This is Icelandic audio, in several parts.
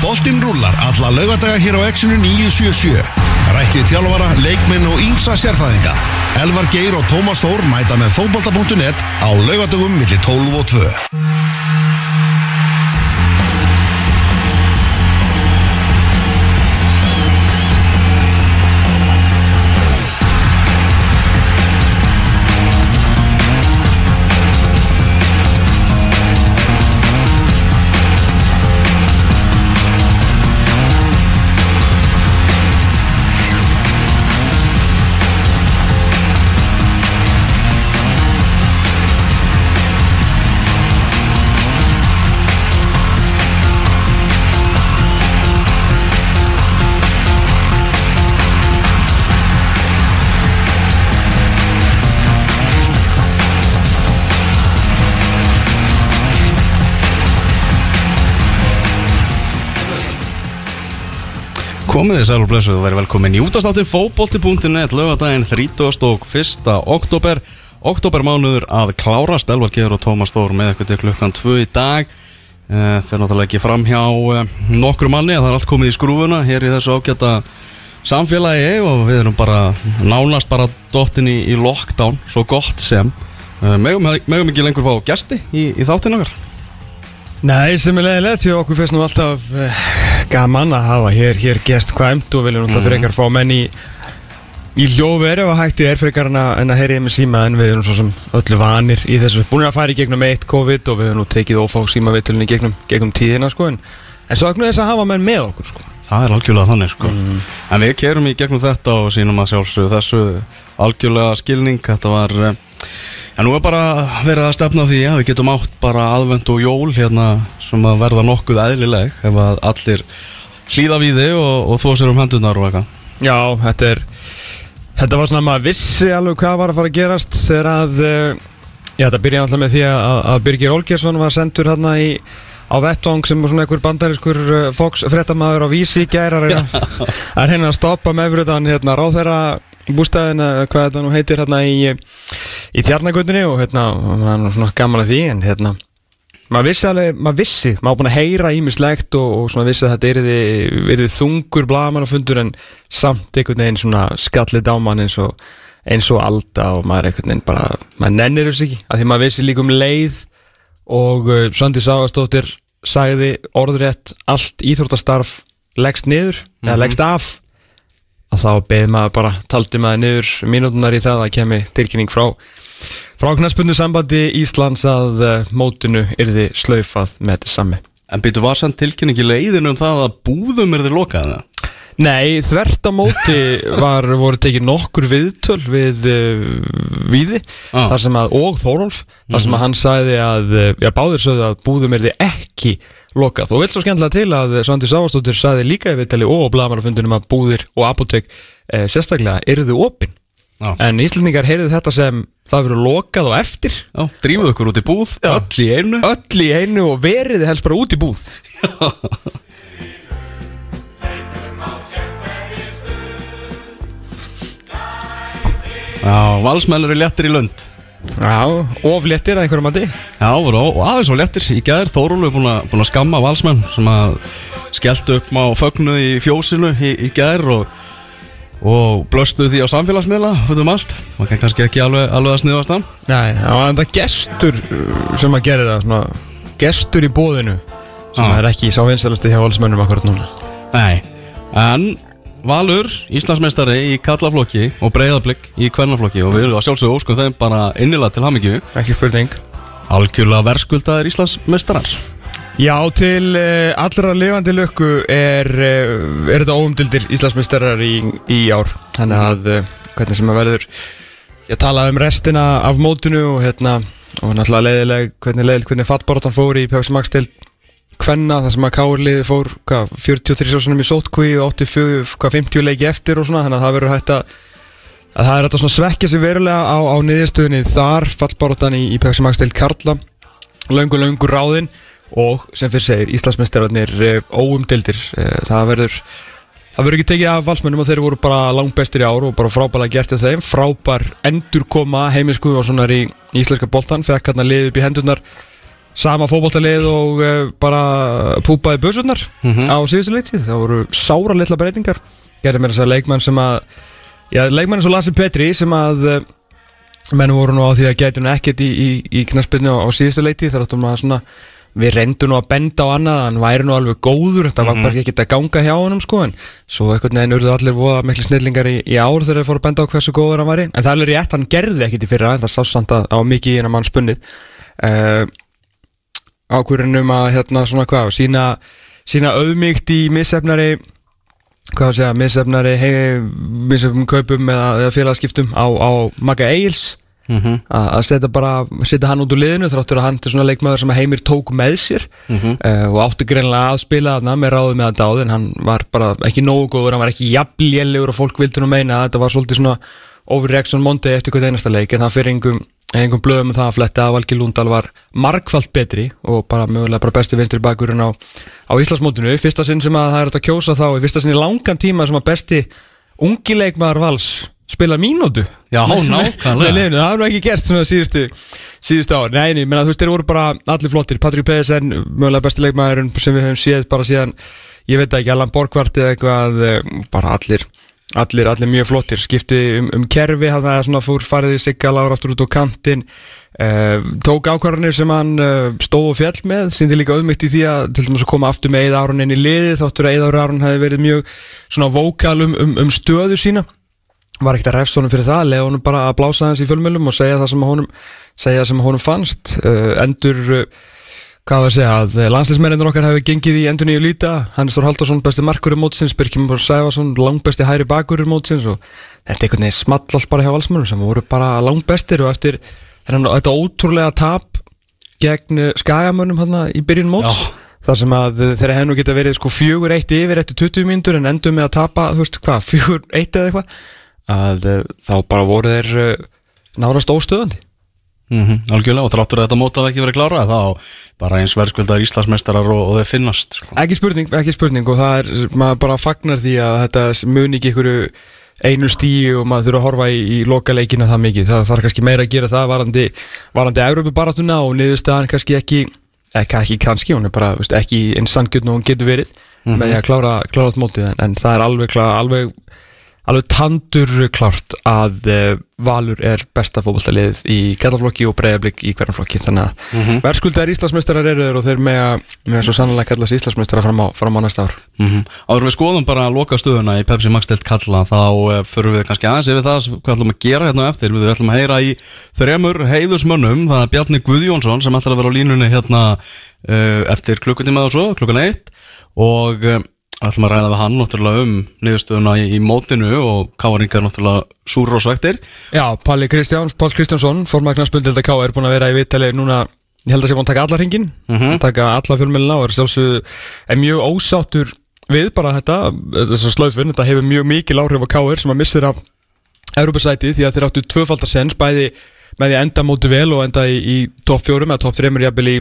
Boltinn rúlar alla laugadaga hér á Exxonu 977. Rættið þjálfara, leikminn og ímsa sérfræðinga. Elvar Geir og Tómas Þór mæta með fótbolta.net á laugadagum millir 12 og 2. Komið þið sæl og blessuð og verið velkomin í útastáttin fótbolti.net lögadaginn 31. oktober oktobermánuður að klárast Elvar Geður og Tómas Þór með eitthvað til klukkan 2 í dag. Uh, fyrir náttúrulega ekki fram hjá uh, nokkru manni að það er allt komið í skrúfuna hér í þessu ágæta samfélagi og við erum bara nánast bara dottin í, lockdown svo gott sem. Uh, megum, megum ekki lengur fá gæsti í, í þáttin okkar Nei, sem er leiðilegt því okkur fyrst nú alltaf uh, gaman að hafa hér, hér gest kvæmt og viljum alltaf frekar fá menn í í hljóðveri og hætti er frekar en að, heyriði með síma en við erum svo sem öllu vanir í þessu. Búin að fara í gegnum eitt COVID og við höfum nú tekið ófá símavittulunni gegnum, gegnum tíðina sko en, en svo ekki þess að hafa menn með okkur sko. Það er algjörlega þannig sko. En við kerum í gegnum þetta og sínum að sjálfsögðu þessu algjörlega skilning. Þetta var eh, En nú er bara verið að stefna því að við getum átt bara aðvend og jól hérna sem að verða nokkuð eðlileg ef að allir hlýða við þig og, og þó sér um hendunar og eitthvað. Já, þetta er Þetta var svona að maður vissi alveg hvað var að fara að gerast þegar að uh, Já, þetta byrjaði alltaf með því að, að Birgir Olgersson var sendur hérna í á vettvang sem svona einhver bandarískur uh, Fox frettamæður á vísi í gæra að reyna að stoppa með fyrir hérna ráðherra bústæðin hvað þetta nú heitir hérna í, í tjarnagötunni og hérna maður er nú svona gaman að því en hérna maður vissi alveg, maður vissi, maður búin að heyra ímislegt og, og svona vissi að þetta yrði, yrði þungur blagamannafundur en samt einhvern veginn svona skallið á mann eins og eins og alda og maður einhvern veginn bara maður nennir þess ekki, að því maður vissi líka um leið og uh, Svandi Ságastóttir sagði orðrétt allt íþróttastarf leggst niður, eða leggst af að þá beði maður bara, taldi maður niður mínútunar í það að kemi tilkynning frá frá knæspunni sambandi Íslands að uh, mótinu yrði slaufað með þetta sami En býtu var sann tilkynningi leiðinu um það að búðum er þið lokað það? Nei, þvert á móti var, voru tekið nokkur viðtöl við uh, Víði Ah. þar sem að, og Þórólf þar sem að hann sagði að, uh, já báðir sagði að búðum er þið ekki lokað. Og vil svo skemmtilega til að Svandi Sáastóttir sagði líka í viðtali og á blagamannafundunum að búðir og apotek uh, sérstaklega eruðu opinn Já. en Íslandingar heyrðu þetta sem það verður lokað og eftir. Já, drífuð okkur út í búð, öll í einu. Öll í einu og veriði helst bara út í búð Já, valsmenn eru léttir í lund. Já, ofléttir að einhverjum mati. Já, voru og aðeins og léttir. Í gæðir Þórólf er búin að, búin að skamma valsmenn sem að skelltu upp á fögnu í fjósinu í, í gæðir og, og blöstu því á samfélagsmiðla fyrir um allt, það kann kannski ekki alveg, alveg að sniðast það Nei, það var enda gestur uh, sem að gera það svona, gestur í bóðinu sem Já. er ekki sá vinsalasti hjá valsmönnum akkurat núna. Nei, en Valur, Íslandsmeistari í kallaflokki og breyðablík í kvennaflokki. Og við erum að sjálfsögðu óskum þeim bara innilega til hamingju. Ekki spurning. Algjörlega verðskuldaðir Íslandsmeistarar. Já, til uh, allra lifandi lökku er, uh, er þetta óumdildir Íslandsmeistarar í, í ár. Þannig að uh, hvernig sem að verður. Ég talaði um restina af mótinu og hérna og náttúrulega leiðileg hvernig, leiðileg, hvernig fattbáratan fór í Pjóks Kvenna, þar sem að Káurliði fór hvað, 43 sásunum í sótkví og 84, hvað, 50 leiki eftir og svona þannig að það verður hægt að að það er þetta svona svekkja sig verulega á, á niðurstöðunni þar fallbáratan í, í Pjóks Magstild Karla. Löngu löngu ráðin og sem fyrir segir Íslandsmeistararnir uh, óumdildir uh, það verður það verður ekki tekið af valsmönnum og þeir voru bara langt bestir í ár og bara frábælega gert af þeim. Frábær endurkoma heimisku og svona í íslenska boltan fekk hérna liðið upp í hendurnar sama fótboltalið og uh, bara púpaði börsurnar á síðustu leitið það voru sára litla breytingar. Gerði mér þess að leikmann sem að já, leikmann eins og Lassi Petri sem að uh, menn voru nú á því að gæti nú ekkert í, í, í knaspinu á, á síðustu leitið þar áttum að svona við reyndum nú að benda á annað hann væri nú alveg góður, þetta var bara ekki að ganga hjá honum sko en svo einhvern veginn urðu allir voða miklu snillingar í, í ár þegar þeir fóru að benda á hversu góður hann væri en það er rétt, hann gerði ekkert í fyrra en það sást samt að á mikið í hennar mann spunnið. Uh, ákvörðunum að hérna svona hvað sína, sína auðmygt í missefnari hvað að segja, missefnari hei, missefnum kaupum eða, eða félagskiptum á, á Magga Eils Mhm. að að setja bara, setja hann út úr liðinu þráttur að hann er svona leikmaður sem að heimir tók með sér Mhm. uh, og átti greinlega að spila þarna með ráðu með þetta áður en hann var bara ekki nógu góður, hann var ekki jafnlélegur og fólk vildi nú meina að þetta var svolítið svona overreaction Monday eftir hvert einasta leik en það fyrir engum, engum blöðum um það að fletta. Að Valgi Lundal var margfalt betri og bara mögulega bara besti vinstri bakurinn á, á Íslandsmótinu. Fyrsta sinn sem að það er að kjósa þá fyrsta sinn í langan tíma sem að besti ungi leikmaður vals spila mínútu. Já, nákvæmlega. liðinu, það er nú ekki gert svona síðustu síðustu ár, nei, nei, menna þú veist, þeir voru bara allir flottir, Patrik Pedersen, mögulega besti leikmaðurinn sem við höfum séð bara síðan ég veit ekki, Allan Borgvart eða eitthvað eh, bara allir, allir, allir mjög flottir, skipti um, um kerfi það svona fór farið í sigga lágur aftur út á kantinn. Uh, tók ákvarðanir sem hann uh, stóð og fjall með, síndi líka auðmygt í því að til dæmis að koma aftur með Eða Aron inn í liði þáttur að Eða Aron hefði verið mjög svona vókal um, um, um stöðu sína. Var ekkert að refsa honum fyrir það leða honum bara að blása hans í fjölmjölum og segja það sem honum, segja sem honum fannst. Uh, endur uh, hvað var að segja að landsleismennir okkar hefur gengið í endur nýju líta. Hannes Þór Haldarsson besti markur í mótsins Birkjum Bór Sæfarsson langbesti hæri bakur í mótsins og þetta er einhvern veginn small alls bara hjá valsmennum sem voru bara langbestir og eftir þetta ótrúlega tap gegn uh, skagamönnum hann í byrjun móts Já. þar sem að uh, þeirra hennu geta verið sko fjögur eitt yfir eftir 20 mínútur en endur með að tapa, þú veist hvað, fjögur eitt eða eitthvað. Að þá bara voru þeir nárast óstöðandi Mhm, Algjörlega og þráttur að þetta mót hafa ekki verið klára þá bara eins verðskuldar Íslandsmeistarar og, og þeir finnast sko. ekki spurning, ekki spurning og það er, maður bara fagnar því að þetta muni ekki ykkur einu stíu og maður þurfa að horfa í, í lokaleikina það mikið, það þarf kannski meira að gera það varandi, varandi Európa-baratuna og niðurstaðan kannski ekki ekki, ekki kannski, hún er bara veist, ekki eins sangjörn og hún getur verið með því að klára, klára þetta mótið en, en það er alveg, alveg alveg tandur klárt að uh, Valur er besta fótballtalið í kallaflokki og breyðablík í hverjum flokki þannig að mm -hmm. verðskuldar Íslandsmeistarar eru og þeir með að, með svo sannlega kallast Íslandsmeistarar fram á, fram á næsta ár. Mm Áður en við skoðum bara að loka stöðuna í Pepsi Max Delt kalla þá uh, förum við kannski aðeins yfir það hvað ætlum að gera hérna eftir. Við ætlum að heyra í þremur heiðusmönnum það er Bjarni Guðjónsson sem ætlar að vera á línunni hérna uh, eftir klukkutíma og svo, klukkan eitt og uh, ætlum að ræða við hann náttúrulega um niðurstöðuna í, í mótinu og káringar náttúrulega súr og svektir Já, Palli Kristjáns, Pál Kristjánsson formagnarsbundilda K er búin að vera í vittali núna ég held að sé búin að taka alla hringin Mhm. taka alla fjölmjölina og er sjálfsög er mjög ósáttur við bara þetta þessar slöfun, þetta hefur mjög mikil áhrif á K.R. sem að missir af Europasæti því að þeir áttu tvöfaldar sens bæði með því enda móti vel og enda í, í topp fjórum eða topp þreymur jafnvel í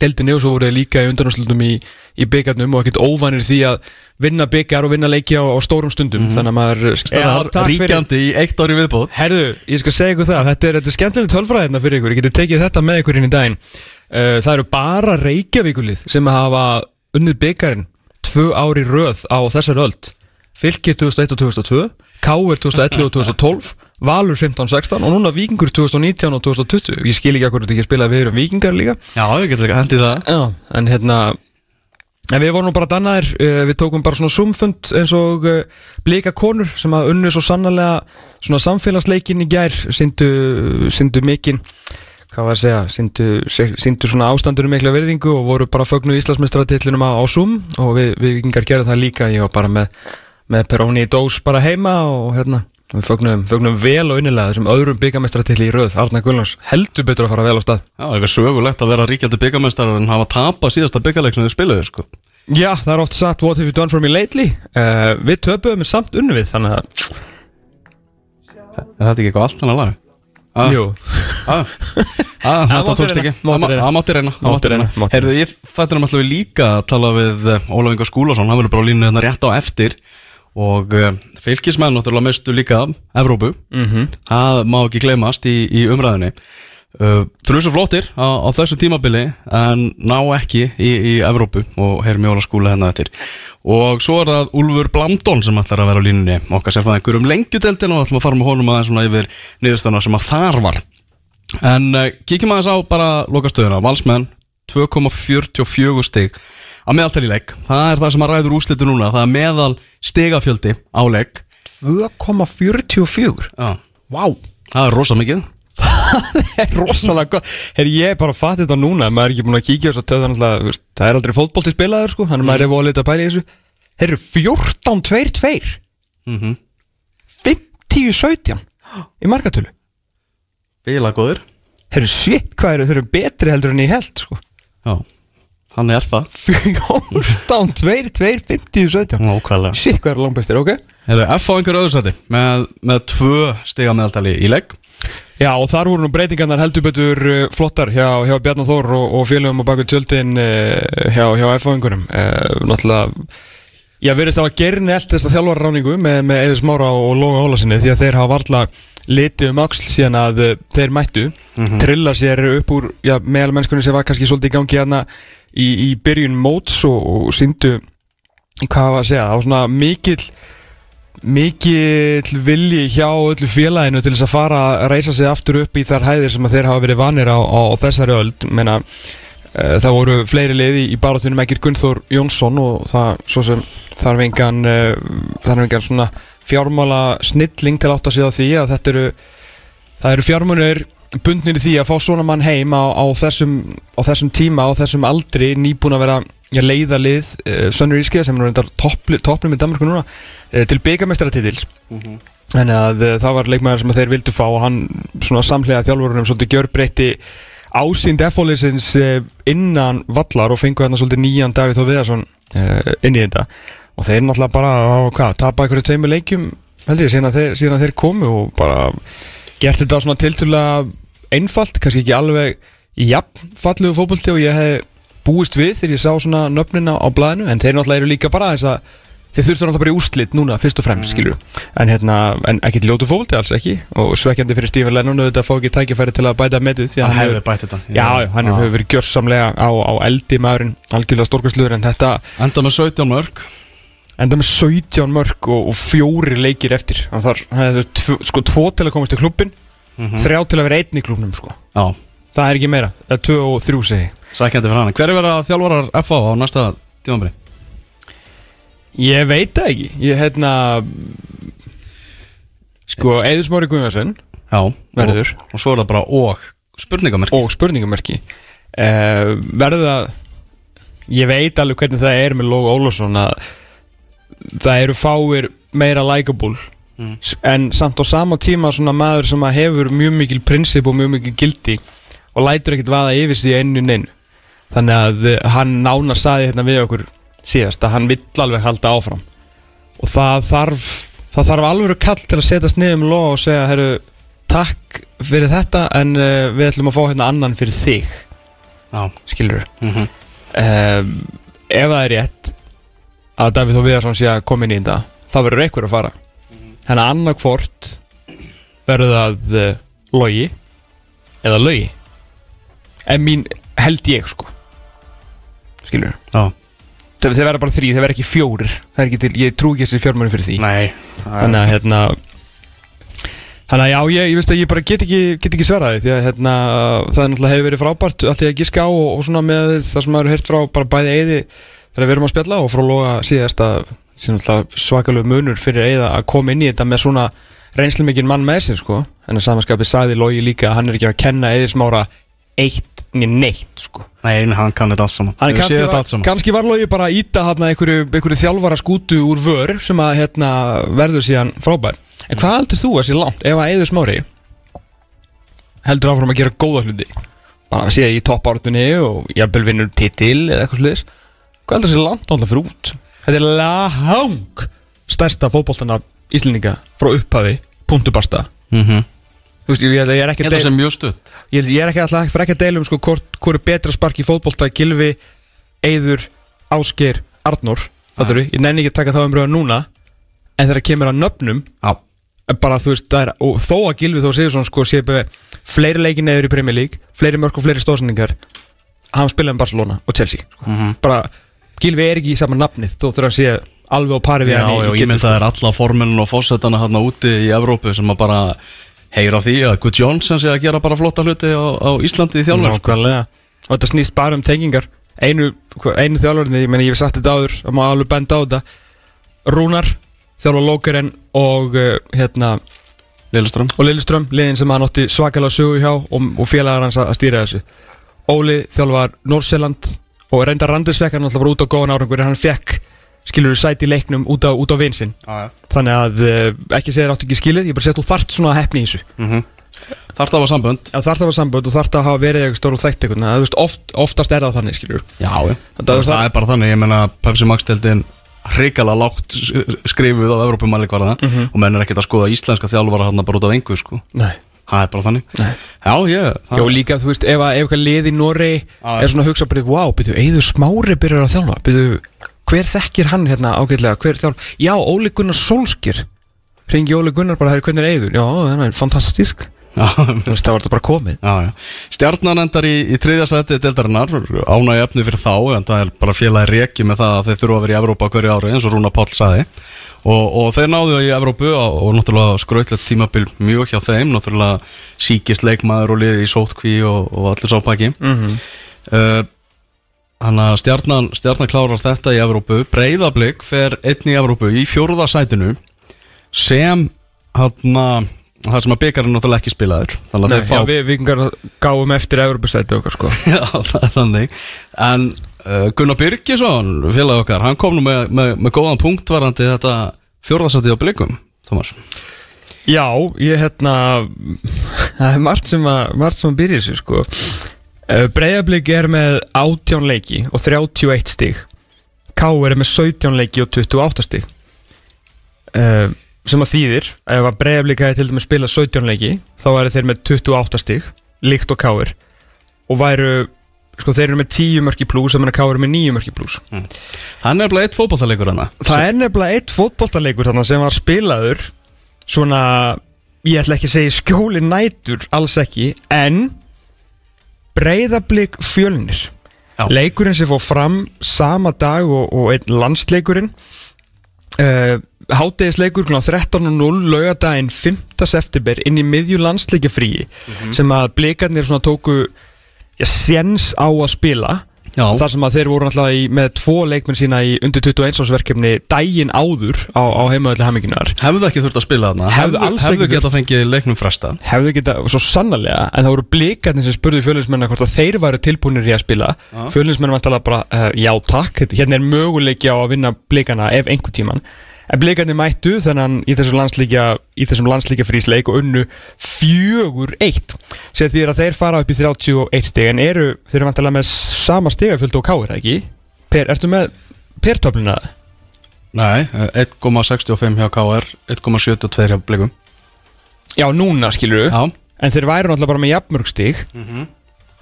deildinni og svo voru þeir líka í undanúslutum í, í byggarnum og ekkert óvanir því að vinna byggar og vinna leiki á, á stórum stundum. Þannig að maður takk fyrir. ríkjandi í eitt ári viðbót. Herðu, ég skal segja ykkur það, þetta er, þetta er skemmtileg tölfræðina fyrir ykkur, ég geti tekið þetta með ykkur inn í daginn. Uh, Það eru bara Reykjavíkulið sem hafa unnið byggarinn tvö ári röð á þessar öld. Fylkir 2001 og 2002, Káir 2011 og 2012 Valur 15-16 og núna Víkingur 2019 og 2020 Ég skil ekki að hvernig þetta ekki spila við erum Víkingar líka. Já, ég get ekki hendið það. Já, en hérna En við vorum nú bara dannaðir, uh, við tókum bara svona zoomfund eins og uh, blika konur sem að unnu svo sannarlega svona samfélagsleikin í gær, syndu, syndu mikinn, hvað var að segja, syndu, syndu svona ástandunum mikla virðingu og voru bara fögnu Íslandsmeistratillinum á, á Zoom og við, við vikingar gerðum það líka, ég var bara með, með Peróni í dós bara heima og hérna, við fögnum, fögnum vel og innilega þessum öðrum byggameistratilli í röð, Arna Gullnáns heldur betur að fara vel á stað. Já, eitthvað sögulegt að vera ríkjandi byggamestrar en hafa tapað síðasta byggarleik sem þið spilaðu sko. Já, það er oft sagt What have you done for me lately uh, Við töpuðum við samt unnu við Þannig að, Er þetta ekki eitthvað allt hann að laga? Ah, jú ah, ah, Þetta tókst ekki. Það mátti reyna, það Mátti reyna. Heyrðu, ég þetta er alltaf líka að tala við eh, Ólaf Ingar Skúlason, hann verður bara á línu hérna rétt á eftir og uh, fylgismenn náttúrulega mestu líka Evrópu, Mhm. það má ekki gleymast í, í umræðinni uh, Þrjusu flottir á, á þessu tímabili en ná ekki í, í Evrópu og heyr mjóla skúla hennar eftir. Og svo er það Úlfur Blamdón sem ætlar að vera á línunni okkar sem fæði einhverjum lengjudeldin og ætlum að fara með honum aðeins svona yfir niðurstana sem að þar var. En uh, kíkjum aðeins á bara lokastöðuna. Valsmenn 2,44 stig að meðaltæli legg það er það sem að ræður úslitu núna. Það er meðal stigafjöldi á legg 2,44 Já, Vá, það er rosa mikið. Það er rosalega gott. Herri, ég er bara að fatta þetta núna. Maður er ekki búin að kíkja þess að töða náttúrulega, það er aldrei fótbolti spilaður sko, þannig að maður er volið að pæla í þessu. Eru 14-2-2 mm 50-17 í markatölu. Bila góður. Eru shit, hvað eru, þeir eru betri heldur en ég held sko. Já, þannig er það. 14-2-2 50-17 Nákvæmlega. Shit, hvað eru langbæstir, ok? Hefur F á einhverju öðru sæti með, með tvö stiga meðaltali í legg Já, og þar voru nú breytingarnar heldur betur uh, flottar hjá, hjá Bjarnar Þór og, og félögum á baku tjöldin uh, hjá, hjá F-fáingunum uh, Náttúrulega, ég verðist á að gerni allt þess að þjálfara ráningu með, með Eður Smára og Lóga Ólasinni því að þeir hafa varla litið um axl síðan að þeir mættu. Trilla sér upp úr já, meðal mennskunni sem var kannski svolítið í gangi hérna í, í byrjun móts og, og síndu hvað var að segja, var svona mikill mikill vilji hjá öllu félaginu til þess að fara að reysa sig aftur upp í þær hæðir sem þeir hafa verið vanir á, á, á þessari öld. Menna uh, það voru fleiri liði í barátunum ekkir Gunnþór Jónsson og það svo sem þarf engan uh, þarf engan svona fjármála snilling til átt að segja því að þetta eru það eru fjármunir bundnir í því að fá svona mann heim á, á, þessum, á þessum tíma á þessum aldri nýbúin að vera já, leiða lið uh, Sönnur Ískið sem er toppnum í Danmarku núna uh, til byggamestaratitils þannig að uh, það var leikmæður sem þeir vildu fá og hann svona samhlega þjálfurunum svolítið gjörbreytti ásýnd F-fóliðsins innan vallar og fengu hérna svolítið nýjan Davíð Þór Viðarsson inn í þetta. Og þeir náttúrulega bara, hvað, tapa einhverju tveimur leikjum held ég, síðan að þeir, síðan að þeir komu og bara gert þetta svona tilturlega einfalt, kannski ekki alveg jafn fallegu fótbolti og ég hef búist við þegar ég sá svona nöfnina á blæðinu en þeir náttúrulega eru líka bara þess að þeir þurftu náttúrulega bara í úrslit núna fyrst og fremst skilur en hérna, en ekki ljótu fótbolti alls ekki og svekkjandi fyrir Stephen Lennon að fá ekki tækifæri til að bæta metið því Hann hefði bætt þetta. Já, já, hann hefur verið gjörsamlega á, á eldi maðurinn, algjörlega stórkastluður en þetta Enda með 17 mörg enda með 17 mörg og, og fjóri leikir eftir. Hann þarf, hann hefur tvo, sko tvo til að komast í klubbin þrjá til að vera einn í klubnum sko. Já, það er ekki meira, það er 2 og 3 segi sækjandi fyrir hann Hver er verið að þjálfarar FA á næsta tímabri? ég veit það ekki. Ég hérna sko Eður Smári Guðnarsson Já, Verður. og, og svo er það bara og Spurningamerki. Og spurningamerki. Uh, verður það ég veit alveg hvernig það er með Lóga Ólafsson að það eru fáir meira likeable. Mm. En samt á sama tíma svona maður sem að hefur mjög mikil prinsip og mjög mikil gildi og lætur ekkert vaða yfir sig einu neinu. Þannig að eh, hann nána saði hérna við okkur síðast að hann vill alveg halda áfram. Og það þarf það þarf alveg kall til að setjast niður með Lóga og segja herru takk fyrir þetta en uh, við ætlum að fá hérna annan fyrir þig. Já, skilur mm -hmm. um, ef það er rétt að Davíð Þó Viðarsson sé að koma inn í þetta þá verður einhver að fara. Þannig að annarkvort verður það uh, logi eða lögi en mín held ég sko. Skilur Já, þeir verða bara þrý, þeir verða ekki fjórir. Það er ekki til, ég trú ekki þessi fjármönu fyrir því. Nei. Þannig að hérna Þannig að já, ég, ég veist að ég bara get ekki, get ekki svaraði því að hérna, það náttúrulega hefur verið frábært allt ég að giska á og, og svona með það sem maður hefur heyrt frá bara bæði Eyði þegar við erum að spjalla og frá loga síðast að svakalegu munur fyrir Eyða að koma inn í þetta með svona reynslu mikinn mann með sér sko. En að samanskapið sagði Logi líka að hann er ekki að kenna Eyði smára eitt neitt sko. Nei, hann kann þetta allt saman. Hann kannski var, allt saman. kannski var Logi bara að íta hérna einhverju, einhverju þjálfara skútu úr vör sem að hérna, verður síðan frábær. En hvað heldur þú að sé langt ef að Eður Smári heldur áfram að gera góða hluti? Bara að sé í toppártunni og jafnvel vinnur titil eða eitthvað sluðis Hvað heldur langt alltaf fyrir út? Þetta er lang stærsta fótboltana Íslendinga frá upphafi, punktu basta Mhm. Þú veist, ég, ég, ég er ekki það deila- sem mjög stutt Ég, ég er ekki alltaf fyrir ekki að deila um sko hvort, hvort er betra spark í fótbolta Gilvi, Eyður, Ásgeir, Arnór Fattur Ég nenni ekki að taka þá umröða núna En þegar kemur að nöfnum Já, bara þú veist, það er, og þó að Gilvi þó segir svona sko, sé bara fleiri leiki neður í Premier League, fleiri mörg og fleiri stóðsendingar hann spilaði um Barcelona og Chelsea Mhm. bara, Gilvi er ekki í saman nafnið þó þurfa að sé alveg á pari við Já, hann já, í ég getu, mynd að það er alla formennin og fósettana hann úti í Evrópu sem að bara heyra því að Good Johnson sé að gera bara flotta hluti á, á Íslandi í þjálfur Nákvæmlega. Og þetta snýst bara um tengingar. Einu, einu þjálfurinn, ég meni ég hef sagt þetta áður Það má alveg benda á þetta. Rúnar, þjálfur Lókaren og uh, hérna Lilleström og Lilleström, liðin sem hann átti svakalega sögu hjá og, og félagar hans að stýra þessu. Óli þjálfar Norsjöland og reyndar Randisvekk hann alltaf bara út á góðan árangur hann fekk skilur sæti í leiknum út á, út á vinsinn ah, þannig að uh, ekki segir áttu ekki skilið ég bara segja þú þart svona að hefni í þessu. Mm Þarf það að hafa sambönd. Já, það að vera sambönd og það að hafa verið eitthvað stór og þætt eitthvað, þú veist, oft, oftast er það þannig, skilur Já, Það- það, það- er bara þannig, ég meina Pepsi Max deildin hrikalega lágt skrifuð á Evrópumælikvarða Mhm. og menn er ekkert að skoða íslenska þjálfara hann bara út af engu sko. Nei það er bara þannig. Nei. Já, ég Já, og líka, þú veist, ef, að- ef eitthvað lið í Norri Já, er svona að hugsa bara, wow, byrju, Eður Smári byrjar að þjálfa, byrju, hver þekkir hann hérna ágætlega, hver þjálfa, já, Óli Gunnar Solskir, ringi Óli Gunnar bara, hvernig er Eður, já, það er fantastísk, Já, þú veist, það var þetta bara komið. Já, já. Stjarnan endar í, í þriðja seti deildarinnar, ánægja efni fyrir þá en það er bara félagi reki með það að þeir þurfa að vera í Evrópa hverju ári eins og Rúna Páll saði og, og þeir náðu í Evrópu og, og náttúrulega skrautlegt tímabil mjög hjá þeim náttúrulega síkist leikmaður og liði í sótkví og, og allir sápaki Mm -hmm. uh, Þannig að stjarnan, stjarnan klárar þetta í Evrópu Breiðablик fer einn í Evrópu í fjórða sætinu sem hann það sem að byggarinn náttúrulega ekki spilaður þannig að Nei, fá já, við vikingar gáum eftir Evropastæti okkar, sko. Já, það er þannig. En uh, Gunnar Byrkisson, félag okkar Hann kom nú með, með, með góðan punkt varandi þetta fjórðarsætti á blikum Thomas. Já, ég hérna það er margt sem að, margt sem að byrja þessu sko. Breiðablík er með 18 leiki og 31 stig. K er með 17 leiki og 28 stig. Uh, sem að þýðir ef að Breiðablík hefði til dæmis spilað 17 leiki þá væri þeir með 28 stig líkt og K er og væru sko þeir eru með 10 mörki pluss sem að K er með 9 mörki pluss Hann er bara eitt fótballtalegur hana Það er nefnilega eitt fótboltaleikur þarna sem var spilaður svona, ég ætla ekki að segja skjóli nætur, alls ekki en breyðablík fjölnir. Já. leikurinn sem fór fram sama dag og, og einn landsleikurinn uh, hátegisleikur kl. 13.00 laugadaginn 5. september inn í miðju landsleikjafríi sem að blikarnir svona tóku já, séns á að spila Já, þar sem að þeir voru náttúrulega í, með tvo leikmenn sína í undir 21 ásverkefni daginn áður á, á heimaðalli hamminginar hefðu ekki þurft að spila þarna Hefðu Hefðu, geta fengið leiknum fresta hefðu geta, svo sannarlega en það voru blikarnir sem spurðu fjölinsmennar hvort að þeir væru tilbúinir í að spila Já. fjölinsmennar var talað bara, uh, já takk hérna er möguleiki á að vinna blikana ef einhver tíman en blikarnir mættu þennan í þessum landslíkja í þessum landslíkja frísleik og unnu fjögur eitt sem því að þeir fara upp í 31 stig en eru, þeir eru vantilega með sama stigafjöld og káir, ekki? Per, ertu með pertöfluna? Nei, eh, 1,65 hjá KR 1,72 hjá blikum Já, núna skilur Já, En þeir væru náttúrulega bara með jafnmörg stig Mhm.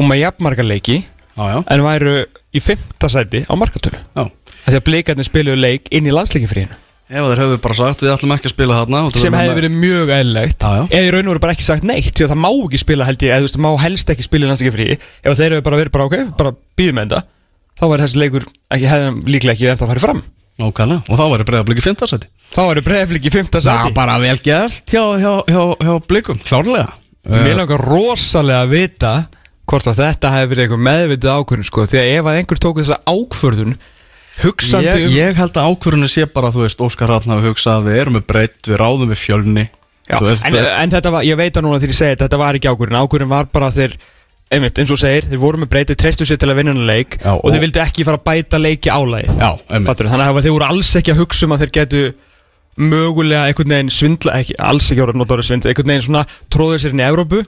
og með jafnmarga leiki já, já, en væru í fymta sæti á markatölu já. Því að blikarnir spiluðu leik inn í landsleikifríinu Ef þeir hefðu bara sagt við ætlum ekki að spila þarna sem hefði verið mjög eðlilegt. Eða í raun og veru bara ekki sagt neitt því að það má ekki spila held ég eða þú veist, það má helst ekki spila í landsleikifríi ef þeir hefur bara verið bara ok, bara býðum með þetta þá væri þessi leikur ekki hefðum líklega ekki ennþá farið fram. Nákvæmlega, og þá væri breiðabliki fyndarsæti þá væri breyflik í fymta sæti. Bara vel gert hjá, hjá, hjá, hjá blikum, klárlega. Mér langar rosalega að vita hvort að þetta hefði verið eitthvað meðvitið ákvörðun sko, því að ef að einhver tók þessa ákvörðun hugsandi ég, um ég held að ákvörðinu sé bara, þú veist, Óskar Ratn hafi hugsað við erum með breytt, við ráðum við fjölni. Já, veist, en, en þetta var, ég veit að núna þegar ég segi þetta, var ekki ákvörðun Ákvörðun var bara þeir, einmitt, eins og segir Þeir voru með breytið, treystu sér til að vinna hennar leik Já, og, og- þeir vildi ekki fara að bæta leiki álægið Já, einmitt. Fattur, Þannig að þeir voru alls ekki að hugsa um að þeir getu mögulega einhvern veginn svindla ekki, alls ekki ára að nota orðið svindla einhvern veginn svona tróður sér inn í Evrópu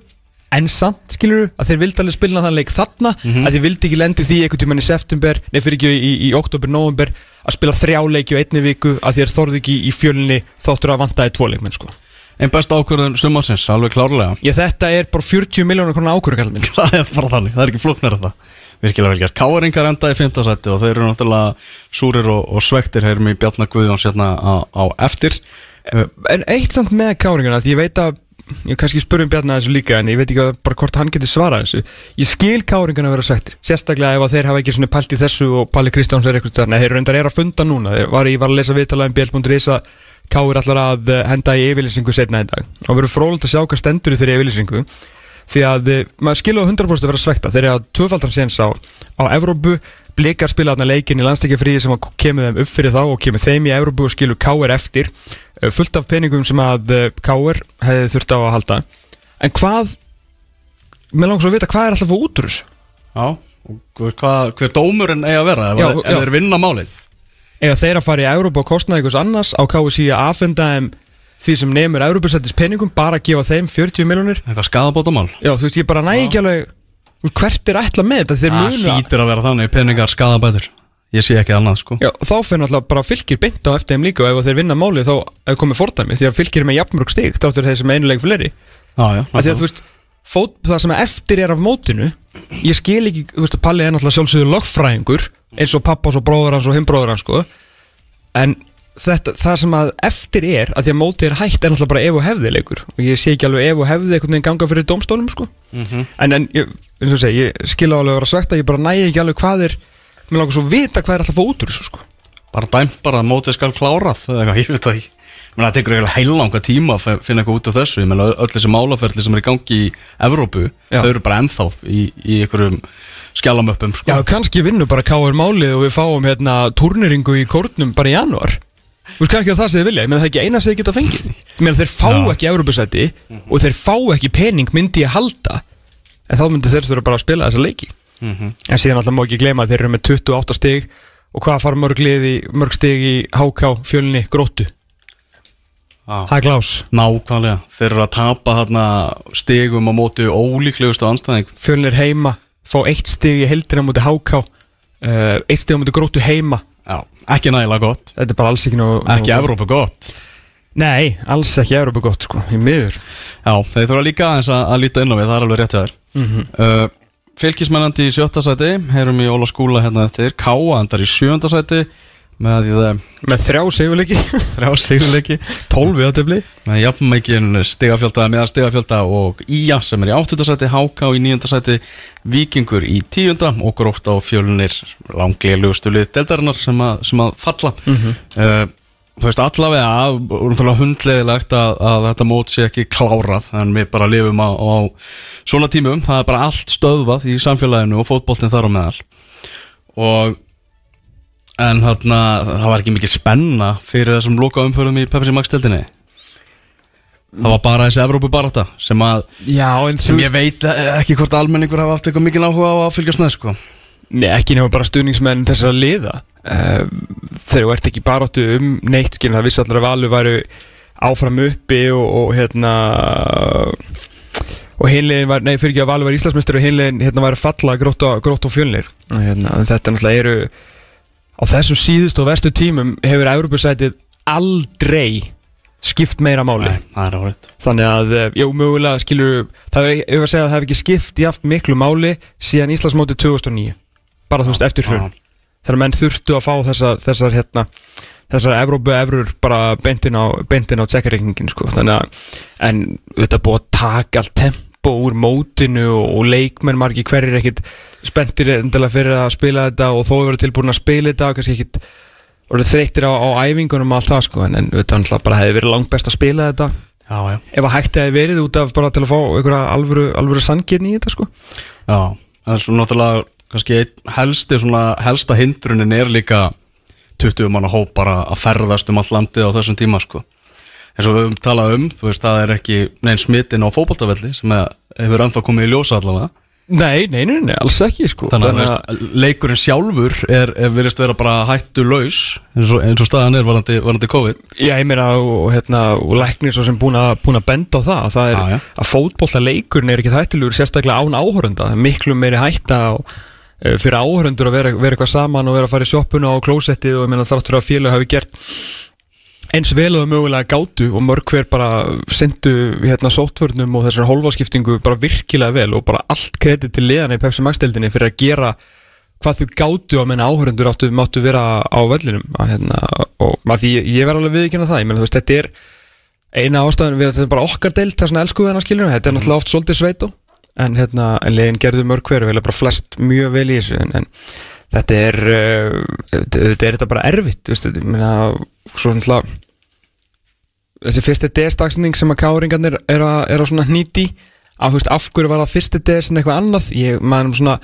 en samt skilur að þeir vildi alveg spilna þann leik þarna Mhm. að þeir vildi ekki lendi því einhvern tímann í september nei fyrir ekki í, í oktober, november að spila þrjá leiki á einni viku að þeir þorði ekki í fjölunni þáttur að vantaði tvo leikmenn sko. Einn best ákvörðun sumarsins, alveg klárlega. Ég þetta er bara 40 miljónar konar ákvörðu kallum minn. Það er bara þannig, það er ekki flóknar það. Virkilega vel gert. Káringar enda í 5. sæti og þeir eru náttúrulega súrir og, og svektir heyrum í Bjarnar Guðjóns hérna á, á eftir. En eitt samt með káringuna Því ég veit að Ég kannski spurði um Bjarni að þessu líka En ég veit ekki bara hvort hann getur svarað þessu. Ég skil káringuna að vera sættir Sérstaklega ef að þeir hafa ekki svona pælt í þessu Og Palli Kristjáns er eitthvað stærna Þeir reyndar er að funda núna. Þeir var, Ég var að lesa viðtala um BL.is að Káir allar að eh, henda í yfirlýsingu setna í dag. Og verður frólægt að sjá hvað stendur í þeirri yfirlýsingu Því að eh, maður skilur á 100% að vera svekta. Þeir eru að tvöfaldan séns á, á Evrópu Blikar spila þarna leikin í landsleikjafríði sem kemur þeim upp fyrir þá og kemur þeim í Evrópu og skilur Káir eftir fullt af peningum sem að eh, Káir hefði þurft á að halda. En hvað mér langar svo að vita hvað er alltaf að út úr þessu? Já, og hvað, hver dómurinn eigi að vera ef, Já, ef já. þeir vinna málið? Eða þeir að fara í Evrópu og kostnaði einhvers annars á KSI að afhenda þeim því sem nefnir Evrópusættis peningum bara að gefa þeim 40 miljonir eitthvað skadabótamál já þú veist ég bara næ ekki alveg hvert er ætla með þetta? Þeir Það munu hlýtur að vera þannig peningar skadabætur Ég sé ekki annað sko. Já, þá fyrir náttúrulega bara fylgir beint á þeim líka og ef þeir vinna málið þá er komið fordæmi því að fylgir með jafnmörg stig þáttur þeir sem er einuleg fleiri. Já, já, að því að þú veist fót, það sem eftir er af mótinu ég skil ekki, þú veist að Palli er náttúrulega sjálfsögur lögfræðingur eins og pappas og bróður hans og himbróður hans sko. En þetta, það sem að eftir er að því að mótið er hægt er náttúrulega bara ef og hefði leikur. Og ég sé ekki alveg ef og hefði einhvern veginn ganga fyrir dómstólum sko. En, en ég, eins og segi, ég skil alveg að vera svegt að ég bara næ ekki alveg hvað er mér langar svo að vita hvað er alltaf að fá út úr þessu sko. Bara dæmt bara að mótið skal klárað eða eitthvað, ég veit það ekki. Meina, það tekur eiginlega heilanga tíma að fi- finna eitthvað út af þessu. Ég meina, öll þessi málaferli sem er í gangi í Evrópu Já. Þau eru bara ennþá í, í einhverjum skjálamöppum sko. Já, kannski vinnur bara káir málið og við fáum hérna turneringu í kórnum bara í janúar. Þú veist kannski að það sem þið vilja, ég meina það er ekki eina sem þið geta fengið. Ég meina þeir fá Já. ekki Európusæti og þeir fá ekki pening myndi ég halda. En þá myndi þeir þurfa bara að spila þessa leiki Mhm. En síðan alltaf má ekki gleyma að þeir eru með 28 stig. Og hvað fara mörg, liði, mörg stig í HK fjölni gróttu. Það er glás Nákvæmlega, þeir eru að tapa þarna stigum á móti ólíklegustu anstæðing Fjölnir heima, fá eitt stig í heldina múti HK uh, Eitt stig á múti gróttu heima. Já, ekki nægilega gott. Þetta er bara alls ekki nú Ekki Evrópu gott. Nei, alls ekki Európa gott sko, í miður. Já, þeir þurfa líka aðeins að, að líta inn á við, það er alveg rétt hjá þér. Uh, Fylgismennandi í sjötta sæti Heyrum í Óla Skúla hérna eftir. Káa endar í sjönda sæti með það Með þrjá segjuleiki þrjá sigurleiki. 12 viðatefli með jafnmækin stigafjölda meðan stigafjölda og Ía sem er í áttunda sæti Háká í nýjunda sæti Víkingur í tíunda og grótt á fjölunir langlega lögustulið deldarinnar sem að, sem að falla. Uh, Þú veist allavega hundlegilegt að, að þetta mót sé ekki klárað en við bara lifum á, á svona tímum. Það er bara allt stöðvað í samfélaginu og fótboltin þar á meðal. Og en þarna það var ekki mikið spenna fyrir þessum loka umförðum í Pepsi Max deildinni? Það var bara þessi Evrópu barata sem að Já, sem ég veit ekki hvort almenningur hafa haft eitthvað mikið áhuga á að fylgjast með sko. Nei, ekki nefnum bara stuðningsmenn þessara liða. uh, Þegar þú ert ekki baráttu um neitt skilur það vissi allir að Valur væru áfram uppi og, og hérna og hinlegin var, nei fyrir ekki að Valur var Íslandsmyndstur og hinlegin hérna að falla grótt á, grótt á fjölnir. Og hérna, þetta náttúrulega eru á þessum síðust og verstu tímum hefur Európusætið aldrei skipt meira máli. Nei, Þannig að, eh, já, mögulega skilur Það er, ef að segja að það hef ekki skipt aft miklu máli síðan Íslandsmóti 2009 bara þú veist, eftir já. Þegar menn þurftu að fá þessar þessar, hérna, þessar Evrópu efrur bara beintin á, beintin á tsekkarreikningin sko. þannig að, en þetta búið að taka allt tempo úr mótinu og, leikmenn margir hverjir ekkit spenntir endilega fyrir að spila þetta og þó hefur verið tilbúin að spila þetta og kannski ekkit orðið þreyttir á, á æfingunum og allt það sko, en, en þetta náttúrulega bara hefði verið langt best að spila þetta. Já, já, ef að hægt hefði verið út af bara til að fá einhverja alvöru, alvöru sanngirni í þetta sko. Já Það er svona náttúrulega kannski helsti svona helsta hindrunin er líka 20 manna hóp bara að ferðast um all landið á þessum tíma sko. Eins og við höfum talað um, þú veist, það er ekki neinn smittin á fótboltavelli sem hefur ennþá komið í ljósa allavega. Nei, nei, nei, nei alls ekki sko. Þannig að þú veist, leikurinn sjálfur er, er virðist vera bara hættu laus eins og, eins og staðan er varandi, varandi COVID. Já, ég meina, og, hérna, og læknir svo sem búin að, að benda á það að það er Já, já. að fótbolla leikurinn er ekki hættilegur sérstaklega án áhörunda miklu meiri hætta uh, fyrir áhörundur að vera, vera eitthvað saman og vera að fara í sjoppuna og klósettið og ég meina þáttur að félag hafi gert eins vel og mögulega gátu og mörg hver bara syndu hérna sóttvörnum og þessar hólfaskiptingu bara virkilega vel og bara allt kredit til liðan í Pepsi Max-deildinni fyrir að gera hvað þau gátu á menna áhörundur áttu, máttu vera á vellinum. Að, hérna, og að því ég, ég verð alveg viðkynna það ég menn þú veist þetta er eina ástæðan við þetta er bara okkar deild það er svona elsku hennar skiljum þetta er náttúrulega oft svolítið sveit en hérna en liðin gerðu mörg hver og bara flest mjög vel í þessu en, en þetta er uh, þetta er þetta bara erfitt veist, þetta, ég meina, svo náttúrulega þessi fyrsti DS-dagsning sem að káringarnir er að, að svona að þú veist, af hverju var það fyrsti DS en eitthvað annað, ég, maður er svona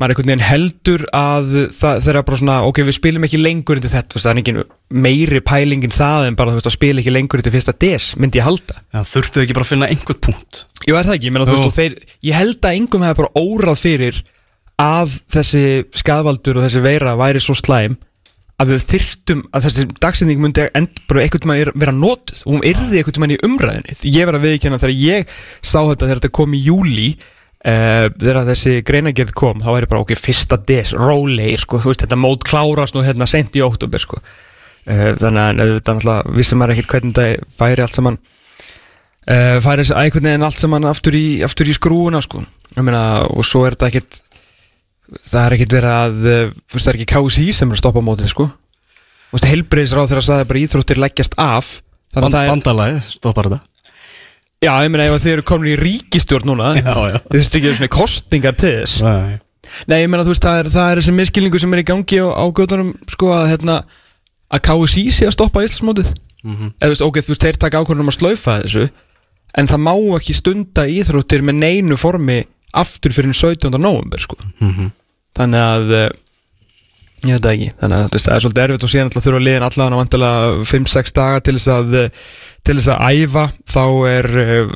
maður er einhvern veginn heldur að það þeirra bara svona, ok, við spilum ekki lengur undir þetta, það er engin meiri pælingin það en bara, þú veist, að spila ekki lengur undir fyrsta DS, myndi ég halda. Já, þurftuð ekki bara að finna einhvern punkt? Jú, er það ekki, ég meina, þú veist, og þeir ég held að engum hefði bara órað fyrir að þessi skadvaldur og þessi veira væri svo slæm að við þyrftum að þessi dagsending myndi bara einhvern veginn vera notuð. Og hún yrði einhvern veginn í umræðinni ég uh, þegar þessi greinagerð kom þá væri bara ok, fyrsta des, rólegir sko, veist, þetta mót klárast nú hérna sent í óttúber sko. uh, þannig að þetta náttúrulega vissum maður ekkert hvernig þetta færi allt saman uh, færi þessi einhvern veginn allt saman aftur í, aftur í skrúuna sko. Meina, og svo er þetta ekkert það er ekkert verið að það er ekki KSI sem er að stoppa mótið sko. Heilbreyðisráð þegar að staði bara íþróttir leggjast af Band, það er, Bandalagi, stoppar þetta já, ég meina ef að þið eru komin í ríkistjórn núna Já, já. þið þurftu ekki svona kostningar til þess Nei. Nei, ég meina, þú veist, það er, það er þessi miskilningu sem er í gangi á, á göttunum, sko, að, hérna, að KSI sé að stoppa Íslandsmótið. Mhm. Eða, þú veist, ok, þú veist, þeir taka ákvörðunum að slaufa þessu, en það má ekki stunda íþróttir með neinu formi aftur fyrir 17. november, sko. Mhm. Þannig að, eh, ég veit það ekki, þannig að það er svolítið erfitt og síðan alltaf þurfa liðin allan að vantilega 5-6 daga til þess að, til þess að æfa, þá er,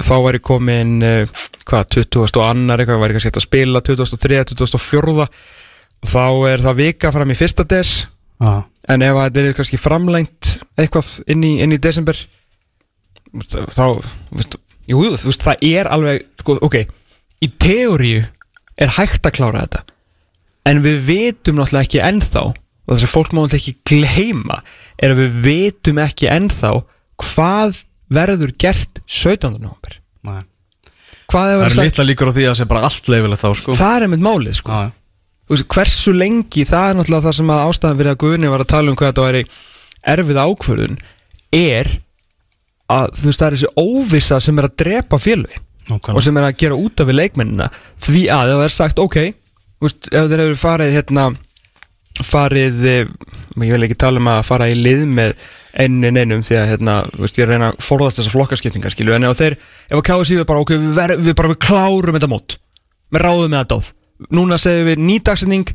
þá er ég komin, hvað, 20. og annar eitthvað, væri kannski hægt að spila 23. 24. og þá er það vika fram í fyrsta des Já. en ef að þetta er kannski framlengt eitthvað inn í, inn í desember þá, veist, jú, þú veist, það er alveg, sko, ok í teóriu er hægt að klára þetta en við vitum náttúrulega ekki ennþá og þess að fólk má náttúrulega ekki gleyma er að við vitum ekki ennþá hvað verður gert 17. november hvað er Það verið er sagt litla líkur á því að það sé bara allt leifilegt þá sko það er einmitt málið sko Já, já. Þú veist, hversu lengi, það er náttúrulega það sem að ástæðan fyrir að Guðni var að tala um hvað þetta væri erfið ákvörðun er að þú veist það er þessi óvissa sem er að drepa Nákvæmlega. og sem er að gera út af við leikmennina því að það er sagt ok veist, ef þeir eru farið hérna farið eh, ég vil ekki tala um að fara í lið með ennu neinum því að hérna, veist, ég er að reyna að forðast þessar flokkarskiptingar skilju en ef þeir, ef að KSI er bara ok, við, ver, við bara við klárum þetta mót við ráðum það dáð núna segjum við nýdagsending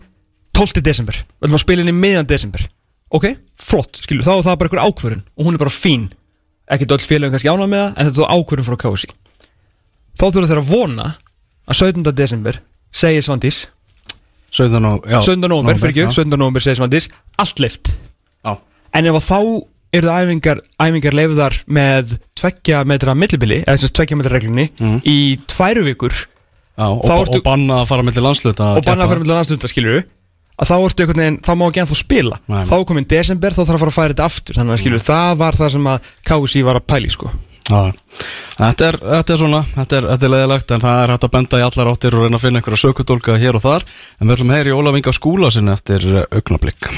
12. desember, við ætlum að spila inn í miðan desember ok, flott, skilju, þá er það bara einhver ákvörun og hún er bara fín ekkert öll félagum kannski ánað með það en þetta er ákvörun frá KSI þá þurfa þeir að vona að 17. desember segir Svandís 17. og, já, 17. november, fyrir ekki, já. 17. november segir Svandís allt lift Já. en ef að þá eru það æfingar, æfingar leifðar með tveggja metra millibili eða sem sagt tveggja metra reglunni Mhm. í tværu vikur Já, og, Þá og, banna að fara mellir landsluta og banna að fara með landslunda skilur að þá ertu einhvern veginn, þá má ekki ennþá spila Nei. þá er komin desember, þá þarf að fara að færa þetta aftur þannig að skilur, það var það sem að KSI var að pæli sko þetta er, þetta er svona, þetta er, þetta er leðilegt en það er hægt að benda í allar áttir og reyna að finna einhverja sökutólka hér og þar. En við ætlum að heyra í Ólaf Inga skúla sinni eftir augnablík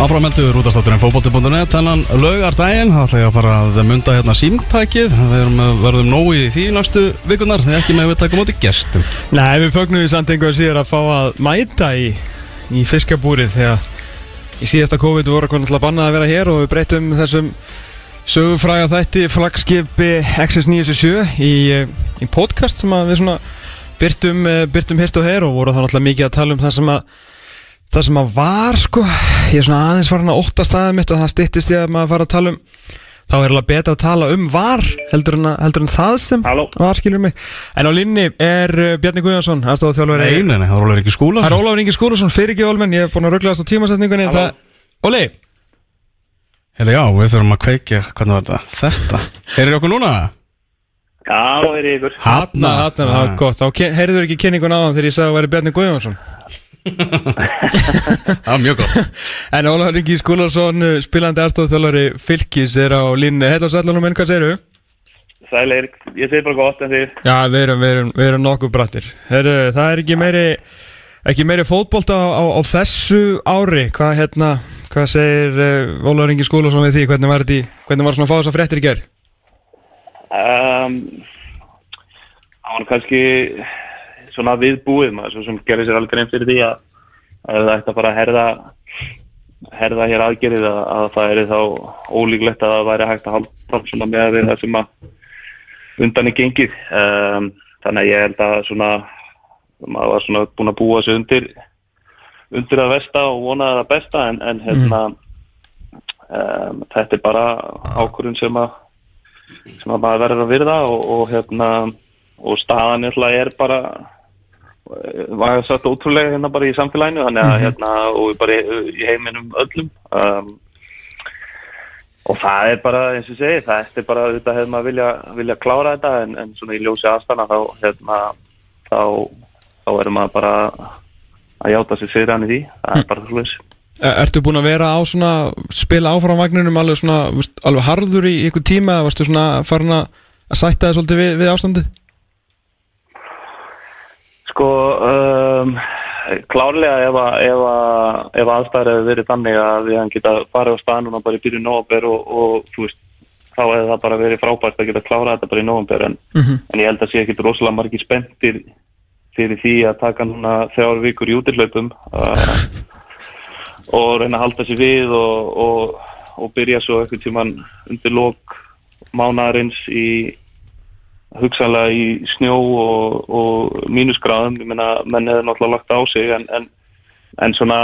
Áframeldur útastátturinn fótbolti.net Þannan laugardaginn, það ætla ég að fara að mynda hérna símtækið. Við erum, verðum nóg í því næstu vikunar Þegar ekki með við takum átti gestum. Nei, við fögnum því samt einhver síðar að fá að mæta í, í fiskabúrið þegar í síðasta COVID voru náttúrulega bannað að vera hér og við breytum þessum sögufræga þætti flagskipi X977 í, eh, í podcast sem við svona byrtum, eh, byrtum hist og her og voru þá náttúrulega mikið að tala um það sem að það sem að var sko. Ég er svona aðeins farin að ótta staðið mitt að það styttist ég að maður fara að tala um þá er alveg betra að tala um var heldur en, heldur en það sem Halló. var skilur mig. En á línni er uh, Bjarni Guðjónsson aðstofað þjálfur Nei, nei, það er ekki skúla Það er Ólafur Ingi Skúlason, fyrir ekki Olmen, ég er búin að rugglaðast á tímasetningunni það... Óli, Herra, já, við þurfum að kveikja, hvernig var þetta? Þetta, heyrir okkur núna? Já, er ykkur. Hanna, Hanna, það var gott. Þá heyrðuður ekki kynningun á hann þegar ég sagði að það væri Bjarni Guðjónsson? Það var mjög gott. En Ólafur Ingi Skúlarsson, spilandi aðstofþjólari Fylkis er á línu Heill og sælunum, en hvað segirðu? Sæl Eirik, ég segi bara gott en þið? Já, við erum, við erum, við erum nokkuð brattir. Heru, Það er ekki meiri ekki meiri fótbolta á, á, á þessu ári. Hvað, hérna, hvað segir uh, Ólafur Ingi Skúlarsson við því? Hvernig var, þetta, í- hvernig var svona að fá þess að fréttir í ger um, Það var kannski svona viðbúið maður svo sem gerði sér alveg grein fyrir því að, að það ætti að fara að herða herða hér aðgerið að, að það er þá ólíklegt að það væri hægt að halda svona með við það sem að undan er gengið. Um, þannig að ég held að svona maður var svona búin að búa sig undir undir að vesta og vona það besta en, en hérna um, þetta er bara ákvörðun sem að sem að maður verður að virða og, og hérna og staðan er bara var það satt ótrúlega hérna bara í samfélaginu þannig að hérna og bara í, heiminum öllum um, og það er bara eins og segi það er bara þetta hefur maður vilja, vilja klára þetta en, en svona í ljósi aðstana þá hérna þá, þá erum maður bara að játa sér hann í því það er bara slúðis E- Ertu búin að vera á svona spila áfram vagninum alveg svona alveg harður í ykkur tíma eða varstu svona farin að sætta þið svolítið við, við ástandið? Sko, um, klárlega ef, að- ef, að- ef aðstæður hefur verið þannig að við hann geta farið á stað núna bara í byrju nóvember og, og þú veist, þá hefði það bara verið frábært að geta klárað þetta bara í nóvember en, en ég held að sé ekkit rosalega margir spenntir fyrir því að taka núna þrjár vikur í útillaupum uh, og reyna að halda sér við og, og, og byrja svo eitthvað tíman undir lok mánaðarins í hugsanlega í snjó og, og mínusgráðum, ég meina menn hefur náttúrulega lagt á sig en, en, en svona,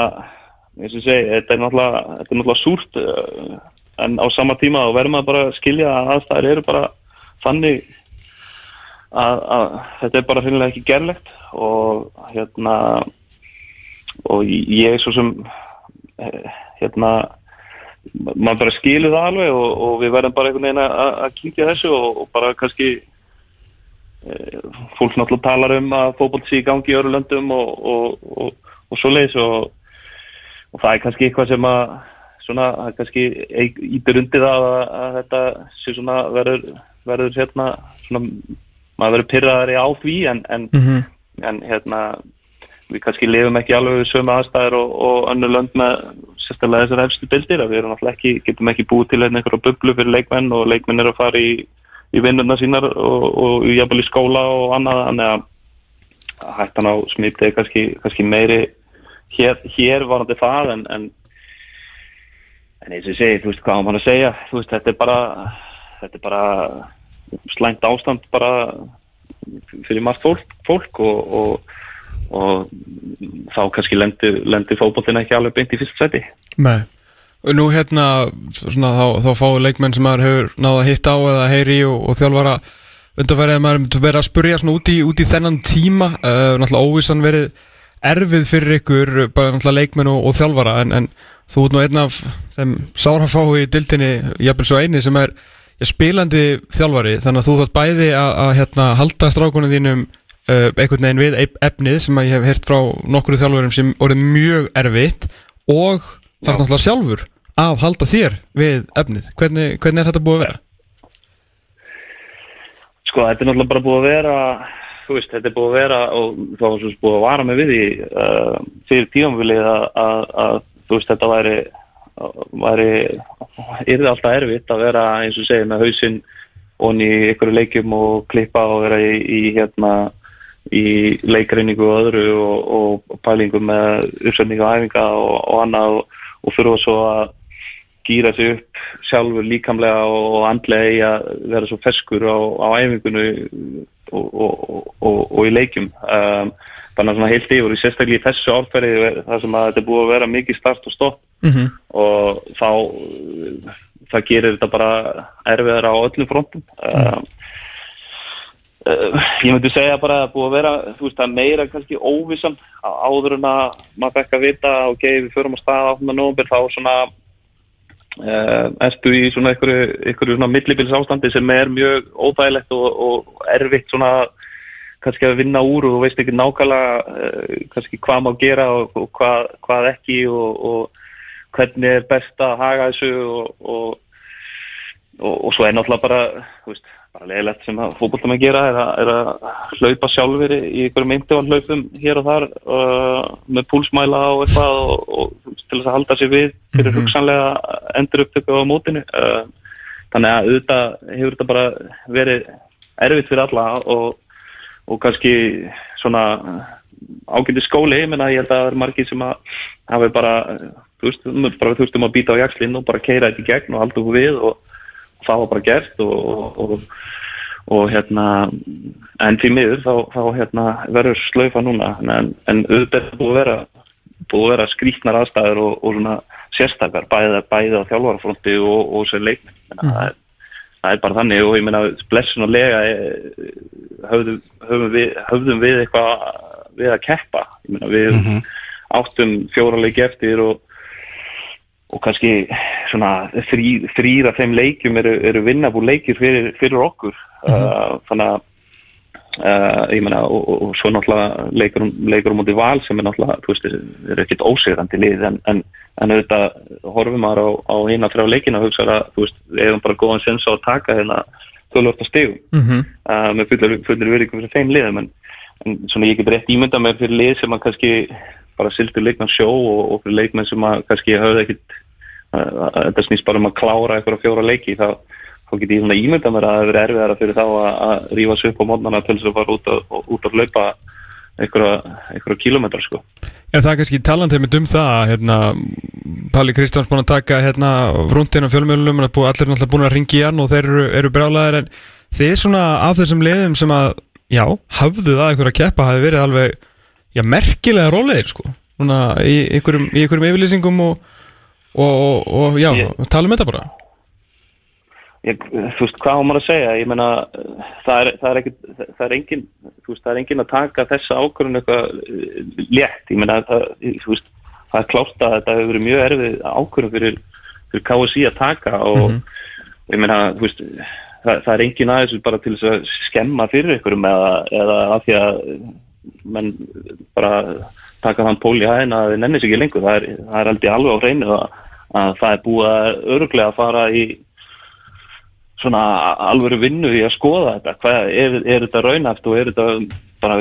eins og segi, þetta er náttúrulega, þetta er náttúrulega súrt uh, en á sama tíma verður maður bara að skilja að aðstæður eru bara þannig að, að þetta er bara finnilega ekki gerlegt og hérna og ég svo sem eh, hérna maður bara skilur það alveg og, og við verðum bara einhvern veginn að, kynkja þessu og, og bara kannski eh, fólk náttúrulega talar um að fótbolt sé í gangi í öru löndum og, og, svo leiðis og, það er kannski eitthvað sem að svona, kannski ítir undir það að, að þetta verður, verður hérna svona, maður verður pyrraðari á því en, en, en hérna við kannski lifum ekki alveg við sömu aðstæður og, og önnur lönd með sérstaklega þessar efstu bildir að við erum náttúrulega ekki, getum ekki búið til hérna einhverja bublu fyrir leikmenn og leikmenn er að fara í, í vinnurna sínar og, og jafnvel í skóla og annað þannig að hættan á smiti er kannski, kannski meiri hér, hér varandi það en, en en eins og segi, þú veist hvað á mann að segja þú veist, þetta er bara þetta er bara slæmt ástand bara fyrir margt fólk, fólk og, og, og þá kannski lendir, lendir fótbollin ekki alveg beint í fyrst seti Nei. Og nú hérna, svona, þá, þá fáu leikmenn sem maður hefur náða að hitta á eða heyri og, og þjálfara undanfærið að maður vera að spurja út í, út í þennan tíma. Uh, náttúrulega óvissan verið erfið fyrir ykkur, bara náttúrulega leikmenn og, þjálfara en, en þú ert nú einn af sem sárafái í dildinni jafnvel svo eini sem er spilandi þjálfari, þannig að þú þátt bæði að, að hérna, halda strákunum þínum uh, einhvern veginn við ef- efnið sem ég hef heyrt frá nokkru þjálfurum sem orðið mjög erfitt og það er náttúrulega sjálfur að halda þér við efnið hvernig, hvernig er þetta búið að vera? Sko, þetta er náttúrulega bara búið að vera þú veist, þetta er búið að vera og þá var svo búið að vara mig við því uh, fyrir tíumvilið að, að, að þú veist, þetta væri væri yrði alltaf erfitt að vera eins og segja með hausinn og í ykkur leikjum og klippa og vera í, í hérna í leikreiningu og öðru og, og pælingu með uppsendingu og æfinga og, og annað og, og þurfa svo að gýra sig upp sjálfur líkamlega og andlega í að vera svo feskur á, á æfingunu og, og, og, og í leikjum. Um, þannig að svona heilt yfir í sérstaklega í þessu árferði þar sem að þetta er búið að vera mikið start og stopp Mhm. og þá uh, það gerir þetta bara erfiðar á öllum frontum um, uh, ég myndi segja bara að búið að vera veist það er meira kannski óvissan á- áður en að maður fekk að vita og geði við förum á stað 8. november þá svona uh, ertu í svona einhverju, einhverju svona millibils ástandi sem er mjög óþægilegt og, og erfitt svona kannski að vinna úr og þú veist ekki nákvæmlega uh, kannski hvað má gera og, og hvað, hvað ekki og, og hvernig er best að haga þessu og, og, og svo er náttúrulega bara, þú veist, bara leiðilegt sem að fókbóltum að gera er að, er að hlaupa sjálfur í einhverjum eindivan hlaupum hér og þar uh, með púlsmæla og eitthvað og, til þess að halda sér við fyrir Mhm. hugsanlega endur upptöku á mótinu uh, þannig að auðvitað hefur þetta bara verið erfitt fyrir alla og, og kannski svona ágæti skóli, ég menna ég held að það er margir sem að hafi bara þú veist, bara þurftum að býta á jakslinn og bara keira þetta í gegn og halda okkur við og það var bara gert og, og, og, og hérna en því miður þá, þá hérna verður slaufa núna en, en auðvitað búið að vera búið að vera skrýtnar aðstæður og, og svona sérstakar bæði, bæði á þjálfarfronti og, og sem leikmenn mm. það, er, það er bara þannig og ég meina blessun og lega eh, höfðum, höfum við, höfðum við eitthvað við að keppa. Meina við áttum fjóra leiki eftir og og kannski svona þrý, þrýra þeim leikjum eru, eru vinnabúr leikir fyrir, fyrir okkur. Uh, þannig að uh, ég meina og, og, og svo náttúrulega leikur, um mútið val sem er náttúrulega, veist, eru ekkert ósegrandi lið en, en, en auðvitað horfum maður á, á eina þrjá leikina og hugsa að, hefum bara góðan sens á að taka hérna þjóðlörta stegum Mhm. uh, með fullir, fullir verið fyrir þeim liðum en, en svona ég get rétt ímynda með fyrir lið sem að kannski bara sildur leikmenn sjó og, og fyrir leikmenn sem að kannski höfðu ekkit uh, þetta snýst bara um að klára eitthvað fjóra leiki þá, þá get ég svona ímynda mér að það verið erfiðara fyrir þá að, að rífa sig upp á mótnana til þess að fara út að, út að hlaupa einhverja, einhverja kilómetra sko. Já, það er kannski talandi einmitt um það að, hérna, Palli Kristjáns búin að taka hérna, rúndin á fjölmjölunum allir er náttúrulega búin að ringi í hann og þeir eru, eru brjálæðir en þið svona af þessum liðum sem að, já, hafðu það einhver að keppa hafi verið alveg, já, merkilega rólegir, sko, svona í einhverjum, í einhverjum yfirlýsingum og, og, og, og já, Ég- tala um þetta bara ég, þú veist, hvað á maður að segja? Ég meina, það er, það er ekki það er engin, þú veist, það er engin að taka þessa ákvörðun eitthvað eh, létt. Ég meina, það, þú veist það er klárt að þetta hefur verið mjög erfið ákvörðun fyrir, fyrir KSI að taka og, og ég meina, þú veist það, það er engin aðeins bara til þess að skemma fyrir ykkurum eða, eða af því að menn bara taka þann pól í hæðina að þið nenni sig ekki lengur. Það er, það er aldrei alveg á hreinu að, að það er búið að öruglega að fara í svona alvöru vinnu í að skoða þetta. Hvað, er, er þetta raunæft og er þetta bara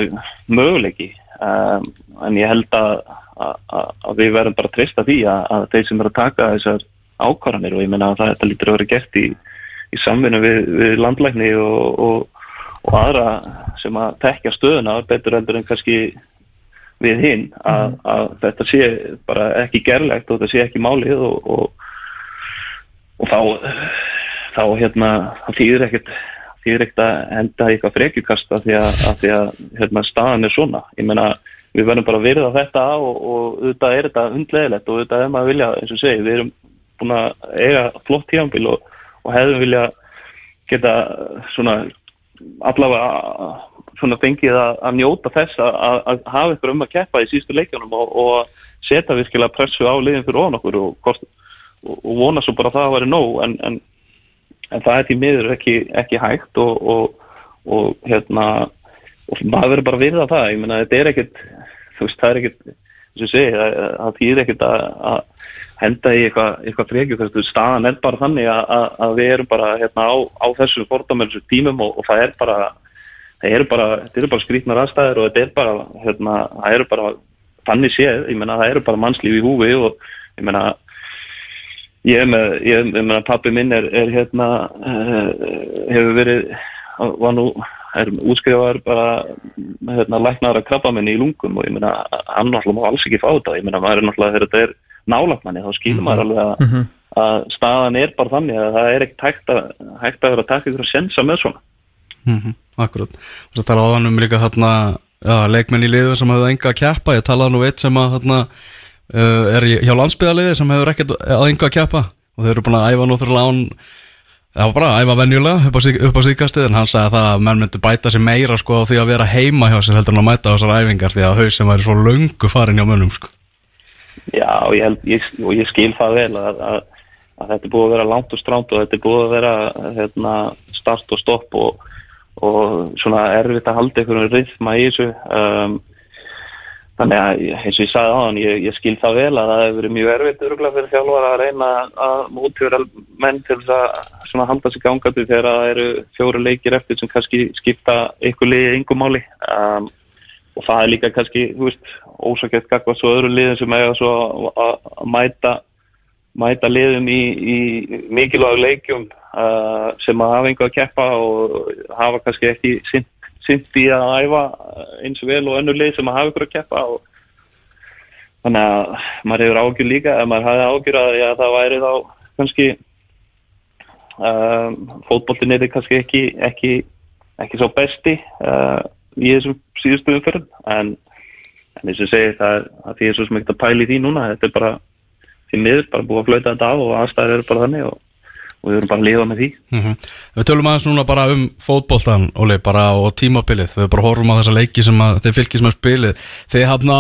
möguleiki? Um, en ég held að, að, að- við verðum bara að treysta því að, að þeir sem eru að taka þessar ákvarðanir og ég meina að það, þetta lítur að vera gert í, í samvinnu við, við landlækni og, og, og aðra sem að tekja stöðuna betur heldur en kannski við hinn að, að þetta sé bara ekki gerlegt og þetta sé ekki málið og, og, og þá þá hérna þýðir ekkert þýðir ekkert að henda eitthvað frekjukasta því að, að, því að hérna, staðan er svona. Ég meina við verðum bara að virða þetta og, og auðvitað er þetta hundlegilegt og auðvitað er maður að vilja, eins og segi, við erum búin að eiga flott tíðanbíl og, og hefðum vilja geta svona allavega svona fengið að, að njóta þess að, að, að hafa ykkur um að keppa í síðustu leikjunum og, og að setja virkilega pressu á liðin fyrir ofan okkur og, og, vona svo bara að það væri nóg en, en, en það er því miður ekki, ekki hægt og, og, og hérna og maður verður bara virða það. Ég meina þetta er þú veist það er eins og ég segi það, þýðir ekkit að, að henda í eitthvað, eitthvað frekju. Staðan er bara þannig að, að, að við erum bara hérna á, á þessu fordómelsu tímum og, og það er bara það eru bara, eru bara skrýtnar aðstæður og þetta er bara, hérna, það eru bara þannig séð, ég meina það eru bara mannslíf í húfi og ég meina ég er með, ég, meina pappi minn er, er hérna uh, hefur verið var nú, er útskrifaður bara hérna læknaður að krabba minni í lungum og ég meina hann náttúrulega má alls ekki fá þetta, ég meina maður er náttúrulega þegar þetta er nálagt manni, þá skilur maður alveg að, að staðan er bara þannig að það er ekkert hægt að, hægt að vera að taka ykkur að sensa með svona. Mm Akkurat, og það tala áðan um líka hérna, leikmenn í liðu sem hefur enga að keppa, ég talaði nú eitt sem að hérna, er í- hjá landsbyðaliði sem hefur ekkert að enga að keppa og þau eru búin að æfa náttúrulega án það var bara að æfa venjulega upp á, upp á síkastið en hann sagði að það að menn myndi bæta sig meira sko því að vera heima hjá sér heldur en að mæta á þessar æfingar því að haus sem væri svo löngu farin hjá mönnum sko. Já, og ég, ég, ég skil það vel að, að, að þetta er búið að vera langt og stránt og þetta er búið að vera hérna, start og stopp og, og svona erfitt að halda einhverjum rithma í þessu um, þannig að eins og ég sagði á hann ég, ég skil það vel að það hefur verið mjög erfitt örgulega fyrir þjálfara að reyna að mótfjöra menn til þess að svona halda sig gangandi þegar það eru fjóru leikir eftir sem kannski skipta ykkur liðið yngum máli. Um, og það er líka kannski, þú veist, ósakett kakvað svo öðru liðin sem eiga svo að mæta mæta liðum í, í mikilvæg leikjum uh, sem að hafa einhver að keppa og hafa kannski ekki sint, sint í að æfa eins og vel og önnur lið sem að hafa einhver að keppa og þannig að maður hefur ágjur líka ef maður hafði ágjur að já, það væri þá kannski um, fótboltin er kannski ekki, ekki, ekki svo besti uh, í þessum síðustu umferðum. En, en eins og segi það er að því er svo ekkert að pæli því núna. Þetta er bara því miður bara búið að flauta þetta á og aðstæður eru bara þannig og, og við erum bara að lifa með því Mhm. Við tölum aðeins núna bara um fótboltan Óli, bara og tímabilið við bara horfum á þessa leiki sem að þeir fylgis með spilið þið hafna,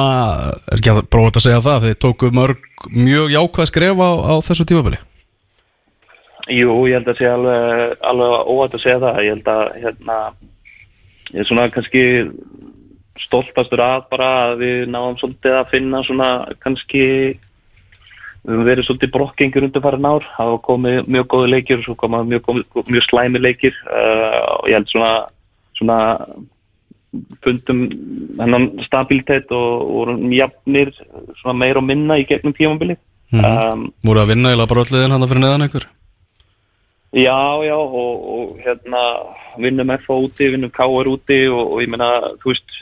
er ekki að prófa að segja það þið tóku mörg mjög jákvæð skref á, á þessu tímabili Jú, ég held að sé alveg, alveg óvægt að segja það. Ég held að hérna, ég er svona kannski stoltastur að bara að við náðum svolítið að finna svona kannski við höfum verið svolítið brokkengur undir farin ár. Það hafa komið mjög góði leikir og svo koma mjög, mjög slæmi leikir uh, og ég held svona, svona fundum hennan stabilitet og vorum jafnir svona meira og minna í gegnum tímabilið. um, voru að vinna eða bara ölliðin hann fyrir neðan einhver Já, já, og, og hérna vinnum F úti, vinnum KR úti og, og ég meina, þú veist,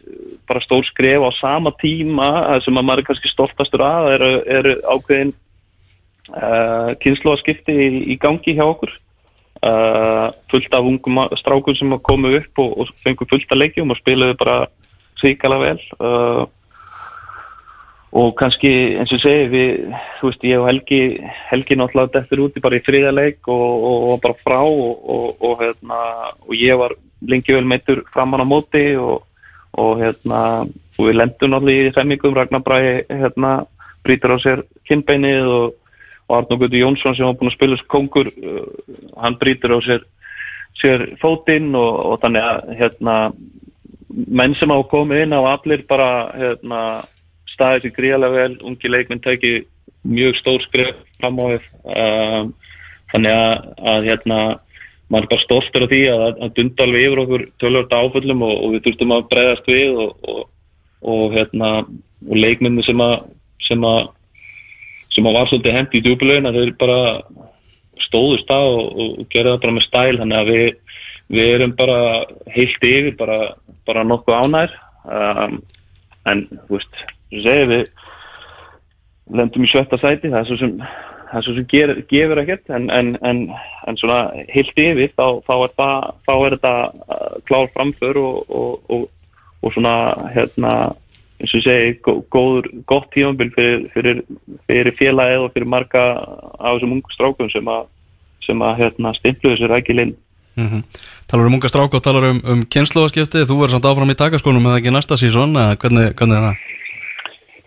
bara stór skref á sama tíma það sem að maður er kannski stoltastur að eru, eru ákveðin uh, kynnslóðaskipti í, í gangi hjá okkur. Uh, fullt af ungum strákum sem komu upp og, og fengu fullt af leikjum og spiluðu bara svíkala vel. Uh, og kannski eins og segi við, þú veist, ég og Helgi Helgi náttúrulega dettur úti bara í þriðaleik og, og, bara frá og, og, hérna, ég var lengi vel meittur framan á móti og, hérna og við lendum náttúrulega í þemmingum Ragnar Bræði hérna brýtur á sér kinnbeinið og, og Arnó Guður Jónsson sem var búin að spila sem kongur uh, hann brýtur á sér sér fótinn og, og þannig að hérna menn sem hafa komið inn á allir bara hérna staðið sér gríðarlega vel, ungi leikminn tæki mjög stór skref fram á við. Um, þannig að, að hérna maður er bara stoltur af því að, að dunda alveg yfir okkur tölvörta áföllum og, og við þurftum að breyðast við og, og, hérna leikminni sem að sem að sem að var svolítið hendi í djúpilegin að þeir bara stóðust það og, og, gerði það bara með stæl þannig að við, við erum bara heilt yfir bara, bara nokkuð ánær um, en þú veist, þú segir við lendum í sjötta sæti það er svo sem, er svo sem ger, gefur ekkert en, en, en, en svona heilt yfir þá, þá, er, þetta uh, klár framför og, og, og svona hérna eins og segi, gó- góður, gott tímabil fyrir, fyrir, fyrir félagið og fyrir marga af þessum ungu strákum sem að, sem að hérna, stimplu þessu rækilinn. mm talar um unga strák og talar um, um kynnslóðaskipti þú verður samt áfram í takaskónum eða ekki næsta sísón eða hvernig, hvernig er það?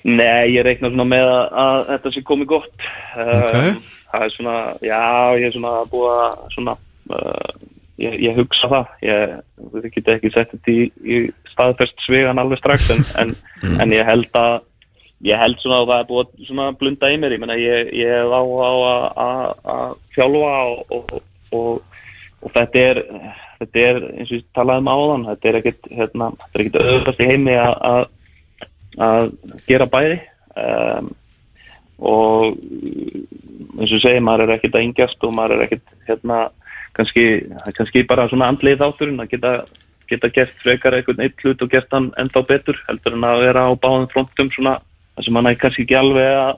Nei, ég reikna svona með að, að þetta sé komið gott. Ok. Um, það er svona, já, ég er svona búið að svona, uh, ég, ég hugsa það. Ég, við getum ekki sett þetta í, í staðfest svegan alveg strax en, en, en ég held að ég held svona að það er búið að svona blunda í mér. Ég meina, ég, ég hef á, að- þjálfa og, og, og, og þetta er þetta er, eins og ég talaði um áðan þetta er ekkit, hérna, þetta er ekkit auðvitað í heimi að, gera bæði um, og eins og ég segi, maður er ekkert að yngjast og maður er ekkert hérna, kannski, kannski bara svona andlið þátturinn að geta, geta gert frekar einhvern eitt hlut og gert hann enda betur heldur en að vera á báðum frontum svona, sem hann er kannski ekki alveg að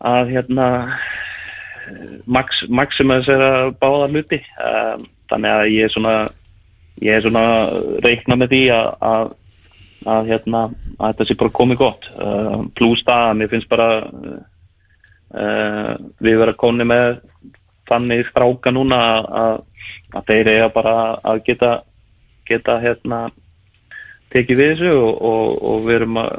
að hérna max, maxima þessara báða hluti. Um, þannig að ég er svona ég er svona reikna með því að, að að hérna að þetta sé bara komið gott. Uh, pluss það að mér finnst bara uh, við vera koni með þannig stráka núna að, að, þeir eiga bara að geta geta hérna tekið við þessu og, og, og við erum að,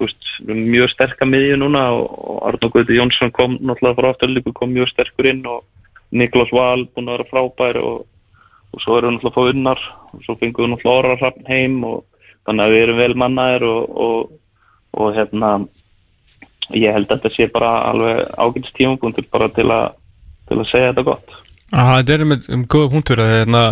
veist, mjög sterka miðju núna og, Arnó Guði Jónsson kom náttúrulega frá afturlíku kom mjög sterkur inn og Niklas Val búin að vera frábær og, og svo erum við náttúrulega fá unnar og svo fengum við náttúrulega orra hrappn heim og þannig að við erum vel mannaðir og, hérna ég held að þetta sé bara alveg ágætis tímapunktur bara til að til að segja þetta gott þetta er með um góða punktur að hérna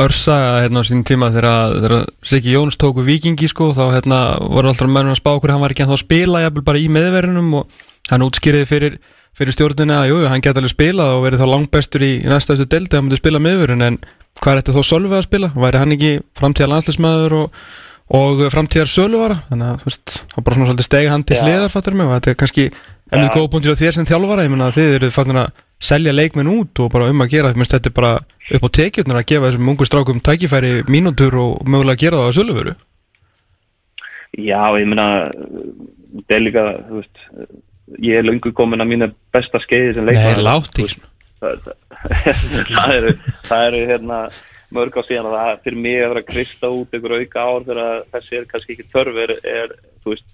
Örsa hérna á sín tíma þegar, þegar Siggi Jóns tóku vikingi sko þá hérna voru alltaf mennum að spá okkur hann var ekki að spila jafnvel bara í meðverðinum og hann útskýriði fyrir, fyrir stjórnina að jú, hann geta alveg spilað og verið þá langbestur í, í næstastu delta að hann myndi spila meðverðin en hvað er þetta þá Sölvi að spila? Væri hann ekki framtíðar landslismæður og, og framtíðar Sölvara þannig að veist, bara svona svolítið stegi hann til hliðar fattur mig og þetta er kannski Já. góð punktur á þér sem þjálfara ég menna að þið eru fannir að selja leikmenn út og bara um að gera, minnst þetta er bara upp á tekjurnar að gefa þessum ungu strákum tækifæri mínútur og mögulega gera það á söluvöru Já, ég meina þetta er líka, þú veist ég er löngu komin að mína besta skeiði sem leikmaður. Nei, látt í það, eru það eru hérna mörg á síðan að það fyrir mig að vera að krista út ykkur auka ár þegar þessi er kannski ekki þörf er, þú veist,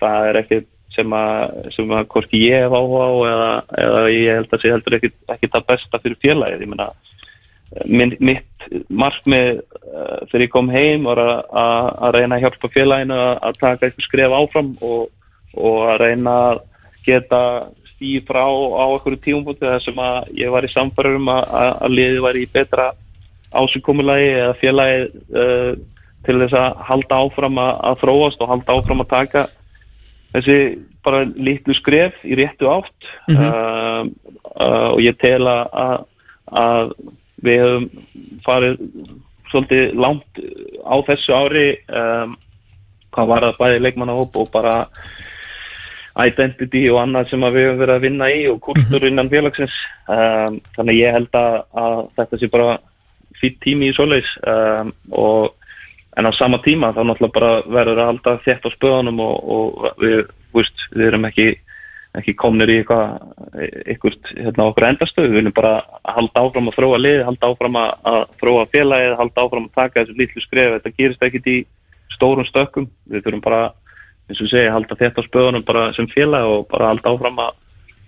það er ekki sem að, sem að hvorki ég hef áhuga á eða, eða ég held að sé heldur ekki, ekki það besta fyrir félagið. Ég meina mitt markmið uh, þegar ég kom heim var að, að, reyna að hjálpa félaginu að, taka eitthvað skref áfram og, og að reyna að geta stíð frá á einhverju tímumbúti þar sem að ég var í samfærum að, að, liðið var í betra ásynkomulagi eða félagi uh, til þess að halda áfram að þróast og halda áfram að taka þessi bara litlu skref í réttu átt Mhm. uh, uh, og ég tel að, að, við höfum farið svolítið langt á þessu ári um, hvað var það bæði leikmannahóp og bara identity og annað sem við höfum verið að vinna í og kultúr innan félagsins um, þannig ég held að, að þetta sé bara fýtt tími í svoleiðis um, og en á sama tíma þá náttúrulega bara verður að halda þétt á spöðunum og, og við, veist, við erum ekki ekki komnir í eitthvað hérna okkur endastöð, við viljum bara halda áfram að þróa lið, halda áfram að, þróa félagið, halda áfram að taka þessu litlu skref, þetta gerist ekkit í stórum stökkum, við þurfum bara eins og segja, halda þetta á spöðunum bara sem félag og bara halda áfram að,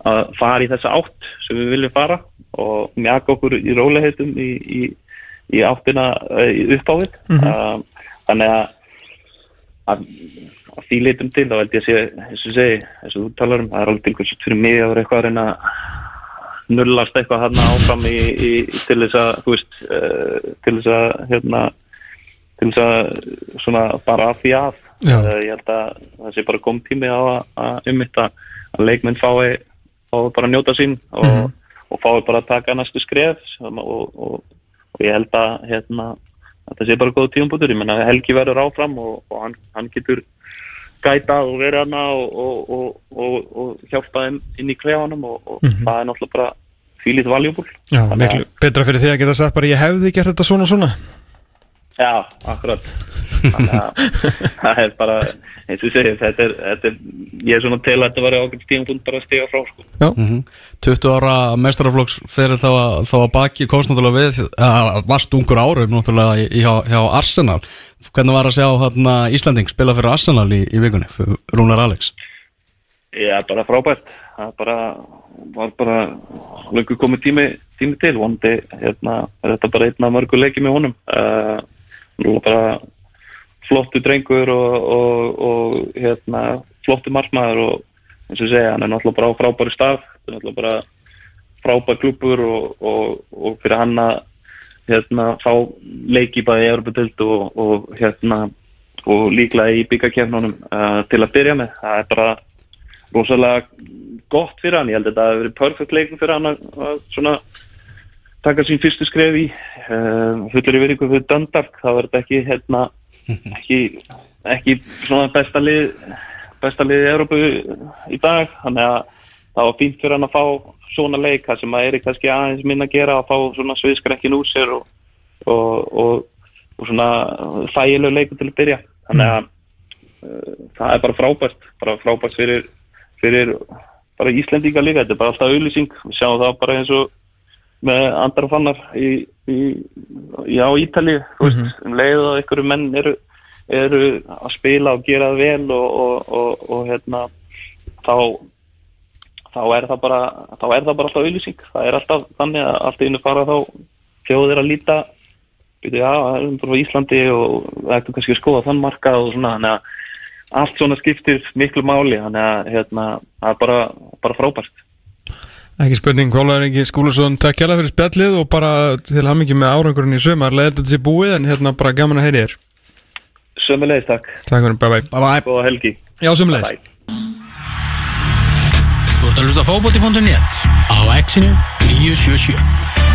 að fara í þessa átt sem við viljum fara og mjaka okkur í róliheitum í, í, í áttina í uppávið um, þannig að, að, að því litum til þá held ég að sé, eins og segi eins og þú talar um, það er alveg tilkvæmst fyrir mig að vera eitthvað að reyna nullast eitthvað hann áfram í, í, til þess að, þú veist uh, til þess að hérna til þess að svona bara af því að. Uh, ég held að það sé bara kom tími á að, um þetta að leikmenn fái, fái bara að njóta sín og, og fái bara að taka næstu skref og, og, og ég held að hérna það sé bara góð tíumbútur, ég menna Helgi verður áfram og, og hann, hann getur gætað og verið hana og, og, og, og, og hjálpa þeim inn í klefanum og, og það er náttúrulega bara fílít valjúbúl Já, miklu betra fyrir því að geta sagt bara ég hefði gert þetta svona svona Já, akkurat. Það er bara eins og segi, þetta er, þetta er ég er svona til að þetta var ákveðt tímapunkt bara að stiga frá sko. Já, 20 ára mestaraflokks fyrir þá að, þá að baki komst náttúrulega við, að varst ungur árum náttúrulega í, hjá, hjá Arsenal. Hvernig var að sjá hérna Íslanding spila fyrir Arsenal í, í vikunni, Rúnar Alex? Já, bara frábært. Það bara, var bara löngu komið tími, tími til. Vonandi, hérna, er þetta bara einn af mörgu leiki með honum. Uh, nú bara flottu drengur og, og, og hérna, flottu markmaður og eins og segja, hann er náttúrulega bara á frábæri stað, þetta er náttúrulega bara frábær klubur og, og, fyrir hann að hérna, fá leiki bæði í Európa-dild og, hérna og líklega í byggakefnunum uh, til að byrja með, það er bara rosalega gott fyrir hann. Ég held að þetta hafi verið perfect leikum fyrir hann að svona taka sín fyrstu skref í fullir í veringu fyrir Dundalk þá er þetta ekki hérna ekki, ekki svona besta lið besta lið í Európu í dag. Þannig að það var fínt fyrir hann að fá svona leik það sem að er kannski aðeins minna að gera að fá svona sviðskrekkin úr sér og, og, og, og svona þægilegu leikum til að byrja. Þannig að uh, það er bara frábært bara frábært fyrir, fyrir bara Íslendinga líka, þetta er bara alltaf auðlýsing við sjáum það bara eins og með andra fannar í, í, í á Ítalíu þú veist, um leið og einhverju menn eru, eru að spila og gera það vel og, og, og, og hérna þá þá er það bara þá er það bara alltaf auðlýsing það er alltaf þannig að alltaf innu fara þá þjóðir að líta byrju, já, það er bara á Íslandi og það ættum kannski að skoða þann markað og svona, þannig að allt svona skiptir miklu máli, þannig að hérna, það er bara, bara frábært. Ekki spurning, Kólaður Ingi Skúlusson takk hjá fyrir spjallið og bara til hamingi með árangurinn í sumar leðið þetta sé búið en hérna bara gaman að heyri þér Sömulegis, takk. Takk fyrir, bye bye Bye bye Góða helgi. Já, sömulegis. Þú ert að hlusta á fótbolti.net á exinu 977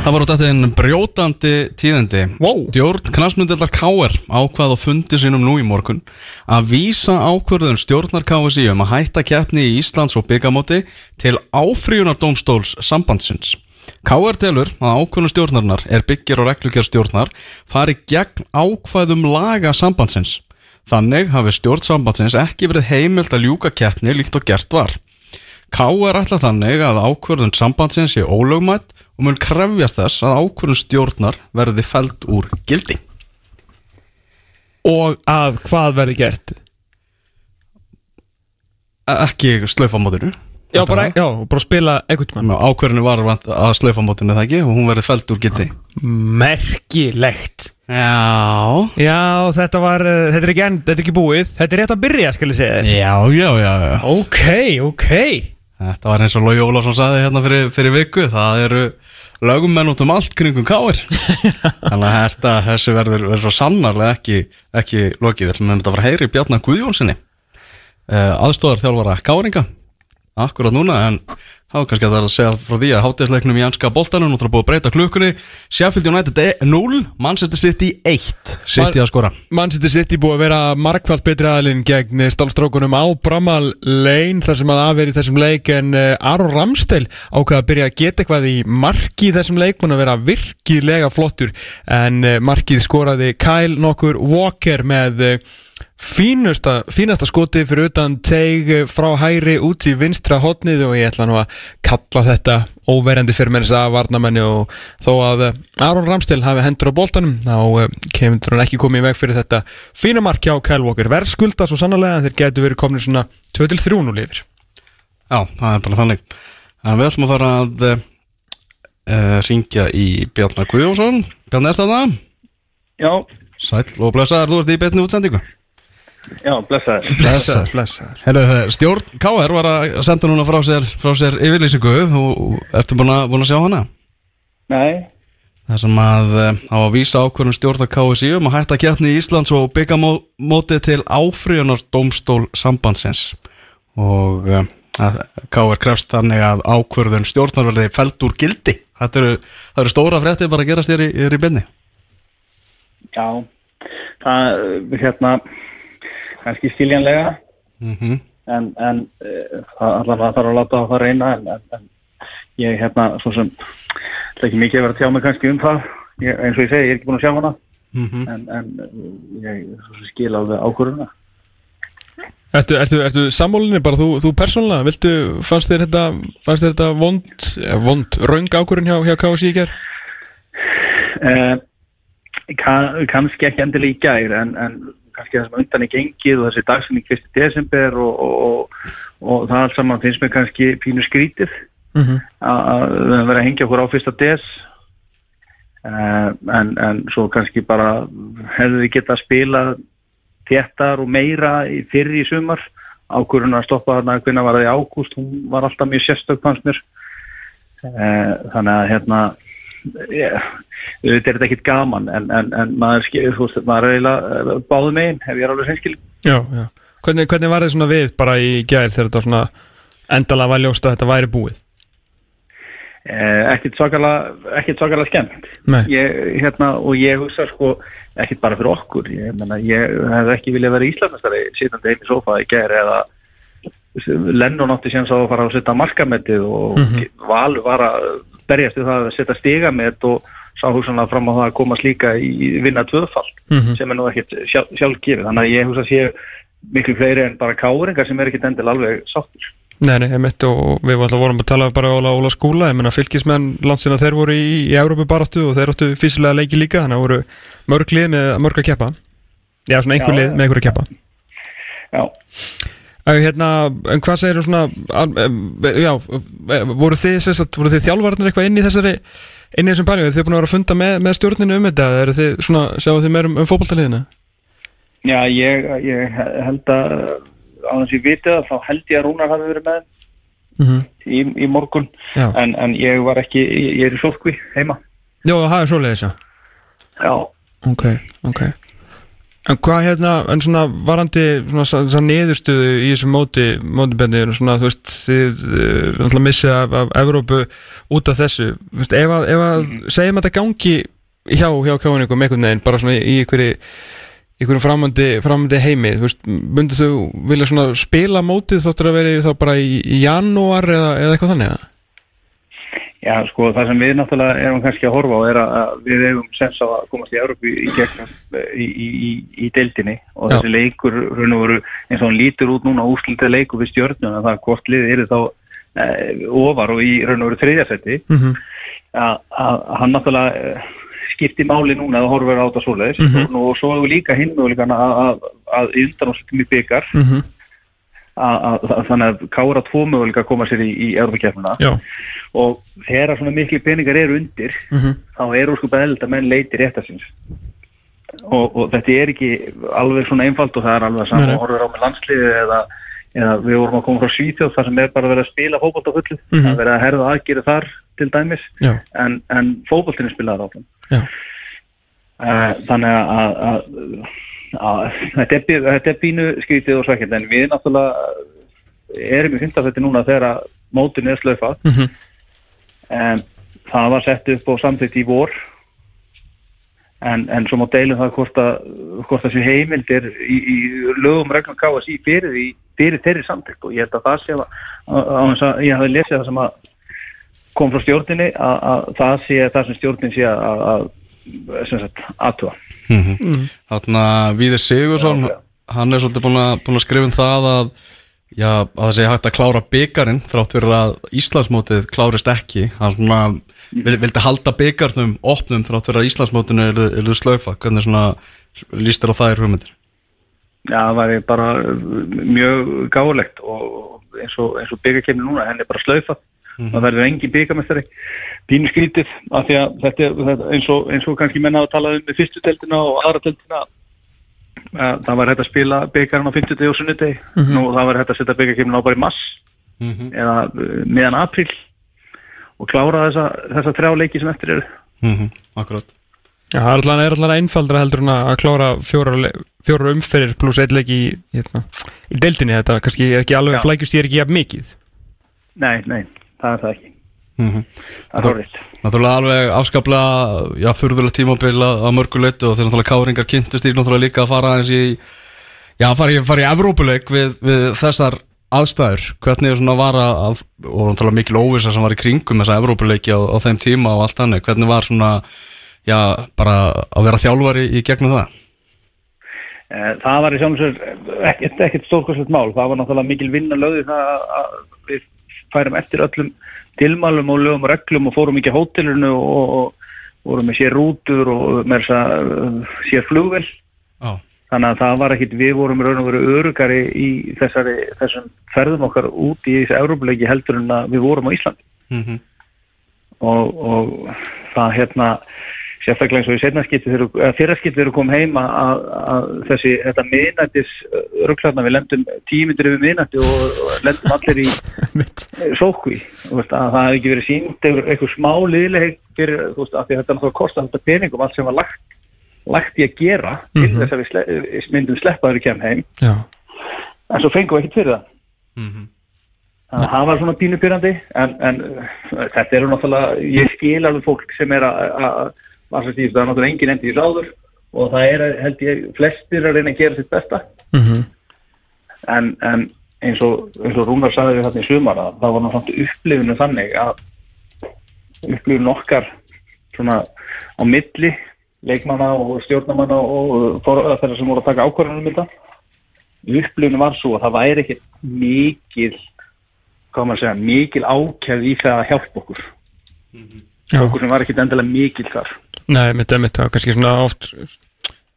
Það var út eftir einn brjótandi tíðindi Wow. Stjórn knastmyndelar KR ákvað á fundi sínum nú í morgun að vísa ákvörðun stjórnar KSI um að hætta keppni í Íslands og byggamóti til áfríunar dómstóls sambandsins. KR telur að ákvörðun stjórnarnar er byggir og reglugjör stjórnar fari gegn ákvæðum laga sambandsins. Þannig hafi stjórn sambandsins ekki verið heimilt að ljúka keppni líkt og gert var. KR ætla þannig að ákvörðun sambandsins sé ólögmætt og mun krefjast þess að ákvörðun stjórnar verði feld úr gildi. Og að hvað verði gert? E- Ekki slöfamótinu. Já, bara, já, bara spila ekkert mann Ákvörðinu var að slöfamótinu það ekki og hún verði feld úr gildi. Merkilegt Já. Já, þetta var, uh, þetta er ekki, enn, þetta er ekki búið Þetta er rétt að byrja, skal ég segja þér Já, já, já, já. Ok, ok Þetta var eins og Lói Ólafsson saði hérna fyrir, fyrir viku, það eru lögumenn út um allt kringum káir. Þannig að þetta, þessu verður, verður svo sannarlega ekki, ekki lokið. Við ætlum að þetta var heyri Bjarnar Guðjónssoni, uh, aðstóðar þjálfara káringa, akkurat núna, en þá kannski að það er að segja frá því að hátíðsleiknum í anska boltanum, nú þarf að búið að breyta klukkunni, Sheffield United 0, Manchester City 1, City að skora. Manchester City búið að vera markvælt betri aðalinn gegn stálstrókunum á Bramall Lane þar sem að aðveri þessum leik en uh, Aron Ramstel ákveða að byrja að geta eitthvað í marki í þessum leik búin að vera virkilega flottur. En uh, markið skoraði Kyle nokkur Walker með uh, fínasta, fínasta skoti fyrir utan teig frá hæri út í vinstra hotnið og ég ætla nú að kalla þetta óverjandi fyrir mér þess að varnamenni og þó að Aron Ramstel hafi hendur á boltanum þá uh, kemur hann ekki komið í veg fyrir þetta fína mark hjá Kyle Walker verðskulda svo sannlega þeir getur verið komin svona 2-3 nú lifir Já, það er bara þannig. En við ætlum að fara að uh, ringja í Bjarnar Guðjónsson. Bjarnar, er þetta? Já, Sæll og blessaður, þú ert í betni útsendingu. Já, blessaður. Blessaður. blessaður Herru, stjórn KR var að senda núna frá sér, frá sér yfirlýsingu og ertu búin að, búin að sjá hana? Nei, Það sem að uh, á að vísa ákvörðum stjórnar KSI um að hætta keppni í Íslands og byggja mó- mótið til áfríunar domstól sambandsins og uh, að KR krefst þannig að ákvörðun stjórnar verði feld úr gildi. Þetta eru, það eru stóra fréttið bara að gerast þér í, í bynni. já, það, hérna, kannski skiljanlega, Mm en, en uh, það allavega þarf að láta á það reyna, en, en, en ég, hérna, svo sem, það er ekki mikið að vera að tjá mig kannski um það, ég, eins og ég segi, ég er ekki búin að sjá hana, -hmm. en, en ég skil alveg ákvörðuna. Ertu, ertu, ertu sammólinni bara þú, þú persónulega, viltu, fannst þér þetta fannst þér þetta vond, ja, vond raung ákvörðun hjá, hjá KSI í ger? Uh, kann, kannski ekki í gær en, en kannski það sem undan er gengið og þessi dagsinning 1. desember og, og, og, og það allt saman finnst mér kannski pínu skrítið Mm -hmm. að að við höfum verið að hengja okkur á 1. des uh, en, en svo kannski bara hefðu við getað spila téttar og meira í- fyrr í sumar ákvörðun að stoppa þarna hvernig var það í ágúst hún var alltaf mjög sérstök fannst mér uh, þannig að hérna yeah, auðvitað er þetta ekkit gaman en, en, en maður, veist, maður er eiginlega báðu megin ef ég er alveg seinskil Já, já. Hvernig, hvernig var þið svona við bara í gær þegar þetta svona endalega var ljóst að þetta væri búið? eh, ekkit svakalega skemmt ég, hérna, og ég hugsa sko ekkit bara fyrir okkur ég, meina, ég hef ekki viljað vera Íslandmestari sitandi heim í sofa í gær eða Lennon átti sá að fara að setja markamettið og Mhm. Valur var að berjast við það að setja stigamett og sá hugsanlega fram á það að komast líka í vinna tvöðfall Mhm. sem er nú ekkit sjálf, sjálfgefið. Þannig að ég hugsa að sé miklu fleiri en bara káringar sem er ekkit endil alveg sáttur Nei, nei, ég mitt og við vorum að tala bara Óla, Óla skúla, ég menna fylgismenn landsina þeir voru í, í Európa baráttu og þeir áttu físilega leiki líka, þannig að voru mörg lið með mörg að keppa. Já, svona einhver lið með einhver að keppa. Já, hérna, en hvað segir svona al- em, já, voru þið, sagt, voru þið þjálfarnir eitthvað inn í þessari inn í þessum bæri, eru þið búin að vera að funda með, með stjórninu um þetta, eru þið svona sjáu þið meir um, um fótboltaliðina? Já, ég, ég held að á þess að ég viti það, þá held ég að Rúnar hafi verið með Mm í, í morgun. En, en ég var ekki, ég, ég er í sótkví heima. Já, það er svoleiðis, já. Já, Ok, ok En hvað hérna, en svona varandi svona þess að niðurstöðu í þessu móti mótibenni, svona þú veist þið uh, náttúrulega missið af, af Evrópu út af þessu, þú veist, ef að, ef að segjum að þetta gangi hjá, hjá káiningum einhvern veginn, bara svona í einhverju einhverjum framöndi, framöndi heimi þú veist, myndið þú vilja svona spila mótið þóttur að vera þá bara í, janúar eða, eða eitthvað þannig eða? Já, sko, það sem við náttúrulega erum kannski að horfa á er að að við hefum sens á að komast í Európu í í, í, í, í deildinni og Já. þessi leikur raun og veru eins og hann lítur út núna úslitið leikur við stjörnum að það hvort liðið eru þá eh, ofar og í raun og veru þriðjasetti Mm að, að hann náttúrulega eh, skipti máli núna að horfa á þetta svoleiðis Mhm. og, og svo hefur líka hinn möguleikann að, að, að í undan og svolítið mjög byggar -hmm. Að, að, að þannig að kára tvo möguleika að koma sér í, í Európa-kefnuna Já. Og þegar svona miklu peningar eru undir mm þá eru sko beðild að menn leiti réttasins og, og þetta er ekki alveg svona einfalt og það er alveg saman að horfa á með landsliði eða, eða við vorum að koma frá Svíþjóð þar sem er bara verið að spila fótbolt á fullu. Mhm. það er verið að herða aðgýri þar til dæmis. Já, en, en fótboltinu spilaði áfram. Uh, þannig að, að, að, að þetta, er, bí- þetta pínu skrítið og svækjandi en við náttúrulega erum í fyrstafætti núna þegar að mótinu er slöfað mm en það var sett upp og samþykkt í vor. En, en svo má deilum það hvort að hvort þessi heimildir í, í lögum reglum KSI fyrir, í, fyrir þeirri samþykkt. Og ég held að það sé að, að, að, ég hafi lesið það sem að kom frá stjórninni að, að það sé það sem stjórnin sé að, að sem sagt, aðtúa Þannig að Víðir Sigursson Já, já. hann er svolítið búin að, að skrifa um það að, já, að það sé hægt að klára byggarinn þrátt fyrir að Íslandsmótið klárist ekki. Hann svona, vil, vildi halda byggarnum opnum þrátt fyrir að Íslandsmótinu er, er slöfa, hvernig svona líst þér á er hugmyndir? Já, það væri bara mjög gáulegt og eins og, og byggakefni núna, henni er bara slaufað það verður engin byggamestari pínu skrítið af því að þetta, er- þetta eins, og, eins og kannski menna að tala um með fyrstu deildina og aðra deildina að það var hægt að spila byggarinn á 50 og sunnudegi. Nú það var hægt að setja byggakefni á bara í mass eða uh, meðan apríl og klára þessa, þessa þrjá leiki sem eftir eru. Mm -hmm. Akkurat. Já, það er allan einfaldra heldur en að klára fjórar, fjórar umferðir pluss eitt leik í, hérna, í deildinni. Þetta kannski er ekki alveg, Já. flækjust ég er ekki jafn mikið. Nei, nei, það er það ekki mm það er horrið Náttúrulega alveg afskaplega, já, furðulegt tímabil að, að mörguleitu og þeir náttúrulega káringar kynntust í náttúrulega líka að fara aðeins í, já, fara í, fara í Evrópuleik við, við þessar aðstæður. Hvernig er svona var að, og náttúrulega mikil óvisa sem var í kringum þessa Evrópuleiki á, á þeim tíma og allt hannig, hvernig var svona, já, bara að vera þjálfari í gegnum það? Eh, Það var í sjálfsögur ekkert, ekkert stórkostlegt mál. Það var náttúrulega mikil vinna lögði það að- að við færum eftir öllum tilmælum og lögum og reglum og fórum ekki á hótelinu og, og vorum með sér rútur og með að sér flugvel. Já. Þannig að það var ekkit, við vorum raun og veru örugari í þessari, þessum ferðum okkar út í þessi Európuleiki heldur en að við vorum á Íslandi. Mm -hmm. og, og það hérna sérstaklega eins og í setna skipti þegar fyrra skipti þegar við komum heim að, þessi, þetta miðnættis rugglarna, við lendum tímyndir yfir miðnætti og, og lendum allir í sókví, þú veist, að það hefði ekki verið sínd eitthvað, eitthvað smá liðleg fyrir, þú veist, að því að þetta náttúrulega þetta peningum allt sem var lagt, lagt í að gera til þess að við sle, myndum sleppa þegar við kemum heim, Já, en svo fengum við ekkert fyrir það. Mhm. Þannig að það var svona pínupyrrandi en, en uh, þetta eru náttúrulega ég skil alveg fólk sem er að- að að- varsast í þessu, það er náttúrulega engin endi í sáður og það er held ég flestir að reyna að gera sitt besta. Mm en, en eins og, eins og Rúnar sagði við þarna í sumar að það var náttúrulega upplifinu þannig að upplifinu okkar svona á milli leikmanna og stjórnamanna og þeirra sem voru að taka ákvarðanum um þetta upplifinu var svo að það væri ekki mikil hvað maður að segja, mikil ákjæð í það að hjálpa okkur. Já. okkur sem var ekki endilega mikil þar. Nei, mitt er mitt, það var kannski svona oft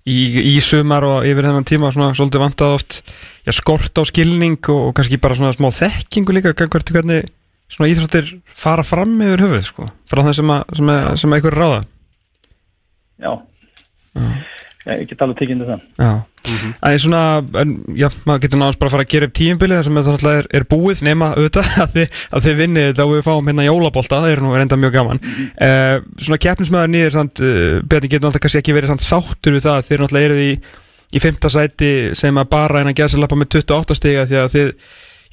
í, í sumar og yfir þennan tíma svona svolítið vantað oft já, skort á skilning og, og kannski bara svona smá þekkingu líka hvert hvernig svona íþróttir fara fram yfir höfuð sko, frá það sem að, sem að, sem að einhver ráða. Já, ég get alveg tekið undir það. Já, en svona, en, já, maður getur náttúrulega bara að fara að gera upp tíumbili þar sem það er, er búið nema auðvitað að þið, að þið vinnið þetta og við fáum hérna jólabólta, það er nú reynda mjög gaman. Uh, Svona keppnismæður nýðir uh, Bjarni getur náttúrulega kannski ekki verið samt sáttur við það að þið náttúrulega eruð í, í fymta sæti sem að bara eina gæsa lappa með 28 stiga því að þið,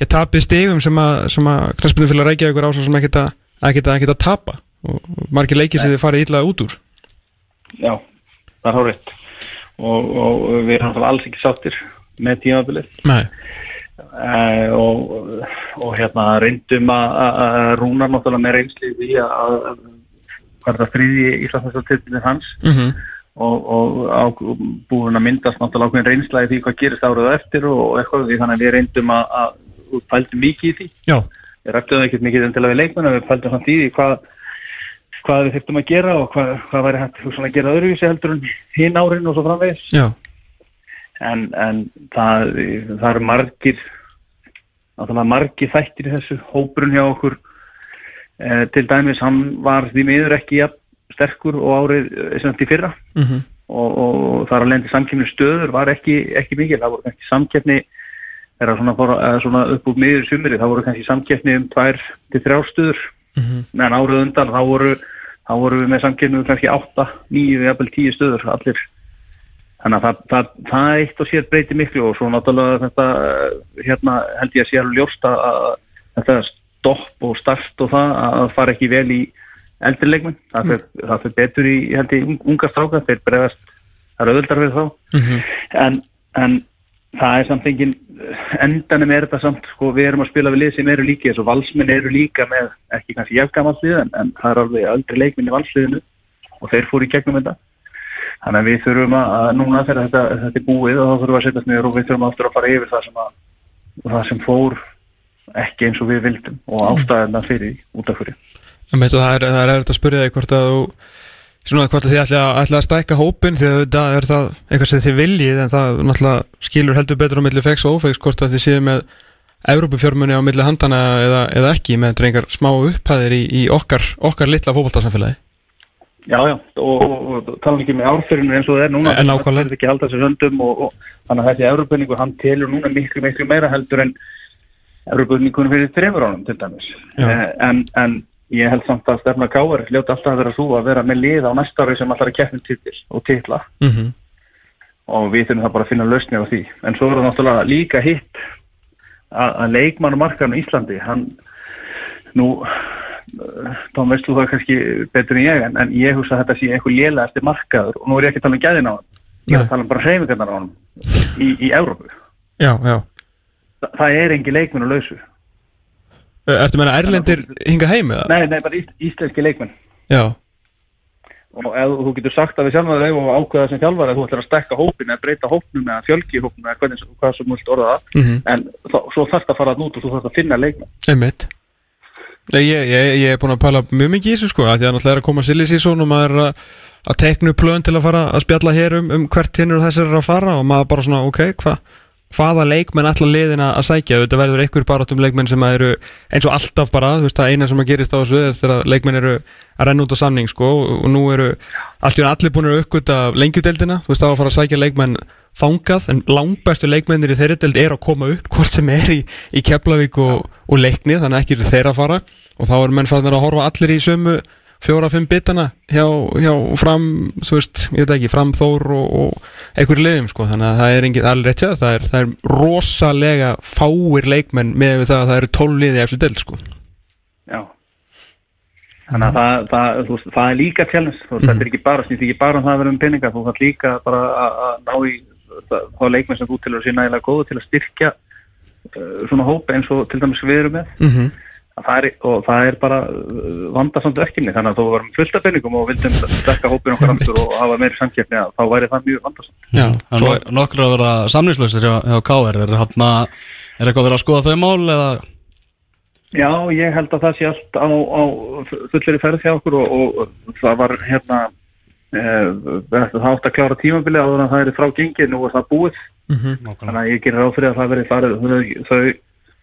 ég tapið stigum sem að, að knastbyrnum fyrir að reykja ykkur ásá sem ekkert að, ekkert að, ekkert að tapa og og það og, og við erum náttúrulega alls ekki sáttir með tímabilið. Nei, uh, og, og hérna reyndum að að rúnar náttúrulega með reynsli í að að- er það þriði Íslandsmeistaratitillinn hans. Mm og, og á, búin að myndast náttúrulega ákveðin reynsla í því hvað gerist árið á eftir og eitthvað því þannig að við reyndum að, að við pældum mikið í því. Já, við rættum ekkert mikið endilega við leikmenn við pældum samt í því hvað hvað við þurftum að gera og hvað, hvað væri hægt að gera öðruvísi heldur en hinn árin og svo framvegis. Já, en, en það, það eru margir náttúrulega margir þættir í þessu. Hópurinn hjá okkur eh, til dæmis hann var því miður ekki jafn sterkur og árið eh, sem þetta í fyrra. Mm og, og, og þar að lendi samkeppni stöður var ekki, ekki mikil, það voru kannski samkeppni er að svona, eða svona upp úr miður sumri, það voru kannski samkeppni um tvær til þrjár stöður meðan árið undan þá voru þá voru við með samkeppni um kannski átta, níu, jafnvel tíu stöður allir. Þannig að það, það, það eitt og sér breyti miklu og svo náttúrulega þetta hérna held ég að sé alveg ljóst að þetta stopp og start og það að fara ekki vel í eldri leikmenn, það fyrir, það fyrir betur í held ég un- unga stráka, þeir bregðast það er auðvöldar við þá. En, en það er samt engin endanum er þetta samt sko, við erum að spila við lið sem eru líki þessu valsmenn eru líka með ekki kannski jafngamallið en, en það er alveg aldrei leikminn í valsliðinu og þeir fóru í gegnum þetta. Þannig að við þurfum að, að núna þegar þetta, þetta er búið og þá þurfum við að setjast niður og við þurfum aftur að fara yfir það sem, að, það sem fór ekki eins og við vildum og ástæðina fyrir út af hverju. Það er, það er að spyrja þig hvort að þú svona hvort að þið ætla, ætla að stækka hópin því að það er það eitthvað sem þið viljið en það náttúrulega skilur heldur betur á milli fex og ófex hvort að þið séu með Európufjörmunni á milli handana eða, eða ekki með þetta engar smá upphæðir í, í okkar, okkar litla fótboltarsamfélagi Já, já, og, og, og tala ekki með árfyrinu eins og það er núna En nákvæmlega. Það er ekki halda sér höndum og, og þannig að þessi Európenningu, hann telur núna miklu, miklu meira heldur en Európenningunum fyrir þreymur ánum til dæmis. Eh, en, en ég held samt að Stefna Káar ljóta alltaf að vera svo að vera með lið á næsta ári sem allar er keppnum titil og titla. Mm -hmm. og við þurfum það bara að finna lausni á því. En svo er það náttúrulega líka hitt að, að leikmannumarkaðan í Íslandi hann nú þá veist þú það kannski betur en ég en, en ég hugsa að þetta sé eitthvað lélegasti markaður og nú er ég ekki að tala um gæðin á hann ég er að tala um bara hreyfingarnar á hann í, í Európu Þa, það er engi leikmenn og lausu Ertu meina erlendir hinga heim eða? nei, nei, bara ís, íslenski leikmenn. Já, og ef þú getur sagt að við sjálfum að og ákveða sem þjálfar að þú ætlar að stekka hópin eða breyta hópnum eða fjölgi hópnum eða hvernig, hvað sem múlt orða það. Mhm. en þó, svo þarf það að fara að nút og þú þarf að finna leikmenn. Einmitt. Ég, ég, ég er búin að pæla mjög mikið í þessu sko Því að náttúrulega er að koma silly season og maður er að, að teknu plön til að fara að spjalla hér um, um hvert hinn og þessir að fara og maður bara svona, ok, hva, hvaða leikmenn ætla liðin að að sækja? Þetta verður einhver bara um leikmenn sem að eru eins og alltaf bara, þú veist, það eina sem að gerist á þessu er að leikmenn eru að renna út á samning sko og, nú eru einu allir búin að uppgöta lengjudeldina, þú veist, að fara að sækja leikmenn þangað, en langbæstu leikmennir í þeirri deild er að koma upp hvort sem er í, í Keflavík og, og leikni þannig að ekki eru þeir að fara og þá eru menn farnir að horfa allir í sömu fjóra-fimm bitana hjá, hjá fram, þú veist, ég veit ekki, fram þór og, og einhverju liðum sko, þannig að það er engin alveg rétt hjá það er, það er rosalega fáir leikmenn með við það að það eru tól liði eftir deild sko. Já. Þannig að það, það, veist, það er líka challenge, þú veist, þetta er ekki bara, snýst ekki bara um það að vera um peninga, þú þarf líka bara að ná í það- þá leikmenn sem þú til að sé nægilega góðu til að styrkja uh, svona hópa eins og til dæmis við erum með. mm -hmm. Að Það er, og það er bara uh, vandasamt verkefni, þannig að þú varum fullt af peningum og vildum stekka hópin okkar aftur og hafa meiri samkeppni að þá væri það mjög vandasamt. Já, Það svo, nokkur að vera samlýslausir hjá, hjá KR er, er eitthvað verið að skoða þau mál eða? Já, ég held að það sé allt á, á fullri ferð hjá okkur og, og, og það var hérna það átt að klára tímabili áður en það er frá gengið, nú er það búið. Þannig að ég gerir ráð fyrir að það verið þau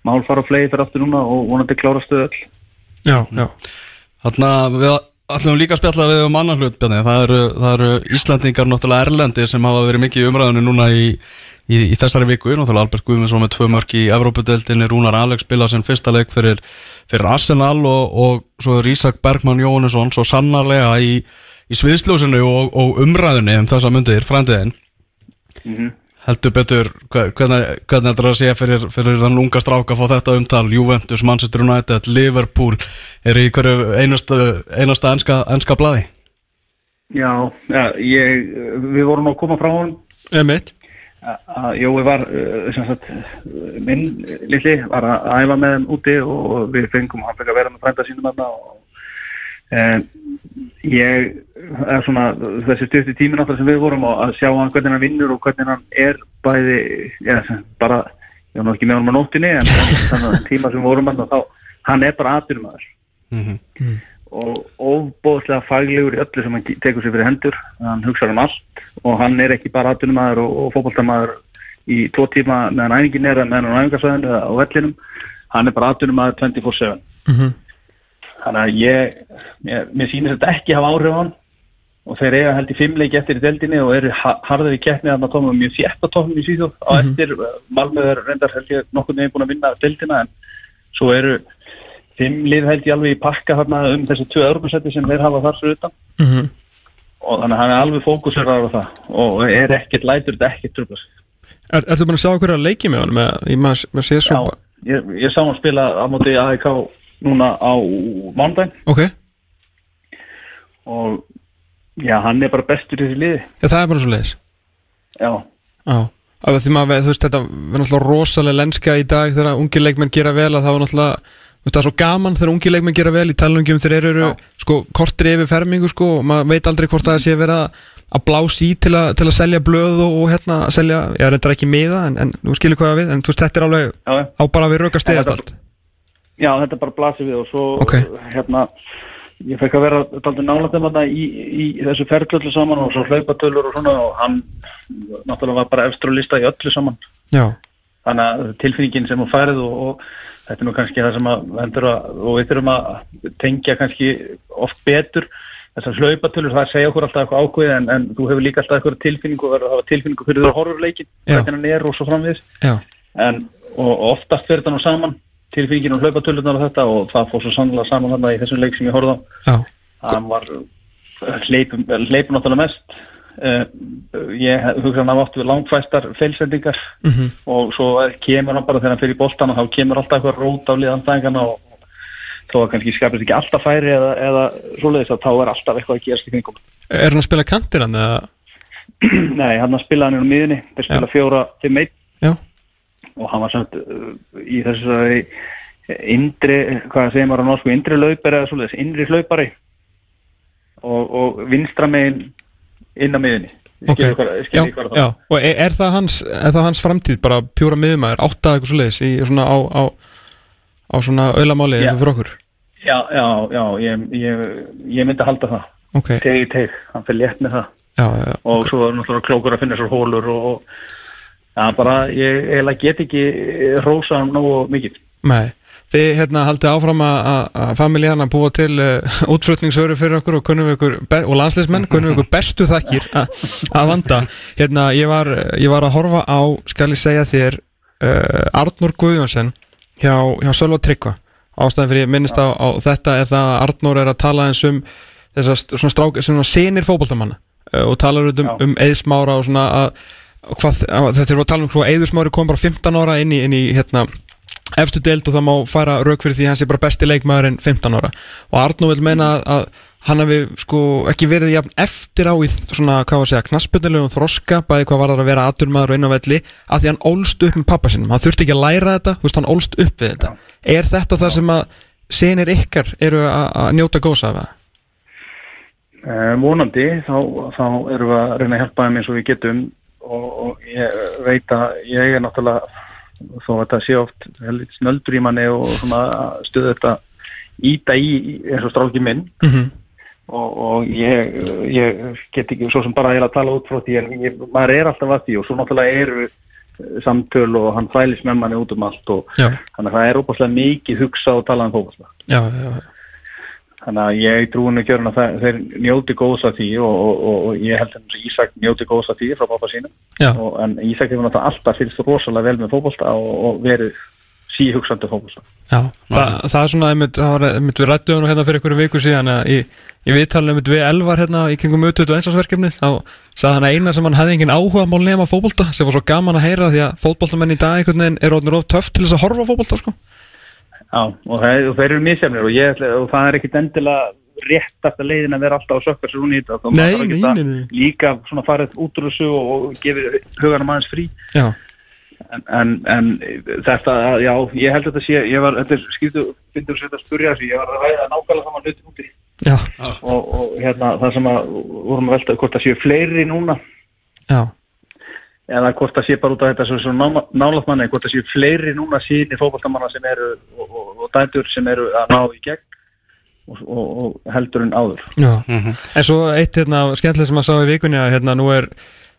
mál fara á flegi fyrir aftur núna og vonandi klára stöð öll Já, já Þannig að við ætlum líka að spjalla við um annan hlut, Bjarni. Það eru, það eru Íslandingar náttúrulega erlendi sem hafa verið mikið í umræðinu núna í, í, í þessari viku. Náttúrulega Albert Guðmundsson með tvö mörk í Evrópudeldinni, Rúnar Alex spila sem fyrsta leik fyrir, fyrir Arsenal og, og svo er Ísak Bergmann Jónesson svo sannarlega í, í sviðsljósinu og, og umræðinu um þessa myndir frændiðin. Heldur betur, hve- hvernig, hvernig heldur það að sé fyrir, fyrir þann unga stráka að fá þetta umtal, Juventus, Manchester United, Liverpool, er í hverju einasta, einasta enska, enska blaði? Já, já ég, við vorum að koma frá hún Emitt að Jói var sem sagt, minn litli var að æfa með þeim úti og við fengum að vera með frænda sínum þarna og en, ég er svona þessi styrti tímin alltaf sem við vorum og að sjá hann hvernig hann vinnur og hvernig hann er bæði ja, sem bara, ég var nú ekki með honum á nóttinni en þannig að tíma sem við vorum hann þá, hann er bara aðbyrjumæður og ofbóðslega faglegur í öllu sem hann tekur sér fyrir hendur. Hann hugsaður um allt og hann er ekki bara aðtunumæður og, og fótboltamaður í tvo tíma meðan æfingin er eða meðan hann æfingarsvæðinu á vellinum. Hann er bara aðtunumæður 24-7 Mhm. Þannig að ég mér, mér sýnir þetta ekki hafa áhrif á hann og þeir eiga held í fimmleiki eftir í deldinni og eru ha- harðir í keppni að maður tóma mjög þétt á tóknum í Svíþjóð á eftir Malmöður reyndar held ég nokkurn veginn búin að vinna deldina en svo eru fimm lið held ég alveg í pakka þarna um þessi tvö örgursætti sem þeir hafa þar fyrir utan Mhm. og þannig að hann er alveg fókusur á það og er ekkert lætur þetta ekkert trubla sig. er, Ertu búin að sjá okkur að leiki með hann með, svo Já, ég, ég sá hann spila á móti AIK núna á mánudaginn. Ok, og já, hann er bara bestur í þessi liði. Já, það er bara svo leiðis já, Já, af því maður, þú veist, þetta verður náttúrulega rosalega lenska í dag þegar ungi leikmenn gera vel að það var náttúrulega, það er svo gaman þegar ungi leikmenn gera vel í talungum þegar þeir eru, sko, kortri yfir fermingu, sko, og maður veit aldrei hvort það sé verið að blása í til að, til að selja blöð og, og hérna, selja, ég reyndar ekki miða en, en þú skilur hvað við, en þú veist, þetta er alveg á bara við rauka stegast allt já, þetta bara blasir við og svo Ok. hérna ég fekk að vera daldur nálættum þarna í, í þessu ferðlöllu saman og svo hlaupatölur og svona og hann náttúrulega var bara efstur að lista í öllu saman. Já, þannig að tilfinningin sem hún færið og, og þetta er nú kannski það sem að að, og við þurfum að tengja kannski oft betur þessar hlaupatölur, það segja okkur alltaf eitthvað ákveð en, en þú hefur líka alltaf eitthvað tilfinningu og verður að hafa tilfinningu fyrir þú horfur leikin Já. hvernig hann er og svo framvið já, en, og, oftast fyrir þetta nú saman tilfinningin og hlaupatölunar og þetta og það fór svo sannlega saman þarna í þessum leik sem ég horfði á. Hann var hleypum, hleypum náttúrulega mest. Uh, ég hugsa hann að áttu við langfæstar feilsendingar Mhm. og svo kemur hann bara þegar hann fyrir í boltana þá kemur alltaf eitthvað rót á liðanstæðingana og þó að kannski skapist ekki alltaf færi eða, eða svoleiðis að þá er alltaf eitthvað að gerast í kringum. Er hann að spila kantir hann eða, Nei, hann spilaði hann í miðunni þeir spila fjóra, fimm, eitt já, og hann var samt uh, í þessari indri, hvað segir maður á norsku, indri laupari eða svoleiðis, indri hlaupari. Og, og vinstra megin inn á miðunni ok, Skilur hvað- já, já. og er, er það hans, er það hans framtíð bara pjúra miðumæður, átta eitthvað svo leiðis í svona á, á, á svona öllamáli Já. fyrir okkur? Já, já, já, ég, ég, ég myndi að halda það. Ok, teg í teg, hann fyrir létt með það. Já, og ok. svo er náttúrulega klókur að finna sér hólur og, og já, bara, ég eiginlega get ekki rósa hann nógu mikið. Nei, þið hérna haldið áfram að- familjan að búa til uh, útflutningshöru fyrir okkur og, ykkur, og landsleismenn kunnum við ykkur bestu þakkir að vanda. Hérna, ég var, ég var að horfa á skal ég segja þér uh, Arnur Guðjónsson hjá, hjá Sölva Tryggva. Ástæðan fyrir ég minnist á, á þetta er það að Arnur er að tala eins um þessar svona svona senir fótboltamanna uh, og talar um, um eðsmára og svona að hvað, að, þetta er að tala um hvað eðsmári kom bara 15 ára inn í, inn í hérna efstu deild og það má fara rauk fyrir því hann sé bara besti leikmaður en 15 ára. Og Arnó vil meina að, hann hafi sko ekki verið jafn eftir á í svona, hvað var að segja, knaspunnilegum þroska bæði hvað var það að vera aturmaður og inn á velli að því hann ólst upp með pappa sinum hann þurfti ekki að læra þetta, þú veist, hann ólst upp við þetta. Er þetta það sem að senir ykkar eru að njóta gósa af það? Eh, vonandi, þá, þá erum við að reyna að hjálpa þeim eins og við getum og, og ég veit að ég er náttúrulega þó að þetta sé oft snöldur í manni og stuðu þetta íta í eins og strálki minn Mm -hmm. og, og ég, ég get ekki svo sem bara eiginlega að tala út frá því en ég, maður er alltaf að því og svo náttúrulega eru eh, samtöl og hann fælis með manni út um allt og þannig að það er óbúslega mikið hugsað og talað um fókbalta Já, já, já. Þannig að ég trúin að gjörna það, þeir njóti góðs að því og, og, og, og ég held að Ísak njóti góðs að því frá pappa sínum. En Ísak hefur náttúrulega alltaf fylgst rosalega vel með fókbalta og, og verið síhugsandi fókbalta Já, Þa, það er svona, einmitt, það var, einmitt við rættuðum nú hérna fyrir einhverju viku síðan að í, í viðtalinu einmitt við Elvar hérna í kringum auðvitað og einsásverkefni þá sagði hann að eina sem hann hefði engin áhuga mál nema fótbolta sem var svo gaman að heyra því að fótboltamenn í dag einhvern veginn er orðin Já, og, það, og þeir eru misjafnir og, ég, og það er ekkit endilega réttasta leiðin að vera alltaf að sökka sér hún í þetta þá maður þarf að nei, nei. líka svona farið út úr þessu og, og gefið huganum aðeins frí. Já, en, en, en þetta, já, ég held að þetta sé ég var, þetta er skýrtu, finnur sér að spurja þessu ég var að ræða nákvæmlega saman hluti úti. Já, og, og hérna það sem að vorum að velta hvort það séu fleiri núna. Já, eða hvort það sé bara út af þetta sem svona nálaðt manni, hvort það séu fleiri núna síni fókbaltamanna sem eru og, og, og dætur sem eru að ná í gegn og, og, og heldur en áður já. En svo eitt hérna skemmtileg sem að sá í vikunni að hérna nú er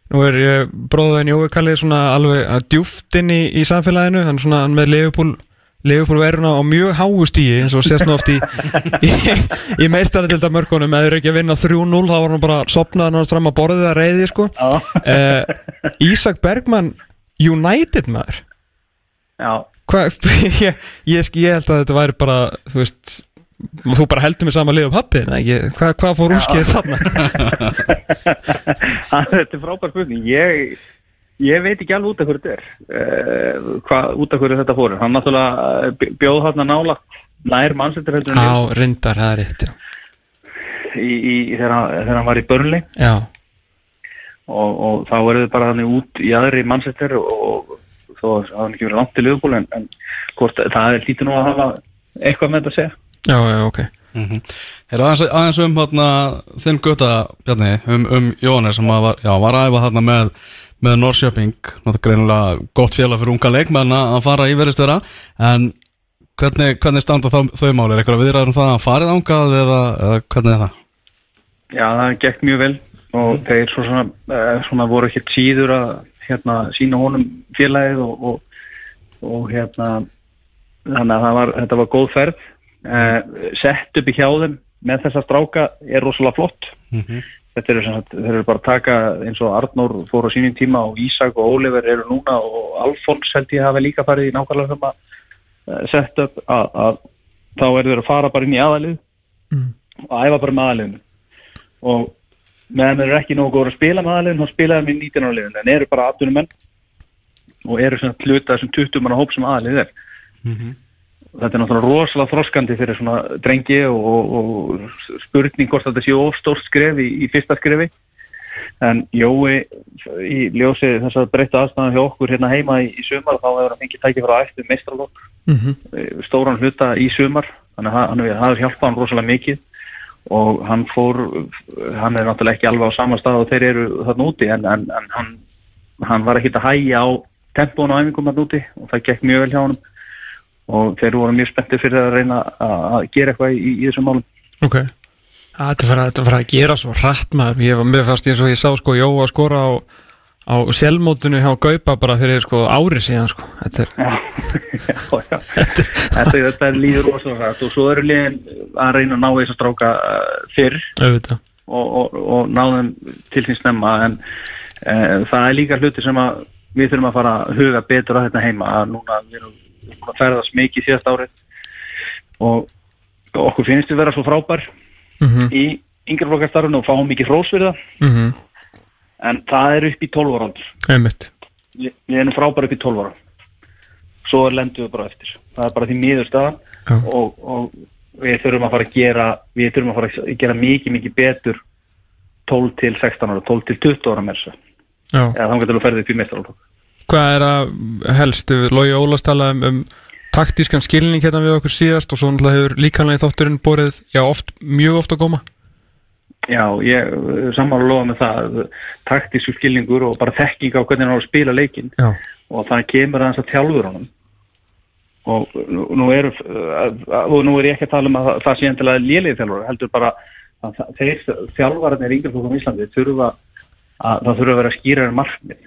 Nú er bróðin Jói Kalli svona alveg að djúft inn í, í samfélaginu hann er svona hann með Leifupúl Leifupúl veruna á mjög háu stíi eins og sést nú oft í, í, í meistarildar mörkunum eða eru ekki að vinna 3-0 þá var hann bara sopnað náttúrulega fram að borðið að reyði sko. Uh, Ísak Bergmann United maður. Ég, ég, ég held að þetta væri bara þú veist þú bara heldur mig sama lið og pappi hvað hva fór úrskið þarna? Þetta er frábær spurning. Ég, ég veit ekki alveg út af hverju þetta er uh, hvað, út af hverju þetta fóru hann náttúrulega eh, bj- bjóð hann að nála nær en á reyndar, það er rétt já. í, í, þegar, þegar hann var í börnli já, og, og þá verður þið bara þannig út í aðri mannsettur og þó að hann ekki verið langt til liðból en, en hvort, það er lítið nú að hafa eitthvað með þetta að segja. Já, já, ok. Er aðeins, aðeins um þinn gutta, Bjarni, um, um Jóhannes sem að var, já, var að æfa hérna með, með Norrköping, náttúrulega greinilega gott félag fyrir unga leikmenn að fara í verðistöra, en hvernig, hvernig standa þau máli? Er eitthvað viðræður um það að farið ángað eða, eða hvernig er það? Já, það gekk mjög vel og þeir svo svona, uh, svona voru ekkert síður að hérna, sína honum félagið og, og, og hérna þannig að var, þetta var góð ferð. Uh, sett upp í hjá þeim með þessa stráka er rosalega flott þetta eru, sem sagt, þeir eru bara að taka eins og Arnór fór á sínum tíma og Ísak og Oliver eru núna og Alfons held ég hafa líka farið í nákvæmlega sem að sett upp að, að þá eru þeir að fara bara inn í aðalið og æfa bara með aðaliðinu og meðan þeir eru ekki nógu góður að spila með aðaliðin þá spila þeir með 19 áliðin en eru bara 18 menn og eru svona hluta þessum 20 manna hóp sem aðalið er þetta er náttúrulega rosalega þroskandi fyrir svona drengi og, og, spurning hvort þetta sé ofstórt skref í, í fyrsta skrefi. En Jói í ljósi þess að breytta aðstæðan hjá okkur hérna heima í, í sumar þá hefur hann fengið tækið frá eftir meistralokk stóran hluta í sumar. Þannig að hann hefur hjálpað hann rosalega mikið og hann fór hann er náttúrulega ekki alveg á sama stað og þeir eru þarna úti en, en, en hann, hann var ekki að hægja á tempón og æfingum þarna úti og það gekk mjög vel hjá hann og þeir voru mjög spenntið fyrir að reyna að að gera eitthvað í, í þessum málum. Ok. Þetta er að, að gera svo hratt maður. Ég var með fast eins og ég sá sko Jó að skora á, á selmótinu hjá Gaupa bara fyrir sko ári síðan sko. Þetta er, Já, já, já. Þetta, þetta er líður rosalega og svo eru liðin að reyna að ná þess að stráka uh, fyrr. Auðvitað. Og, og, og ná þeim til sín snemma. En uh, það er líka hluti sem að við þurfum að fara að huga betur að þetta heima. Að núna við erum við erum búin að ferðast mikið síðast árið. Og okkur finnst við vera svo frábær Mhm. í yngreflokkastarfinu og fáum mikið það. Mm en það er upp í 12 ára við við erum frábær upp í 12 ára. Svo lendum við bara eftir. Það er bara því miður staðan Já. og, og við þurfum að fara að gera við þurfum að fara að gera mikið mikið betur 12 til 16 ára 12 til 20 ára með þessu. Já. Eða þannig að þú ferðið upp í mestralokk Hvað er að helst Lógi Ólafs talaði um, um taktískan skilning hérna við okkur síðast og svo náttúrulega hefur líkanlega þátturinn borið já oft, mjög oft að góma. Já, ég sammála lofa með það taktísku skilningur og bara þekking á hvernig hann á að spila leikinn. Já. Og það kemur aðeins að þjálfur honum. Og nú, er, og nú er ég ekki að tala um að það sé endilega lélið þjálfur heldur bara að þeir þjálfararnir í yngreflokkum í Íslandi þurfa að það þurfa að vera skýrar markmið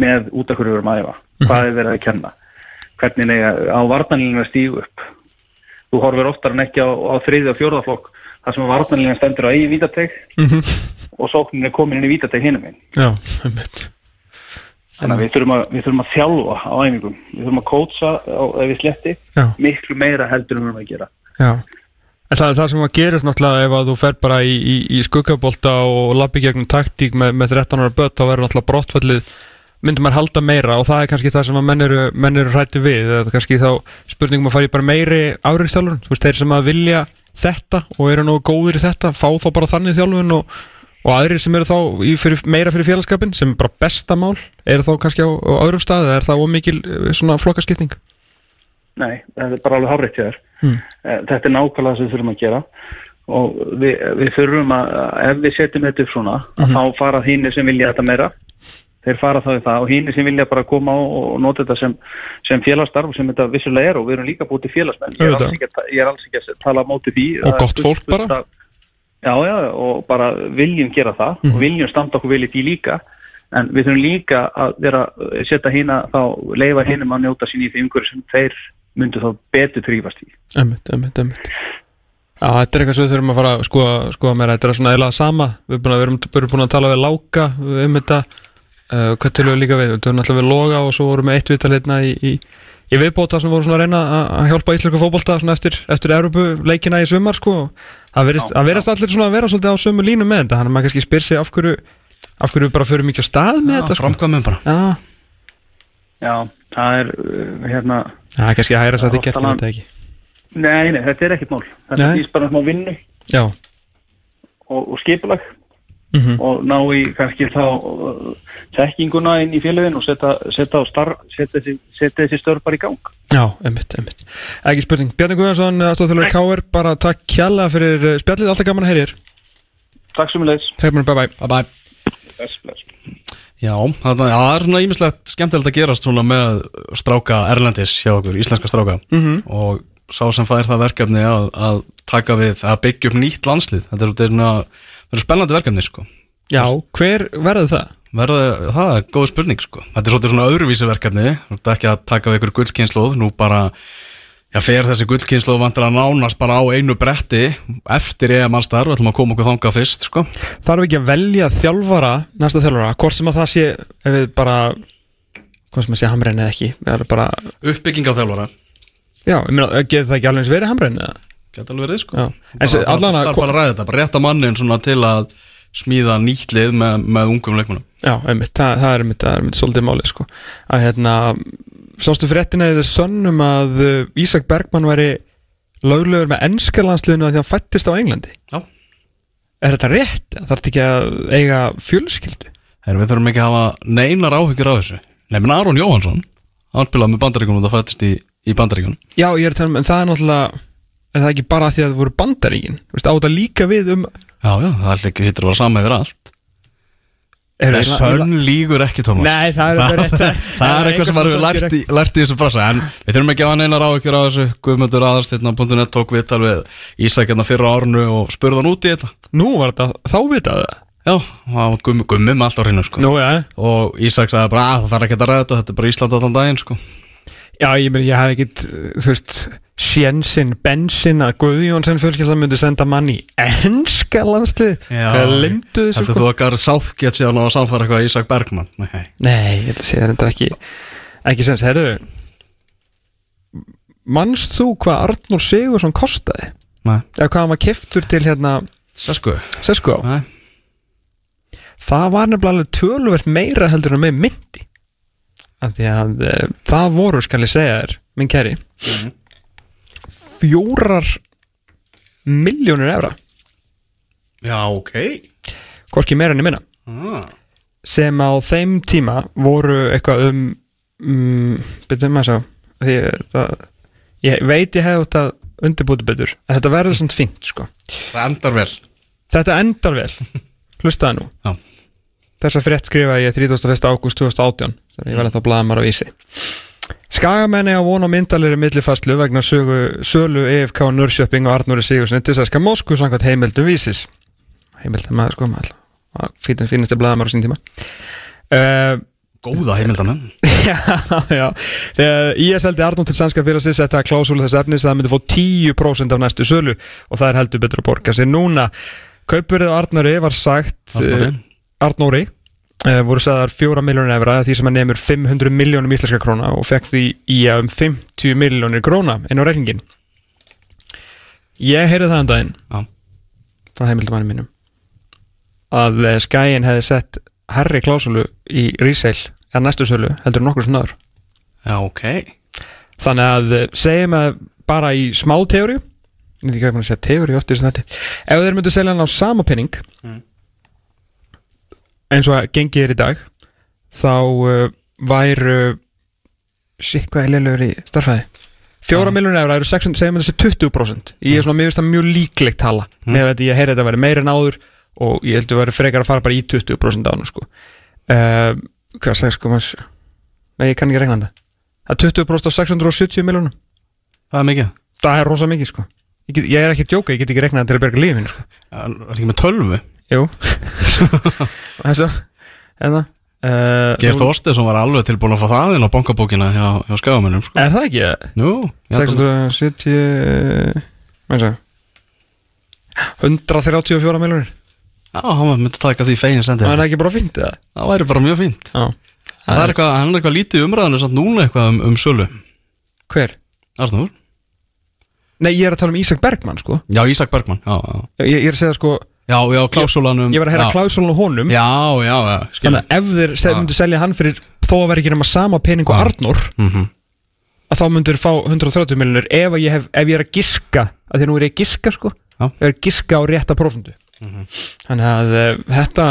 með út af hverju við erum að æfa. Hvað er verið að kenna? Hvernig er á varnanlínu að stígu upp. Þú horfir oftar en ekki á, á þriði og fjórðaflokk þar sem varnanlínu stendur á eigi vítateg og sóknin er komin inn í vítateg hinum einn þannig að við þurfum að, við þurfum að þjálfa á æfingum. Við þurfum að kótsa ef við sletti Já. miklu meira heldur erum að gera. Já. En það er það sem að gerist náttúrulega ef að þú fer bara í, í, í skuggabolta og lappi gegnum taktík með, með 13 ára börn þá verður náttúrulega brottfallið myndum maður halda meira og það er kannski það sem að menn eru, menn eru hrætti við það er kannski þá spurningum að fara í bara meiri áriðstjálfun, þú veist, þeir sem að vilja þetta og eru nú góðir í þetta fá þá bara þannig þjálfun og, og aðrir sem eru þá fyrir, meira fyrir félagskapin sem er bara besta mál, eru þá kannski á, á öðrum stað eða er það ómikil eh, svona flokkaskipting Nei, það er bara alveg hárétt hjá þér. Hmm. Eh, Þetta er nákvæmlega það sem við þurfum að gera og við, við þurfum að, ef við setjum þetta upp svona, að Mhm. þá fara hínir sem vilja þetta meira, þeir fara þá í það og hínir sem vilja bara koma og, og nota þetta sem, sem félagsstarf sem þetta vissulega er og við erum líka búið til félagsmenn. Ég er, ekki, ég er alls ekki að tala á móti því. Og Það gott fólk bara. fullt af- Já, já, og bara viljum gera það Mhm. og viljum standa okkur vel í því líka en við þurfum líka að vera setja hína þá leifa hinum að njóta sín í því umhverju sem þeir myndu þá betur þrýfast í. Ömmit, ömmit, ömmit Já, þetta er eitthvað sem við þurfum að fara að skoða, skoða meira Þetta er svona eða sama Við erum búin að, við erum búin að tala við Láka um þetta uh, Hvað til við líka við? Við erum alltaf við Loga og svo vorum við eitt viðtal hérna í, í, í viðbóta sem voru svona að reyna að að hjálpa íslensku fótbolta svona eftir, eftir Európu leikina í sumar sko. Það verðist allir svona að vera svolítið á sömu línu með þetta. Þannig að maður kannski spyr sig af hverju af hverju við bara förum ekki á stað með þetta sko. Framkvæmum bara. Já, Já, það er uh, hérna, það er kannski að hæra sætti Já, gert þetta ekki? Nei, nei, þetta er ekkert mál. Þetta er bara smá vinnu Já, og, og skipulag mhm, og ná í kannski þá uh, tekkinguna inn í félagin og setja, þessi, störf bara í gang. Já, einmitt, einmitt. Ekki spurning, Bjarni Guðjónsson, aðstofþjóðlega Káir bara takk kjalla fyrir uh, spjallið, alltaf gaman að heyrir Takk sem við leiðis. Hefur bye bye Bye bye Bless, bless. Já, það, er svona ímislegt skemmtilegt að gerast svona með stráka Erlendis hjá okkur, íslenska stráka. Mhm. og sá sem fær það verkefni að, að taka við, að byggja upp nýtt landslið. Þetta er, þetta er, svona- þetta er spennandi verkefni sko. Já, hver verður það? verða, það er góð spurning sko. þetta er svolítið svona öðruvísi verkefni þetta er ekki að taka við ykkur gullkynnslóð nú bara, já, fer þessi gullkynnslóð vantar að nánast bara á einu bretti eftir EM allstar, við ætlum að koma okkur þangað fyrst sko. Þarf ekki að velja þjálfara, næsta þjálfara hvort sem að það sé, ef við bara hvað sem að sé hamrein eða ekki bara, uppbygging á þjálfara já, ég meina, getur það ekki alveg eins verið hamrein eða? Gæti alveg verið sko. Það er bara að ræða þetta, bara rétta mannin til að smíða nýtt lið með, með ungum leikmunum Já, einmitt, það, það er er einmitt svolítið málið sko. Að hérna, sástu fréttina eða sönnum að uh, Ísak Bergmann væri löglegur með ennskalandsliðinu að því að hann fættist á Englandi? Já. Er þetta rétt? Þarf þetta ekki að eiga fjölskyldu? Her, Við þurfum ekki að hafa neinar áhyggjur af þessu. Menn Aron Jóhansson Hann spilaði með bandaríkunum og það fættist í, í bandaríkunum Já, ég er að tala um, en það er náttúrulega er það ekki bara því að það voru bandaríkin? Á þetta líka við um Já, já, það er ekki hittur að vera sama yfir allt. Er, Nei, sönn lígur ekki, Tómas Nei, það er rétt. Það er eitthvað sem maður hefur lært í, þessu brasa En við þurfum ekki að hafa neinar áhyggjur af þessu. Guðmundur aðarstyrna.net tók viðtal við Ísak hérna fyrra árnu og spurði hann út í þetta. Nú var þetta, þá vitað það? Já, það var gummi, gummi með allt á hreinu sko. Og Ísak sagði bara að það þarf ekki að ræða þetta Þetta er bara Ísland allan daginn sko. Já, ég meni, ég hef ekkit þú veist, sjensinn, bensin að Guðjónsson fjölskyldan myndi senda mann í ennska landslið Hvað lindu þessu sko? þú að Garð Southgate sé að samfara eitthvað Ísak Bergman Nei, Nei, ég held að sé þetta ekki ekki sens, herru Manst þú hvað Arnur Sigursson kostaði? nei, Eða hvað hann var keftur til hérna sesku. Sesko á? Nei, Það var nefnilega töluvert meira heldur en með myndi af því að e, það voru, skal ég segja þér minn kæri fjórar miljónir evra. Já, ok. Hvorki meira enn ég minna. Ah. sem á þeim tíma voru eitthvað um um, byrjuðum að sjá því, það, ég veit ég hef þetta undirbúti betur að þetta verður svona fínt sko. Það endar vel. Þetta endar vel. Hlustaði nú. Já. þessa frétt skrifaði ég 31. ágúst 2018 þannig ég var þetta á blaðamar á vísi Skagamenni á von á myndalegri millifastlu vegna sögu, sölu EFK Nörrköping og Arnóri Sigurssoni til Sæska Moskvu samkvæmt heimildum vísis. Heimildum maður sko maður fínast fínasti blaðamar á sín tíma. Uh, Góða heimildamenn Já, já. Þegar IS heldi Arnór til sænska fyrir að sér setja klásúlu þess efnis að það myndi fá 10% af næstu sölu og það er heldur betur að borga sér núna. Kaupurinn á Arnóri var sagt Arnóri. eh, Arnóri voru sagðar 4 miljónir evra því sem að nefnir 500 miljónum íslenska króna og fekk því í um 50 miljónir króna inn á reikningin Ég heyrði það um daginn Já. frá heimildamanni mínum að eh, skæin hefði sett herri klásulu í resale eða næstu sölu heldur nokkur snöður Já, ok. Þannig að eh, segjum að bara í smá teóri ég veit ekki hvað ég er búin að segja teóri í þessu þetta. Ef þeir myndu selja hann á sama penning eins og að gengið er í dag þá uh, væru shit hvað er leilugur í starfæði fjóra ja. miljónir efra eru 600, segjum að þessi 20% ég er svona, mér finnst það mjög líklegt tala. Með þetta ég heyri þetta að vera meira en áður og ég heldur að vera frekar að fara bara í 20% ánu sko. Uh, hvað sagði sko maður nei ég kann ekki regna þetta. Það er 20% af 670 miljónum Það er mikið. Það er rosa mikið sko. Ég, get, ég er ekki að djóka, ég get ekki regnað til að berga lífin sko. Það er ekki með tölvu? Jú þessu það uh, Geir Þorstesson var alveg tilbúin að fá það inn á bankabókina hjá, hjá skafamennum sko. er það ekki? Nú, ég held að- 670 hvað er það 134 miljónir Já, hann myndi taka því fegin sendi. Það er ekki bara fínt eða? Það væri bara mjög fínt. Já. Það er eitthvað, hann er eitthvað lítið í umræðinu samt núna eitthvað um, um sölu. Hver? Arnur? nei ég er að tala um Ísak Bergmann sko. Já, Ísak Bergmann Já, já, ég, ég er að segja sko já, já klásúlanum ég var að heyra á honum. Já, já, já, þannig að ef þeir seg, myndu selja hann fyrir þó að vera ekki nema sama pening og Arnór Mhm. að þá myndur fá 130 miljonir ef, að ef ég er að giska að því nú er ég að giska sko. Já. ég er að giska á rétta prósundu þannig að uh, þetta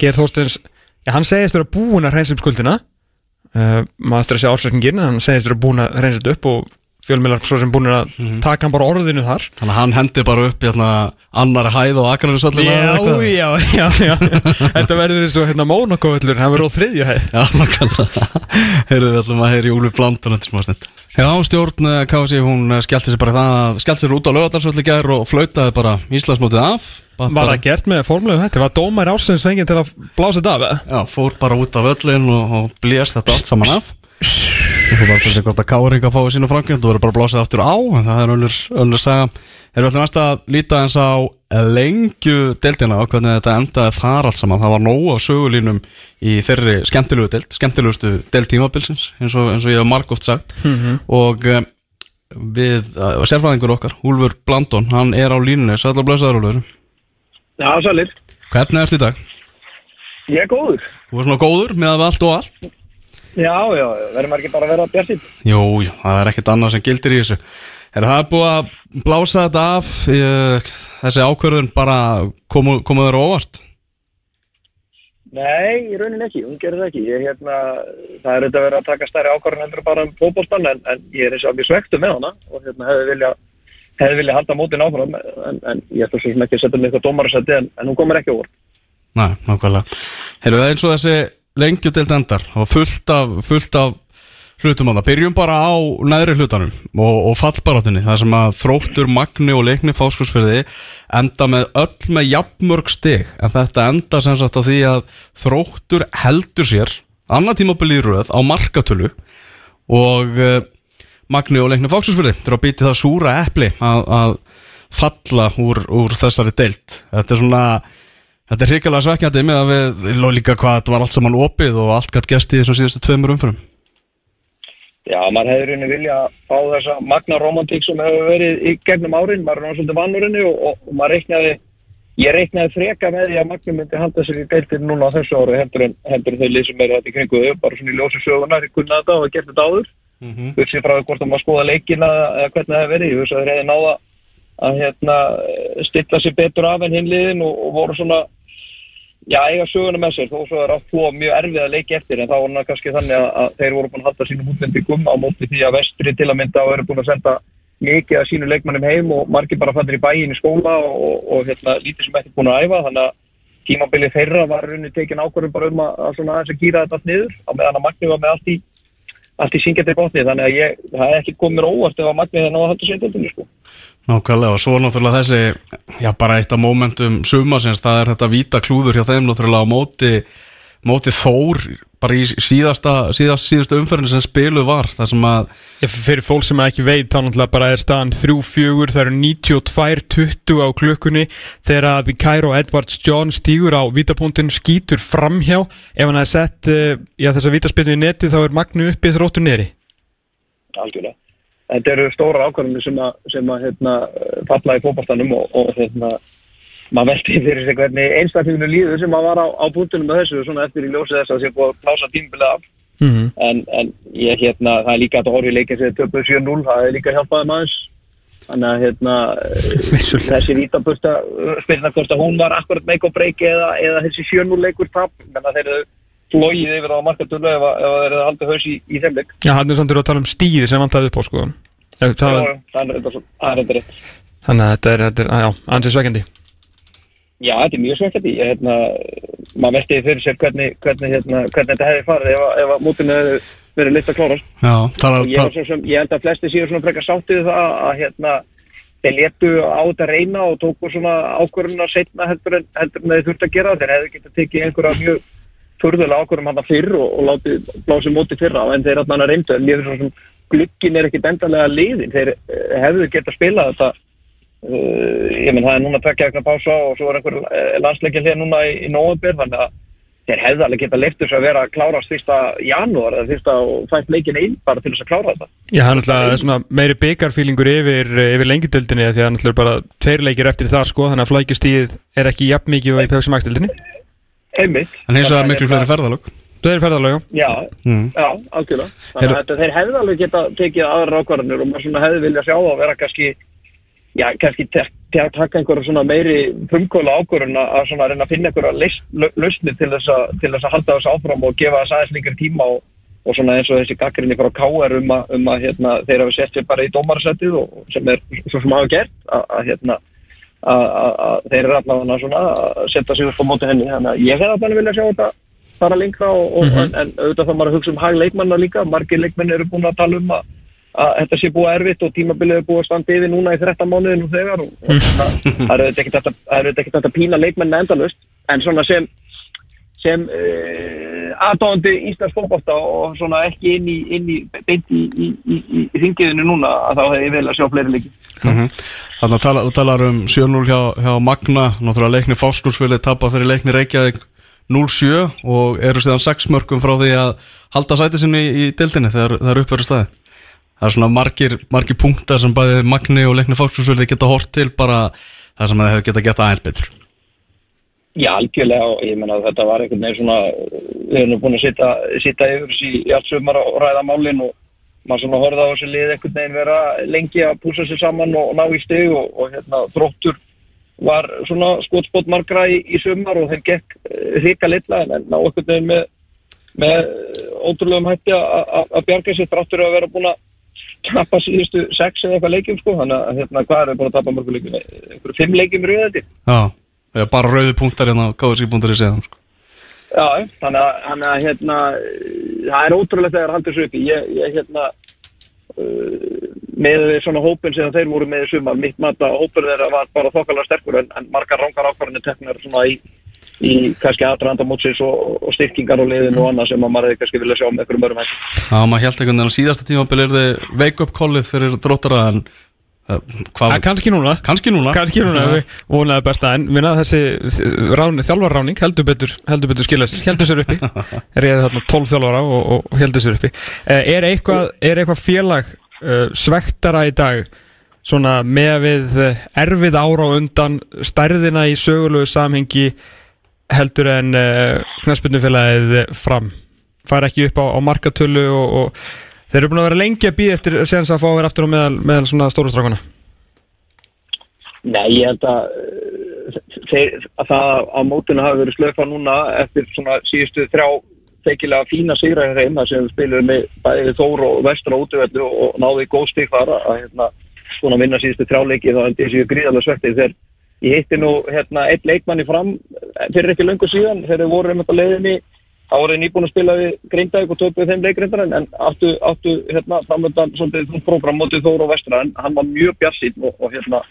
ger þósteins já, hann segist vera búin að hreinsa upp skuldina. Uh, maður eftir að segja ársækningin hann segist vera búin að þetta upp og fjölmiðlar svo sem búin að taka hann bara orðinu þar. Þannig að hann hendi bara upp hérna annari hæð og akranis öllum já, já, já, já. Þetta verður eins og hérna Mónakóvöllur hann verður á þriðju hæð. Já, nákvæmlega. Heyrðu við ætlum að heyri Úlfi Blandun eftir smá stund. Já, stjórn eh, KFC, hún eh, skellti sér bara í það að skellti sér út á lögadarsvöldi gær og flautaði bara Íslandsmótið af. Var bara, það gert með formulegu þetta? Var dómar ársins fengið til að blása þetta af? Já, fór bara út af öllin og, og blés þetta allt saman af þú var þessi hvort að Káring að fá sínu framkjönd og verður bara blásið aftur á en það er önnur, önnur saga. Erum við ætlum næst að líta eins á lengju deildina og hvernig þetta endaði þar allt saman. Það var nóg af sögulínum í þeirri skemmtilegu deild, skemmtilegustu deild tímabilsins eins og, eins og ég hef margóft sagt. Og uh, við, uh, sérfræðingur okkar, Úlfur Blandón hann er á línunni, sætla blösaður Úlfur. Já, sælir. Hvernig ertu í dag? Ég er góður. Þú er svona góður með að allt og allt Já, já, verður maður ekki bara að vera bjartinn? Jú, jú, það er ekkert annað sem gildir í þessu Er það búið að blása þetta af ég, þessi ákvörðun bara komu, komu óvart? Nei, í rauninni ekki, hún gerir það ekki. Ég, hérna, það er auðvitað verið að taka stærri ákvarðan heldur bara um fótboltan en, en ég er eins og að mjög svektu með hana og hérna, hefði vilja hefði vilja halda mótin áfram en, en ég ætla svo sem ekki að setja mig eitthvað dómarasætti en, en hún komur ekki vor. Nei, nákvæmlega Heyrðu það eins og þessi lengjudeld endar og fullt af, fullt af hlutum á það Byrjum bara á neðri hlutanum og, og fallbaráttinni Það sem að þróttur Magni og leikni fáskursfyrði enda með öll með jafnmörg stig. En þetta enda sem sagt á því að þróttur heldur sér annað tímabili í röð á markatölu og uh, Magni og leikni fáskursfyrði þurfa að býti það súra epli að, að falla úr, úr þessari deilt Þetta er svona Þetta er hrikalega svekkjandi með að við líka hvað þetta var allt saman opið og allt gætt gæst í þessum síðustu tveimur umfyrum. Já, maður hefði rauninni vilja fá þessa magna romantík sem hefur verið í gegnum árin, maður er náttúrulega svolítið vannurinni og, og, og maður reiknaði, ég reiknaði freka með því að Magni myndi halda sér í deiltir núna á þessu ári heldur en, heldur en þau lið sem er þetta í kringu þau, bara svona í ljósi söguna, þeir kunna þetta og hafa gert þetta áður, mm -hmm. við frá því hvort það maður skoða leikina eða hvernig það hefur verið, ég veist að þeir hefði náða að hérna, stilla sér betur af en hinliðin og, og voru svona já, eiga söguna með sér, þó svo er átt tvo mjög erfið að leiki eftir, en þá var það kannski þannig að, þeir voru búin að halda sínum útlendingum á móti því að vestri til að mynda og eru búin að senda mikið af sínu leikmannum heim og margir bara fattir í bæin í skóla og, og hérna, lítið sem ekki búin að æfa, þannig að tímabilið þeirra var runni tekin ákvörðum bara um að, að að gýra þetta allt niður, á meðan að Magni var með allt í allt í syngjandi botni þannig að ég, það er ekki komið óvart ef að magnið að. Nákvæmlega og svo náttúrulega þessi já bara eitt af momentum sumasins það er þetta víta klúður hjá þeim náttúrulega á móti, móti Þór bara í síðasta, síðast, síðasta umferðin sem spiluð var það sem að Ég fyrir fólk sem ekki veit þá náttúrulega bara er staðan 3-4 það eru 92-20 á klukkunni þegar að Cairo Edwards John stígur á vítapunktin skýtur framhjá ef hann hefði sett uh, já, þessa vítaspilnu í neti þá er Magnu uppið þróttur neri algjörlega. Þetta eru stóra ákvarðanir sem að, sem að hérna, falla í fótballstanum og, og hérna, maður velti fyrir sig hvernig einstaklinginu líður sem að var á, á búntunum með þessu svona eftir í ljósi þess að sé búið að plása tímbilið af. mm -hmm. En, en ég hérna, það er líka að horfa í leikin sem töpuð 7-0, það er líka hjálpaði maður. Þannig að hérna, þessi vítabusta spilna hvort að hún var akkurat make or break eða, eða þessi 7-0 leikur tap, menn að þeir eru flóið yfir á markatölu ef, að- ef að þeir eru haldið haus í, í þeim leik. Já, hann er samt að tala um stíði sem hann taði upp á sko Eh, það, Já, Það er það er þetta rétt. Þannig að þetta er, þetta er já, ansið svekkjandi Já, þetta er mjög svekkjandi. Ég, hérna, maður veltiði fyrir sér hvernig, hvernig, hérna, hvernig þetta hefði farið ef, að- ef að mútinu hefði verið litt að klárast. já, tala, ég, svo sem, ég held að flesti séu svona frekar sáttið það að hérna, þeir letu á þetta reyna og tóku svona ákvörðuna setna heldur en, heldur en þeir þurfti að gera. Þeir hefði getið tekið einhverja mjög furðulega ákvörðum hann fyrr og, og látið blásið móti fyrra en þeir hann reyndu. En ég er svona glukkin er ekkit endalega liðin. Þeir eh, hefðu getað spilað þetta Uh, ég menn það er núna að tvekja eitthvað pása og svo er einhver uh, landsleikja hér núna í, í nóvambir þannig að þeir hefði alveg geta leift þess að vera að klárast fyrsta janúar eða fyrsta og fætt leikin einn bara til þess að klára þetta Já, það er náttúrulega svona meiri byggarfílingur yfir, yfir lengjadöldinni því að það er náttúrulega bara tveir leikir eftir þar sko þannig að flækjustíð er ekki jafn mikið og í Pepsi Max döldinni einmitt. En hins vegar Þannig að, miklu fleiri ferðalög. Það er ferðarlega, Já, mm. já, algjörlega. Þannig að þetta, þeir hefði alveg geta tekið aðra ákvarðanir og maður svona hefði vilja sjá það að vera kannski já, kannski te- að taka einhverja svona meiri frumkóla ákvarðan að svona reyna að finna einhverja laus- lausnir til þess, að, til þess að halda þess áfram og gefa þess aðeins lengri tíma og, og svona eins og þessi gaggrinni frá KR um að, um að hérna, þeir hafa sett sér bara í dómarasettið og sem er svo sem hafa gert að, að hérna að, þeir eru allavega svona að setja sig upp á móti henni. Þannig að ég hefði allavega vilja sjá þetta fara lengra og, og, en, en auðvitað þá maður að hugsa um hag leikmanna líka. Margir leikmenn eru búin að tala um að, að þetta sé búið erfitt og tímabilið er búið að standa yfir núna í 13 mánuði nú þegar og, og það, er auðvitað ekkert er að pína leikmenn endalust en svona sem sem uh, aðdáðandi Íslands fótbolta og svona ekki inn í, inn í beint í, í, í, þingiðinu núna að þá hefði ég vel að sjá fleiri leiki. Þannig að tala, þú talar um 7-0 hjá, hjá Magna. Náttúrulega leikni Fáskursfjöli tapa fyrir leikni Reykjavík 0-7 og eru síðan 6 mörgum frá því að halda sæti sinni í dildinni þegar það eru uppverðu staði Það er svona margir, margir punktar sem bæði Magni og leikni Fáskursfjöli geta hort til bara það sem það hefur geta gert aðeins betur Já, algjörlega og ég menna að þetta var einhvern veginn svona, við erum búin að sitja, sitja yfir þessi í allt sumar og ræða málin og maður svona horfði á þessi lið einhvern veginn vera lengi að púsa sér saman og, og ná í stig og, og hérna þróttur var svona skotspót margra í, í sumar og þeim gekk hrika litla en ná einhvern veginn með, með ótrúlegum hætti að- bjarga sér þráttur að vera búin að tappa síðustu sex eða eitthvað leikjum sko, þannig að hérna hvað er búin að tappa mörgur leikjum, einhverju fimm leikjum rauðið eða bara rauði punktar hérna á KSI.ri séðan sko. Já, þannig að, þannig að hérna, það er ótrúlegt þegar haldur svo uppi. Ég, ég hérna, uh, með svona hópin sem þeir voru með í sumar, mitt mat að hópin þeirra var bara þokkalega sterkur en, en margar rángar ákvarðinni teknar svona í, í kannski aðranda mótsins og, og styrkingar og liðin og annað sem að maður kannski vilja sjá með einhverjum örum hætti. Já, maður held einhvern veginn að síðasta tímabili er þið wake-up callið fyrir þróttara en uh, hvað, Ja, kannski núna. Kannski núna. Kannski núna, við vonaði besta en minna þessi ráni, þjálfarráning heldur betur, heldur betur skila sér, heldur sér uppi. Reyði þarna 12 þjálfara og, og heldur sér uppi. Eh, Er eitthvað, er eitthvað félag uh, svektara í dag svona með við eh, erfið ára og undan stærðina í sögulegu samhengi heldur en uh, knæspundufélagið fram? Fær ekki upp á, á markatölu og, og þeir eru búin að vera lengi að býða eftir séðans að fá að vera aftur á meðal, meðal svona stóru strákana. Nei, ég held að, uh, þeir, að það á mótinu hafi verið slöfa núna eftir svona síðustu þrjá feikilega fína sigra í þeim þar sem við spilum með bæði Þór og Vestra útöfellu og náði góð stík þar að hérna svona vinna síðustu þrjáleiki þá held ég séu gríðarlega svektið þegar ég hitti nú hérna einn leikmann í fram fyrir ekki löngu síðan þegar við vorum um þetta leiðinni þeir nýbúin að spila við Grindavík og töpuð þeim leikreindar en, áttu, áttu hérna, framöndan svolítið þú program mótið Þóru og Vestra en hann var mjög bjarsinn og, og hérna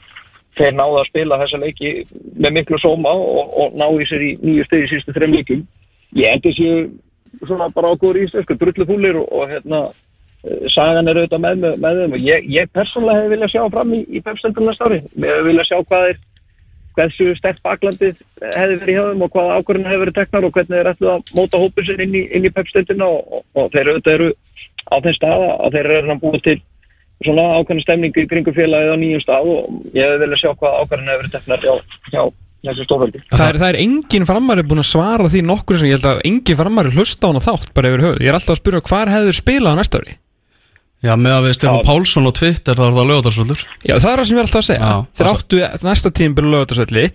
þeir náðu að spila þessa leiki með miklu sóma og, og náðu sér í nýju stegi sístu þreim leikum ég endi séu svona bara okkur í íslensku drullufúlir og, og hérna eh, sagan er auðvitað með, með, með þeim og ég, ég persónulega hefði viljað sjá fram í, í pepsendun næsta ári, ég hefði viljað sjá hvað er hversu sterk baklandið hefði verið hjá þeim og hvaða ákvörðin hefði verið teknar og hvernig þeir ætlu að móta hópur sér inn í, í pepsenduna og, og, og þeir auðvitað eru á þeim stað að þeir eru að búið til svona ákveðna stemningu í kringum félagið á nýjum stað og ég hefði viljað sjá hvaða ákvörðin hefði verið teknar hjá, hjá þessu stórveldi. Það er, það er engin framari búin að svara því nokkur sem ég held að engin framari hlusta á hana þátt bara yfir höfuð. Ég er alltaf að spyrja hvar hefur spilað næsta ári? Já, með að við Stefán. Pálsson á Twitter þá er það lögadagsvöldur Já, það er það sem ég er alltaf að segja. Já, Þeir það- áttu næsta tíma byrja lögatarsvelli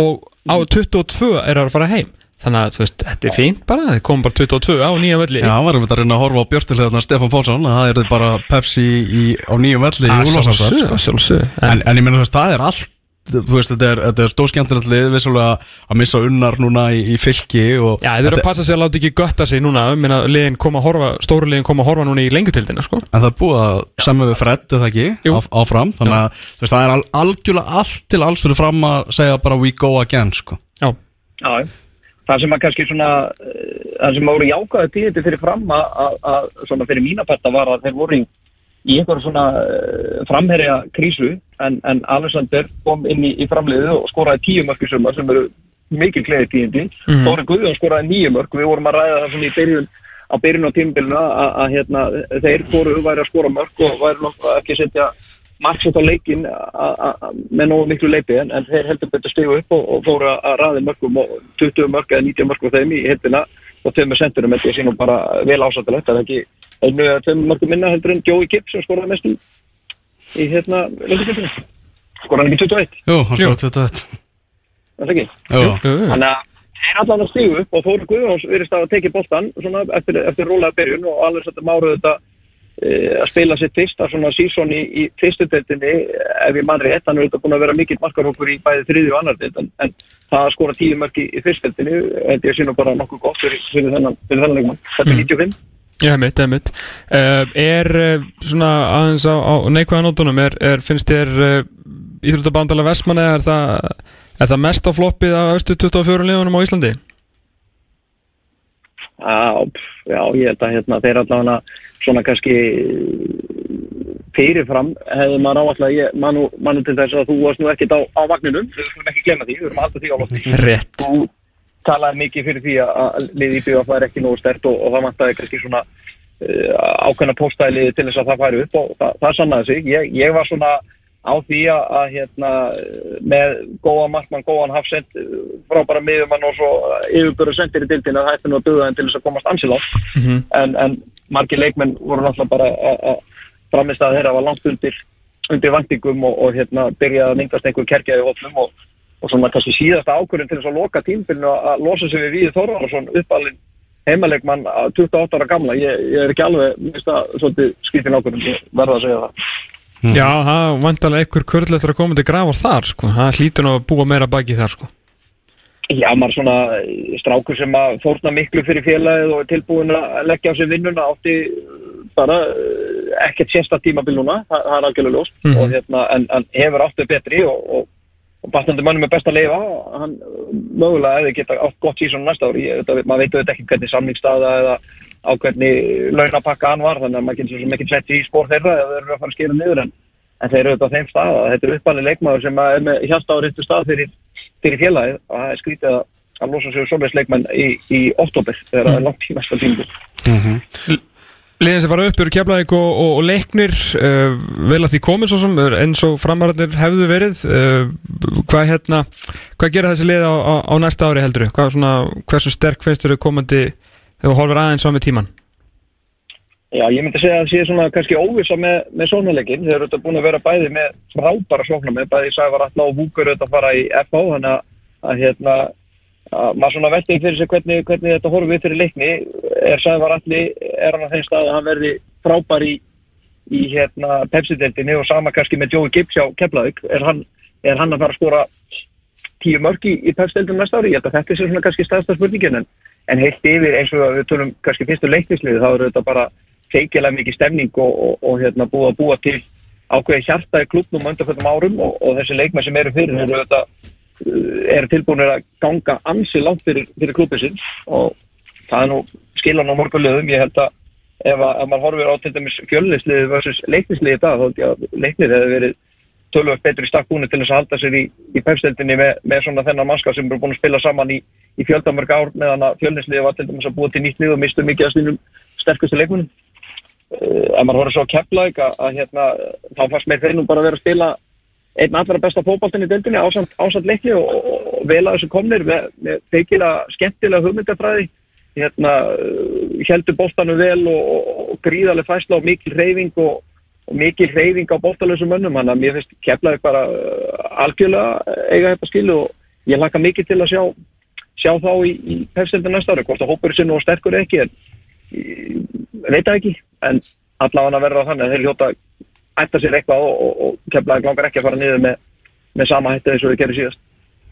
og á 22 er að fara heim. Þannig að þú veist, þetta er fínt bara, þeir komum bara 22 á nýja velli. Já, hann var um þetta að reyna að horfa á björtilegðarna Stefán Pálsson að það er bara Pepsi í, á nýjum velli í Úlfarsamstæð sjálfsög, sjálfsög. en, ég meina þú veist, það er allt þú veist, þetta er, þetta er stóðskemmtilegt lið vissulega að missa unnar núna í, í fylki og Já, þeir eru að passa sig að láta ekki götta sig núna. Ég meina, liðin koma að horfa, stóru liðin koma að horfa núna í lengjutildina, sko. En það er búið að semja við Fred, eða ekki, Jú. á, áfram. Þannig að þú veist, það er al, algjörlega allt til alls fyrir fram að segja bara we go again sko. Já, Já, það sem að kannski svona eh, það sem að voru jákvæði tíðindi fyrir fram að, að, að svona fyrir mína parta var að þeir voru í, í einhverjum svona uh, framherja krísu en, en Alexander kom inn í, í framliðu og skoraði tíu mörg í sumar sem eru mikil gleði tíðindi mm. Þóri Guðjón skoraði nýju mörg við vorum að ræða það svona í byrjun á byrjun á tímbilinu að, að hérna, þeir voru væri að skora mörg og væri nokkuð ekki að setja margsett á leikin með nógu miklu leipi en, en þeir heldur betur stigu upp og, og fóru að ræði mörgum og 20 mörg eða 90 mörg á þeim í heldina og tveimur sendurum þetta sé nú bara vel ásættilegt er ekki einu eða tveimur mörgum minna heldur en Joey Gibb sem skoraði mest í í hérna leikindinu skoraði ekki 21, Jú, hann þetta þetta það er ekki. Þannig að þeir allan að stígu upp og Þóri Guðjóns virðist að tekið boltan svona eftir, eftir rólega byrjun og alveg þetta máruð þetta e, að spila sitt fyrsta svona sísón í, í fyrstu deildinni ef ég mann rétt, hann er auðvitað búin að vera mikill markarhókur í bæði þriði og annar deild en, en það að skora tíu mörg í, í fyrstu deildinni held ég að sé nú bara nokkuð gott fyrir, fyrir þennan, fyrir þennan leikmann. Þetta 95 Já, mitt, það er mitt uh, Er uh, svona aðeins á, á neikvæða nótunum er, er, finnst þér uh, Íþróttabandala Vestmanni er það, er það mest á floppið af austu 24 liðunum á Íslandi? Pff, já, ég held að hérna, þeir allavega svona kannski fyrirfram hefði maður áallega, ég manu, manu til þess að þú varst nú ekkert á, á vagninum, við skulum ekki glemma því, við erum alltaf því á lofti. Rétt Þú talaði mikið fyrir því að- að liði í BF er ekki nógu stert og, og það vantaði kannski svona uh, ákveðna póstæli til þess að það færi upp og það, það sannaði sig. Ég, ég var svona á því að, að hérna, með góðan markmann, góðan hafsend, frábæra miðumann og svo yfirböru sendir í dildina, það ætti nú að duða þeim til þess að komast ansilátt Mhm. en, en margir leikmenn voru náttúrulega bara að- að framist að þeirra var langt undir, undir vantingum og, og hérna byrjaði að myndast einhver kerkjaði hófnum og, og svona kannski síðasta ákvörðin til þess að loka tímbilinu að losa sig við Víði Þorvarsson uppalinn heimaleikmann að 28 ára gamla ég, ég er ekki alveg, minnst það svolítið skrítin ákvörðin, verða að segja það Já, það vantalega einhver kurl eftir að koma til grafar þar sko. það hlýtur nú að búa meira baki þar sko. Já, maður svona strákur sem að fórna miklu fyrir félagið og er tilbúin að leggja á sig vinnuna átti bara eh, ekkert sérsta tímabil núna, það, það er algjörlega ljóst Mhm. og hérna, en, en hefur áttu betri og, og, og batnandi mannum er best að leifa hann mögulega hefði geta átt gott sísón næsta ári, þetta, maður veit auðvitað ekki hvernig samningsstaða eða á hvernig launapakka hann var, þannig að maður getur ekki sett í spór þeirra eða þeir eru að fara að skera niður en, en þeir eru auðvitað á þeim stað. Þetta er uppalni leikmaður sem er með réttu stað fyrir, fyrir félagið og það er skrítið að, losa sig svoleiðis leikmenn í, í oktober þegar það er langt í næsta tímbil Liðin sem fara upp eru Keflavík og, og, og leiknir uh, vel að því komið svo sem eins og framararnir hefðu verið uh, hvað hérna hvað gera þessi lið á, á, á næsta ári heldur hvað svona, hversu sterk finnst þér komandi þegar þú horfir aðeins á með tíman Já, ég myndi segja að það sé svona kannski óvisa með, með sóknarleikin. Þeir eru þetta búin að vera bæði með frábæra sóknar með bæði Sævar Alla og auðvitað að fara í FH þannig að, að hérna að maður svona veldi fyrir sig hvernig, hvernig þetta horfum við fyrir leikni. Er Sævar Alli, er hann að þeim stað að hann verði frábær í, í hérna Pepsi-deltinni og sama kannski með Jói Gibbs á Keflavík. Er er hann að fara að skora tíu mörg í, pepsdeildum næsta ári, ég held að þetta er svona kannski stæðsta spurningin en, en heilt yfir eins og við tölum kannski fyrstu leiknisliði þá eru þetta bara feikilega mikið stemning og, og, og hérna búið að búa til ákveði hjarta í klubnum undanfjöldum árum og, og þessi leikmenn sem eru fyrir eru þetta eru tilbúinir að ganga ansi langt fyrir, fyrir og það er nú skilan á morgunliðum, ég held að ef, að, ef maður horfir á til dæmis fjölnisliði versus leiknisliði dag, þá held ég að leiknið hefur verið tölvöld betur í stakkbúinu til þess að halda sér í, í pepsteldinni með, með svona þennan mannskap sem eru búin að spila saman í, í fjöldamörg ár meðan að fjölnisliði var til dæmis að búa til nýtt lið og mistu mikið af sínum sterkustu leikmunum. Uh, ef maður horfir svo að kepplaug að, að hérna, þá fannst mér þeir nú bara að vera að spila einn allra besta fókbaltinn í deildinni ásand, ásand leikli og, og, og vel að þessu komnir með, feikilega skemmtilega hugmyndafræði hérna, heldur bóltanum vel og, og gríðarlega fæsla og mikil reyfing og og mikil hreyfing á bóttalösum mönnum. Þannig að mér finnst keflaði bara uh, algjörlega eiga þetta skilu og ég laka mikið til að sjá, sjá þá í, í pefstildi næsta ári, hvort að hópur sinn og sterkur ekki en veit það ekki, en allavega verður það þannig að þeir hljóta ætta sér eitthvað og, og, og keflaði langar ekki að fara niður með, með sama hætti eins og við gerum síðast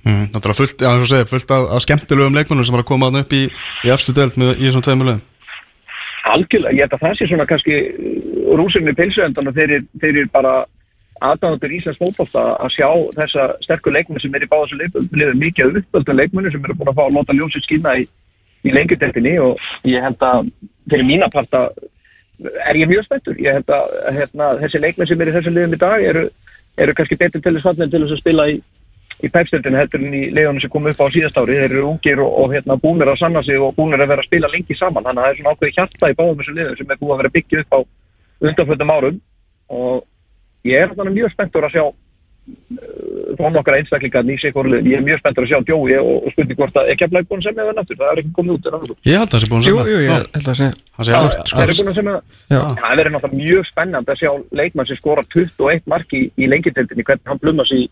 mm, Það er fullt, já, segir, fullt af, af skemmtilegum leikmennum sem var að koma upp í, í efstu delt með, í þessum tveimur lögum Algjörlega, ég held að það sé svona kannski rúsirni pilsuendan og þeir, þeir eru bara aðdáðandur Íslands fótbolta að sjá þessa sterkur leikmenn sem er í báðasu liðum mikið af uppöldum leikmennu sem eru búin að fá að nota ljósið skýna í, í lengjudeltinni og ég held að fyrir mína parta er ég mjög spenntur. Ég held að hérna, þessi leikmenn sem er í þessu liðum í dag eru, eru kannski betur til þess að spila í, í pæpstöldinu heldur en í leiðunum sem kom upp á síðast ári. Þeir eru ungir og, og hérna, búinir að sanna sig og búinir að vera að spila lengi saman. Þannig að það er svona ákveði hjarta í báðum þessu liðum sem er búin að vera byggja upp á undanfjöldum árum. Og ég er þannig mjög spenntur að sjá frá nokkara einstaklingar orðin, ég er mjög spenntur að sjá Djói og, og spurning hvort að ekki að blæði búin sem eða náttúr, það er ekki komið út Ég held að það sé búin sem Jú, jú, ég held að sé. Það sé alveg Það er búin sem eða Það verður náttúrulega mjög spennand að sjá leikmann sem skora 21 mark í, í lengitildinni hvernig hann blumast í,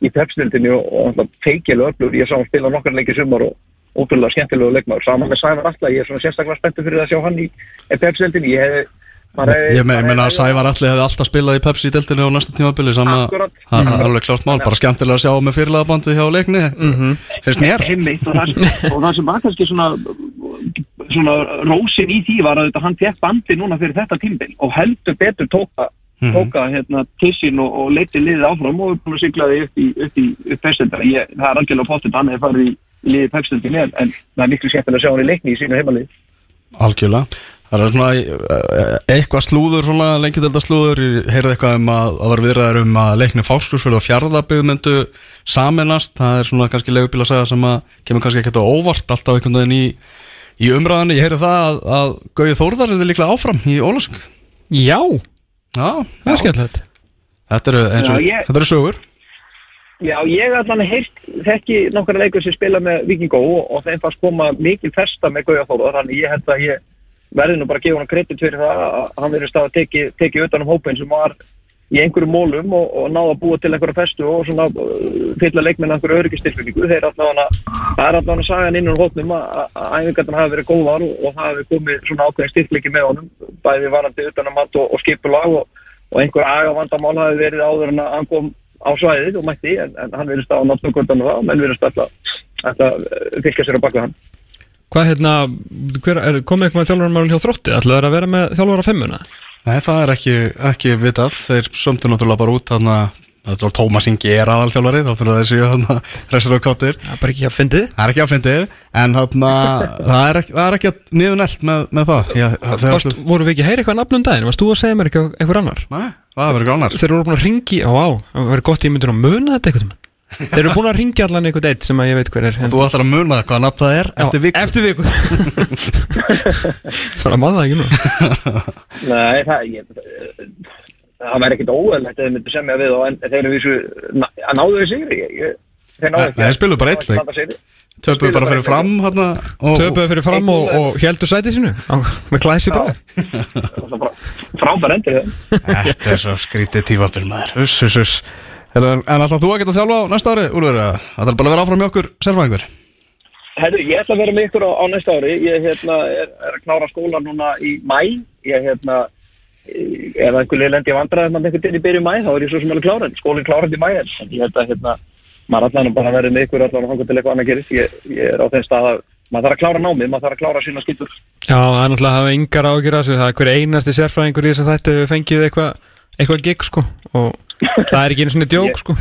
í pepstildinni og, feikilega öflur, ég sá hann spila nokkar leikir sumar og ótrúlega skemmtilegu leikmann saman með Sævar Alla, ég er svona sérstaklega spenntur fyrir að sjá hann í pepstildinni, ég hef Ég meina að Sævar allir hefði alltaf spilað í Pepsi í deltinu á næsta tímabili sama, það er alveg klárt mál, bara skemmtilega að sjá með fyrirlega hjá leikni, finnst mér. Heimitt, og, það, og það sem var kannski svona, svona rósin í því var að hann fekk bandi núna fyrir þetta tímbil og heldur betur tóka, Mhm. tóka hérna, tissin og, og leiti liðið áfram og siglaði upp í, upp í upp pepsildar, það er algjörlega potið hann hefur farið í, í liðið pepsildinni en, en það er miklu skemmtilega að sjá hann í leikni í sínu heimalið. Algjörlega. Það er svona eh, eitthvað slúður, svona lengjadölda slúður, ég heyrði eitthvað um að það var viðræður um að leikni fáskursfjörð og fjárðabíð myndu saminast, það er svona kannski leigubíla að segja sem að kemur kannski ekkert á óvart alltaf einhvern veginn í, í umræðinni, ég heyrði það að, að Gauði Þórðar er líklega áfram í Ólasung. Já, Já, það er skemmtilegt þetta eru eins og, Já, ég- þetta eru sögur. Já, ég allan heilt þekki nokkara leikur sem spila með Vikingó og, og þeim fannst koma mikil festa með Gauja Þóruðar, þannig ég held að ég verði nú bara að gefa hann kredit fyrir það að hann verið stað að teki, teki utan um hópin sem var í einhverjum mólum og, og náða að búa til einhverja festu og svona uh, fylla leikmenn einhverju öryggistilfinningu. Það er allavega sagan inn úr hópnum að að æfingarnar hafi verið góðar og, og það hafi komið svona ákveðin styrkliki með honum, bæði varandi utan um mat og, og skipulag og, einhver agavandamál hafi verið áður en að hann kom á svæðið og mætti en, en hann verið stað á náttúrkvöldan og það menn verið stað að fylgja sér á baka hann. Hvað hérna, hver, er, komið eitthvað með þjálfarmálun hjá þrótti? Ætlaðu þeir að vera með fimmuna? Nei, það er ekki, ekki vitað, þeir sömdu náttúrulega bara út þannig að Það er Tómas Ingi er aðalþjálfari, þá þurfa þessi restur og káttir. Það er bara ekki að fyndið. Það er ekki að fyndið, en þarna, það er ekki, það er ekki niður nelt með, með það. Já, þegar Varst, voru við ekki að heyra eitthvað nafnum daginn? Varst þú að segja mér eitthvað, annar? Nei, það verður ekki annar. Þeir eru búin að ringi, á á, það verður gott ég myndir að muna þetta eitthvað Þeir eru búin að ringja allan einhvern eitt sem að ég veit hver er Þú ætlar að muna hvaða nafn það er eftir viku. Eftir viku. Það er maður það ekki nú. Nei, það, ég, það væri ekkit óæðilegt ef þið myndu semja við og en þeir eru vísu að náðu við sigri. Ég, ég, þeir náðu Nei, þeir spiluðu bara leik. Töpuðu bara fyrir fram og- Töpuðu fyrir fram og, og heldur sætið sinu á, með klæsi bara frábær endur Þetta er svo skrítið tímabil maður. Uss, uss, uss En en alltaf þú að geta þjálfa á næsta ári, Úlfur? Það er bara að vera áfram með okkur sérfæðingur Herru, ég ætla að vera með ykkur á, á næsta ári. Ég hérna, er, er að klára skóla núna í mæ ég hérna eh, ef einhver leið lendi að vandra ef maður einhvern í byrju mæ þá er ég svo sem alveg klára skólinn klárað í mæ en ég held að hérna, maður allan bara verið með ykkur allan og hanga til eitthvað annað gerist. Ég, ég er á þeim stað að maður þarf að klára námið, maður þarf að klára sína skildur Já, það er náttúrulega að hafa yngar ágjur að sig Það er hver einasti sérfræðingur í þess að þetta hefur fengið eitthvað eitthvað gig sko og það er ekki einu svona djók sko.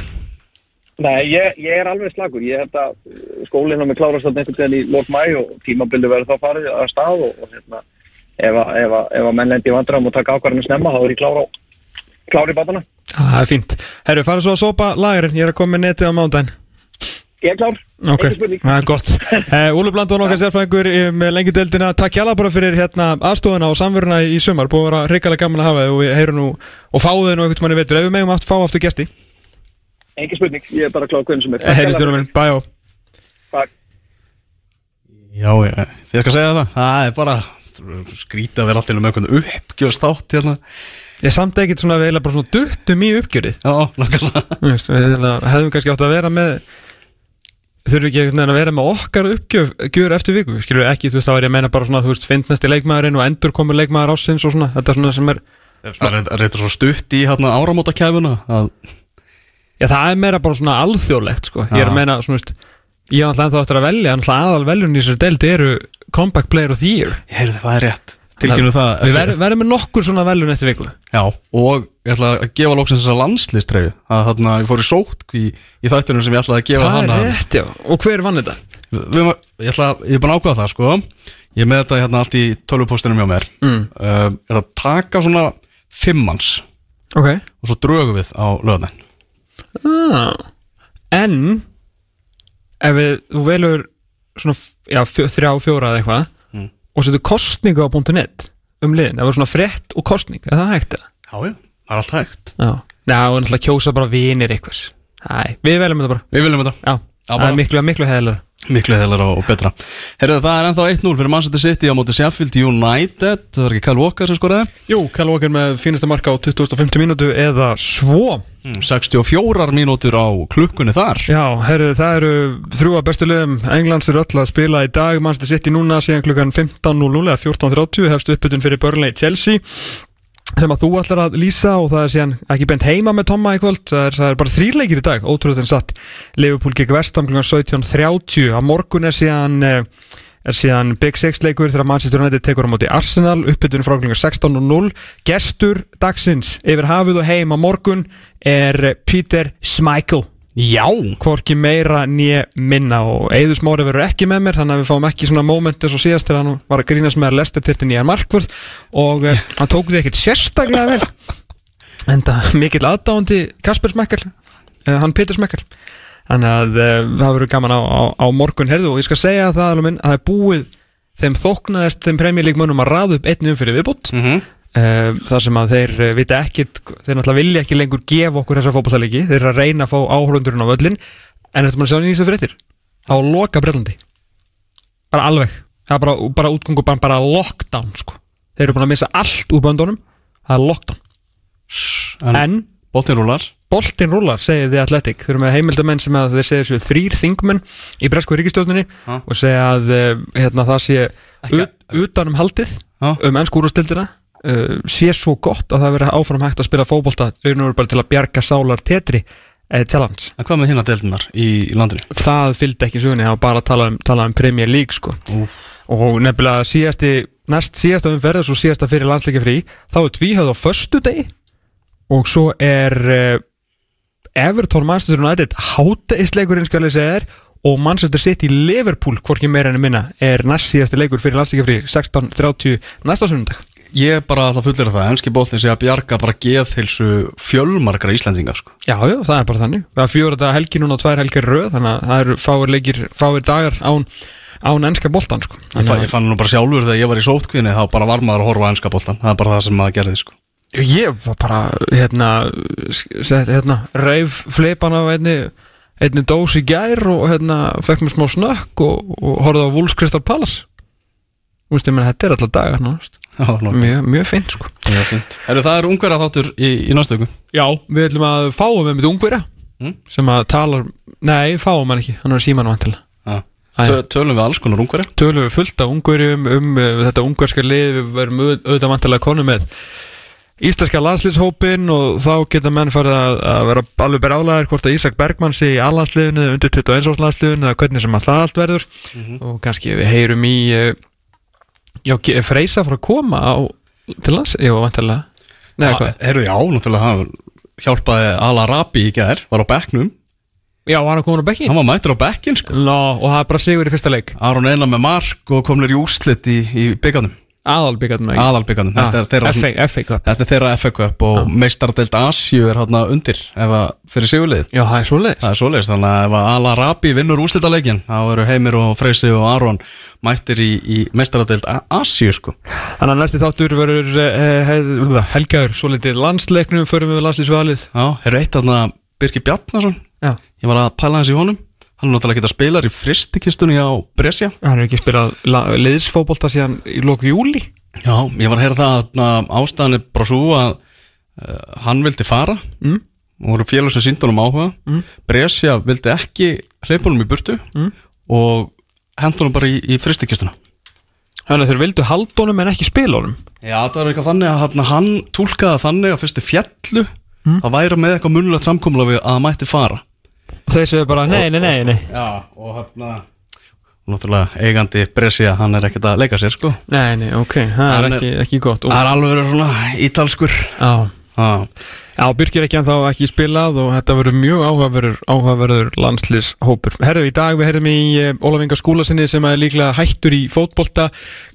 Nei, ég, ég er alveg slagur, ég held að skólinn á mig klárast þarna einhvern veginn í lók mæ og tímabildi verður þá farið að stað og, og hérna, ef, að- ef, að- ef að menn lendi í vandræðum og taka ákvarðinu snemma þá er ég klára, klára í bátana. Það er fínt. Herru, fara svo að sópa lagarinn, ég er að koma með netið á mándaginn Ég er klár, Ok, ekki spurning. það er gott. Uh, Úlu Blandón okkar sérfræðingur í- með lengi deildina. Takk hjá bara fyrir hérna aðstofuna og samveruna í sumar. Búið að vera hrikalega gaman að hafa þið og við heyrum nú og fáðu þið nú einhvern manni veitur Ef við megum aft fá aftur gesti. Ekki spurning, ég er bara klár hvernig sem er. Heyrðistjórum minn, bæjó Takk. Já, ég, ég skal segja það. Það er bara skrítið að vera alltaf með einhvern uppgjöfst átt hérna. Ég samt ekkert svona við eiginlega bara svona duttum í uppgjörið. Já, hefðum kannski átt að vera með Þurfum ekki að vera með okkar uppgjöf gjör eftir viku, skilur við ekki, þú veist, þá er ég að meina bara svona, þú veist, finnast í leikmaðurinn og endur komur leikmaður ásins og svona, þetta er svona sem er Það er reyndar svo stutt í hérna áramótakæfuna að Já, það er meira bara svona alþjóðlegt sko. Ég er að meina, svona, veist, ég er alltaf ennþá eftir að velja en aðal veljun í þessari deild eru Comeback Player of the Year. Heyrðu, það er rétt. Tilkynum það Við verðum verðum með nokkur svona veljun eftir viku. Já, og ég ætla að gefa lóksins þessa landslistræðu að þarna ég fór í sótt í, í þættunum sem ég ætlaði að gefa Það er hana rétt, já, og hver vann þetta? Við, ég, ætla, ég er bara að ákveða það sko Ég er með þetta hérna allt í tölvupóstunum hjá mér mm. uh, Er að taka svona fimmans Ok og svo drögum við á löðin ah. En ef við, þú velur svona, já, fjó, þrjá, fjóra eða eitthvað Mm. og setur kostningu á .net um liðin, það er svona frétt og kostning er það hægt eða? Já, já, það er allt hægt. Já, Já og náttúrulega kjósa bara vinir einhvers. Æ, við veljum þetta bara. Við viljum þetta. Já, það bara. er miklu, miklu heðilega Miklu heðlar og betra. Herðu, það er ennþá 1-0 fyrir Manchester City á móti Sheffield United. Það var ekki Kyle Walker sem skoraði. Jú, Kyle Walker með fínasta marka á 2050 mínútu eða svo. Mm, 64 mínútur á klukkunni þar. Já, herru, það eru þrjú að bestu liðum Englands eru öll að spila í dag. Manchester City núna síðan klukkan 15.00 eða 14.30 hefst uppbytun fyrir Burnley Chelsea sem að þú ætlar að lýsa og það er síðan ekki bent heima með Tomma í kvöld. Það er, það er bara þrýrleikir í dag, ótrúlega en satt Liverpool gegn Vestam klukkan 17.30 á morgun er síðan eh, er síðan Big Six leikur þegar Manchester United tekur á móti Arsenal. Uppbytun frá klukkan 16.00 gestur dagsins yfir hafið og heim á morgun er Peter Schmeichel Já. Hvorki meira nýja minna og Eður Smári verður ekki með mér þannig að við fáum ekki svona moment eins og síðast þegar hann var að grínast með að lesta til nýjan markvörð og uh, hann tók því ekkert sérstaklega vel. En það mikill aðdáandi Kasper Smekkel uh, hann Peter Smekkel. Þannig að uh, það verður gaman á, á, á morgun. Herðu og ég skal segja það alveg minn að það er búið þeim þóknaðist þeim premjölíkmönnum að raða upp einn umfyrir viðbútt mm -hmm. Uh, þar sem að þeir uh, vita ekkit þeir náttúrulega vilja ekki lengur gefa okkur þessa fótballtalegi þeir eru að reyna að fá áhörundurinn á völlin en þetta maður sjá nýðis að fréttir? Á loka Breitlandi bara alveg, það er bara, bara útgangu bara, bara lockdown sko. Þeir eru búin að missa allt úr böndunum. Það er lockdown. En, en boltin rúlar. boltinn rúlar, segir þið Athletic. Þeir eru með heimildamenn sem að þeir segja sér þrýr þingmenn í bresku ríkistjóðninni Ha? og segja að uh, hérna, það sé utanum haldið Ha? um ennskúrastildina uh, sé svo gott að það veri áfram hægt að spila fótbolta auðvitað bara til að bjarga sálar tetri uh, challenge. En hvað með hérna deildinar í, í landinu? Það fylgdi ekki sögunni, það var bara að tala um, tala um Premier League sko Úf. og nefnilega síðasti næst síðasta umferð og svo síðasta fyrir landsleika frí þá er tvíhöð á förstu degi og svo er uh, Everton Manchester United háteisleikurinn skal ég segja þér og Manchester City Liverpool hvorki meira enn minna er næst síðasti leikur fyrir landsleika frí 16.30 næsta sunnundag Ég er bara alltaf fullir af það Enski boltin sé að bjarga bara geðhilsu fjölmargra Íslandinga sko. Já, já, það er bara þannig Það er fjóra þetta helgi núna og tvær helgir röð þannig að það eru fáir leikir, fáir dagar án, án ennska boltan sko. ég, fa ég fann nú bara sjálfur þegar ég var í sótkvinni þá bara var maður að horfa á enska boltan Það er bara það sem maður gerði sko. Ég var bara, hérna, hérna reif fleipan af einni, einni dós í gær og hérna, fekk mér smá snökk og, og horfði á Wolves Crystal Palace veist, ég menn, þetta er alltaf dagar nokkuð. Mjög, mjög fint, sko. Heyrðu, Það er ungverða þáttur í, í næstu viku Já, við ætlum að fáum með mitt ungverja Mm. sem að talar, nei, fáum hann ekki hann er síman vantilega. Tö- Tölum við alls konar ungverja tölum við fullt af ungverjum um uh, þetta ungverska lið við verum auð- auðvitað vantilega konu með íslenska landslýshópin og þá geta menn farið að, að vera alveg bara álæðir hvort að Ísak Bergmann sé í allandsliðinu eða undir 21 árs landsliðinu eða hvernig sem það allt verður og kannski við heyrum í uh, já, Ge- Freysa frá að koma á, til lands, já, vantarlega Nei, hvað? Herru, já, náttúrulega hann hjálpaði Ala Rabi í gær, var á bekknum. Já, var hann komin á bekki? Hann var mættur á bekkin, sko. Nó, og það er bara sigur í fyrsta leik. Aron Einar með mark og komnir í úrslit í, í byggarnum Aðalbyggarnum Aðalbyggarnum, þetta er Cup. Þetta er þeirra FA Cup og meistardelt Asju er hérna undir ef að fyrir sigurlið Já, það er svoleiðis. Það er svoleiðis, þannig að ef að Ala Rabi vinnur úrslitaleikin þá eru Heimir og Freysi og Aron mættir í, í meistardelt Asju sko. Þannig að næsti þáttur verður eh, hef, helgaður svo litið landsleiknum förum við landslýsvalið Já, eru eitt þarna Birgir Bjarnason. Já, Ég var að pæla hans í honum Hann er náttúrulega ekki að spila í fristikistunni á Brescia hann er ekki spilað la- liðsfótbolta síðan í loku júli Já, ég var að heyra það að ástæðan er bara svo að uh, hann vildi fara Mm. og voru félag sem síndunum áhuga mm. Brescia vildi ekki hleypunum í burtu Mm. og hendunum bara í, í fristikistuna Þannig að þeir vildu haldunum en ekki spilunum Já, það var eitthvað þannig að hann, hann túlkaði þannig að fyrstu fjallu Mm. að væra með eitthvað munulegt samkomla við að hann mætti fara þeir séu bara, nei, nei, nei, nei. Já, og hann Náttúrulega eigandi Brescia, hann er ekkert að leika sér sko. Nei, nei, ok, það er Hann er- ekki, ekki gott. Og, Það er alveg verið svona ítalskur. Já, Já, Já, Birgir ekki ennþá ekki spilað og þetta verður mjög áhugaverður, áhugaverður landslýshópur. Herðu, í dag við herðum í eh, Ólaf Inga Skúlasinni sem er líklega hættur í fótbolta.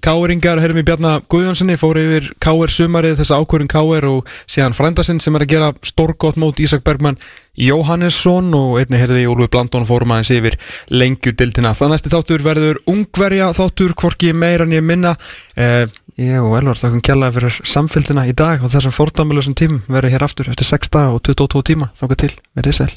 Káringar, herðum í Bjarnar Guðjónssoni, fór yfir Káir sumarið, þessa ákvörðin Káir og síðan frændasinn sem er að gera stórgótt mót Ísak Bergmann Jóhannesson og einni herði í Úlfi Blandón fórum aðeins yfir lengjudildina. Það næsti þáttur verður ungverja þáttur, hvorki meira en ég minna. Eh, ég og Elvar þakkum kjallaði fyrir samfélgina í dag og þessum fordæmulegum tímum verður hér aftur eftir 6 daga og 22 tíma. Þáka til, verðið sæl.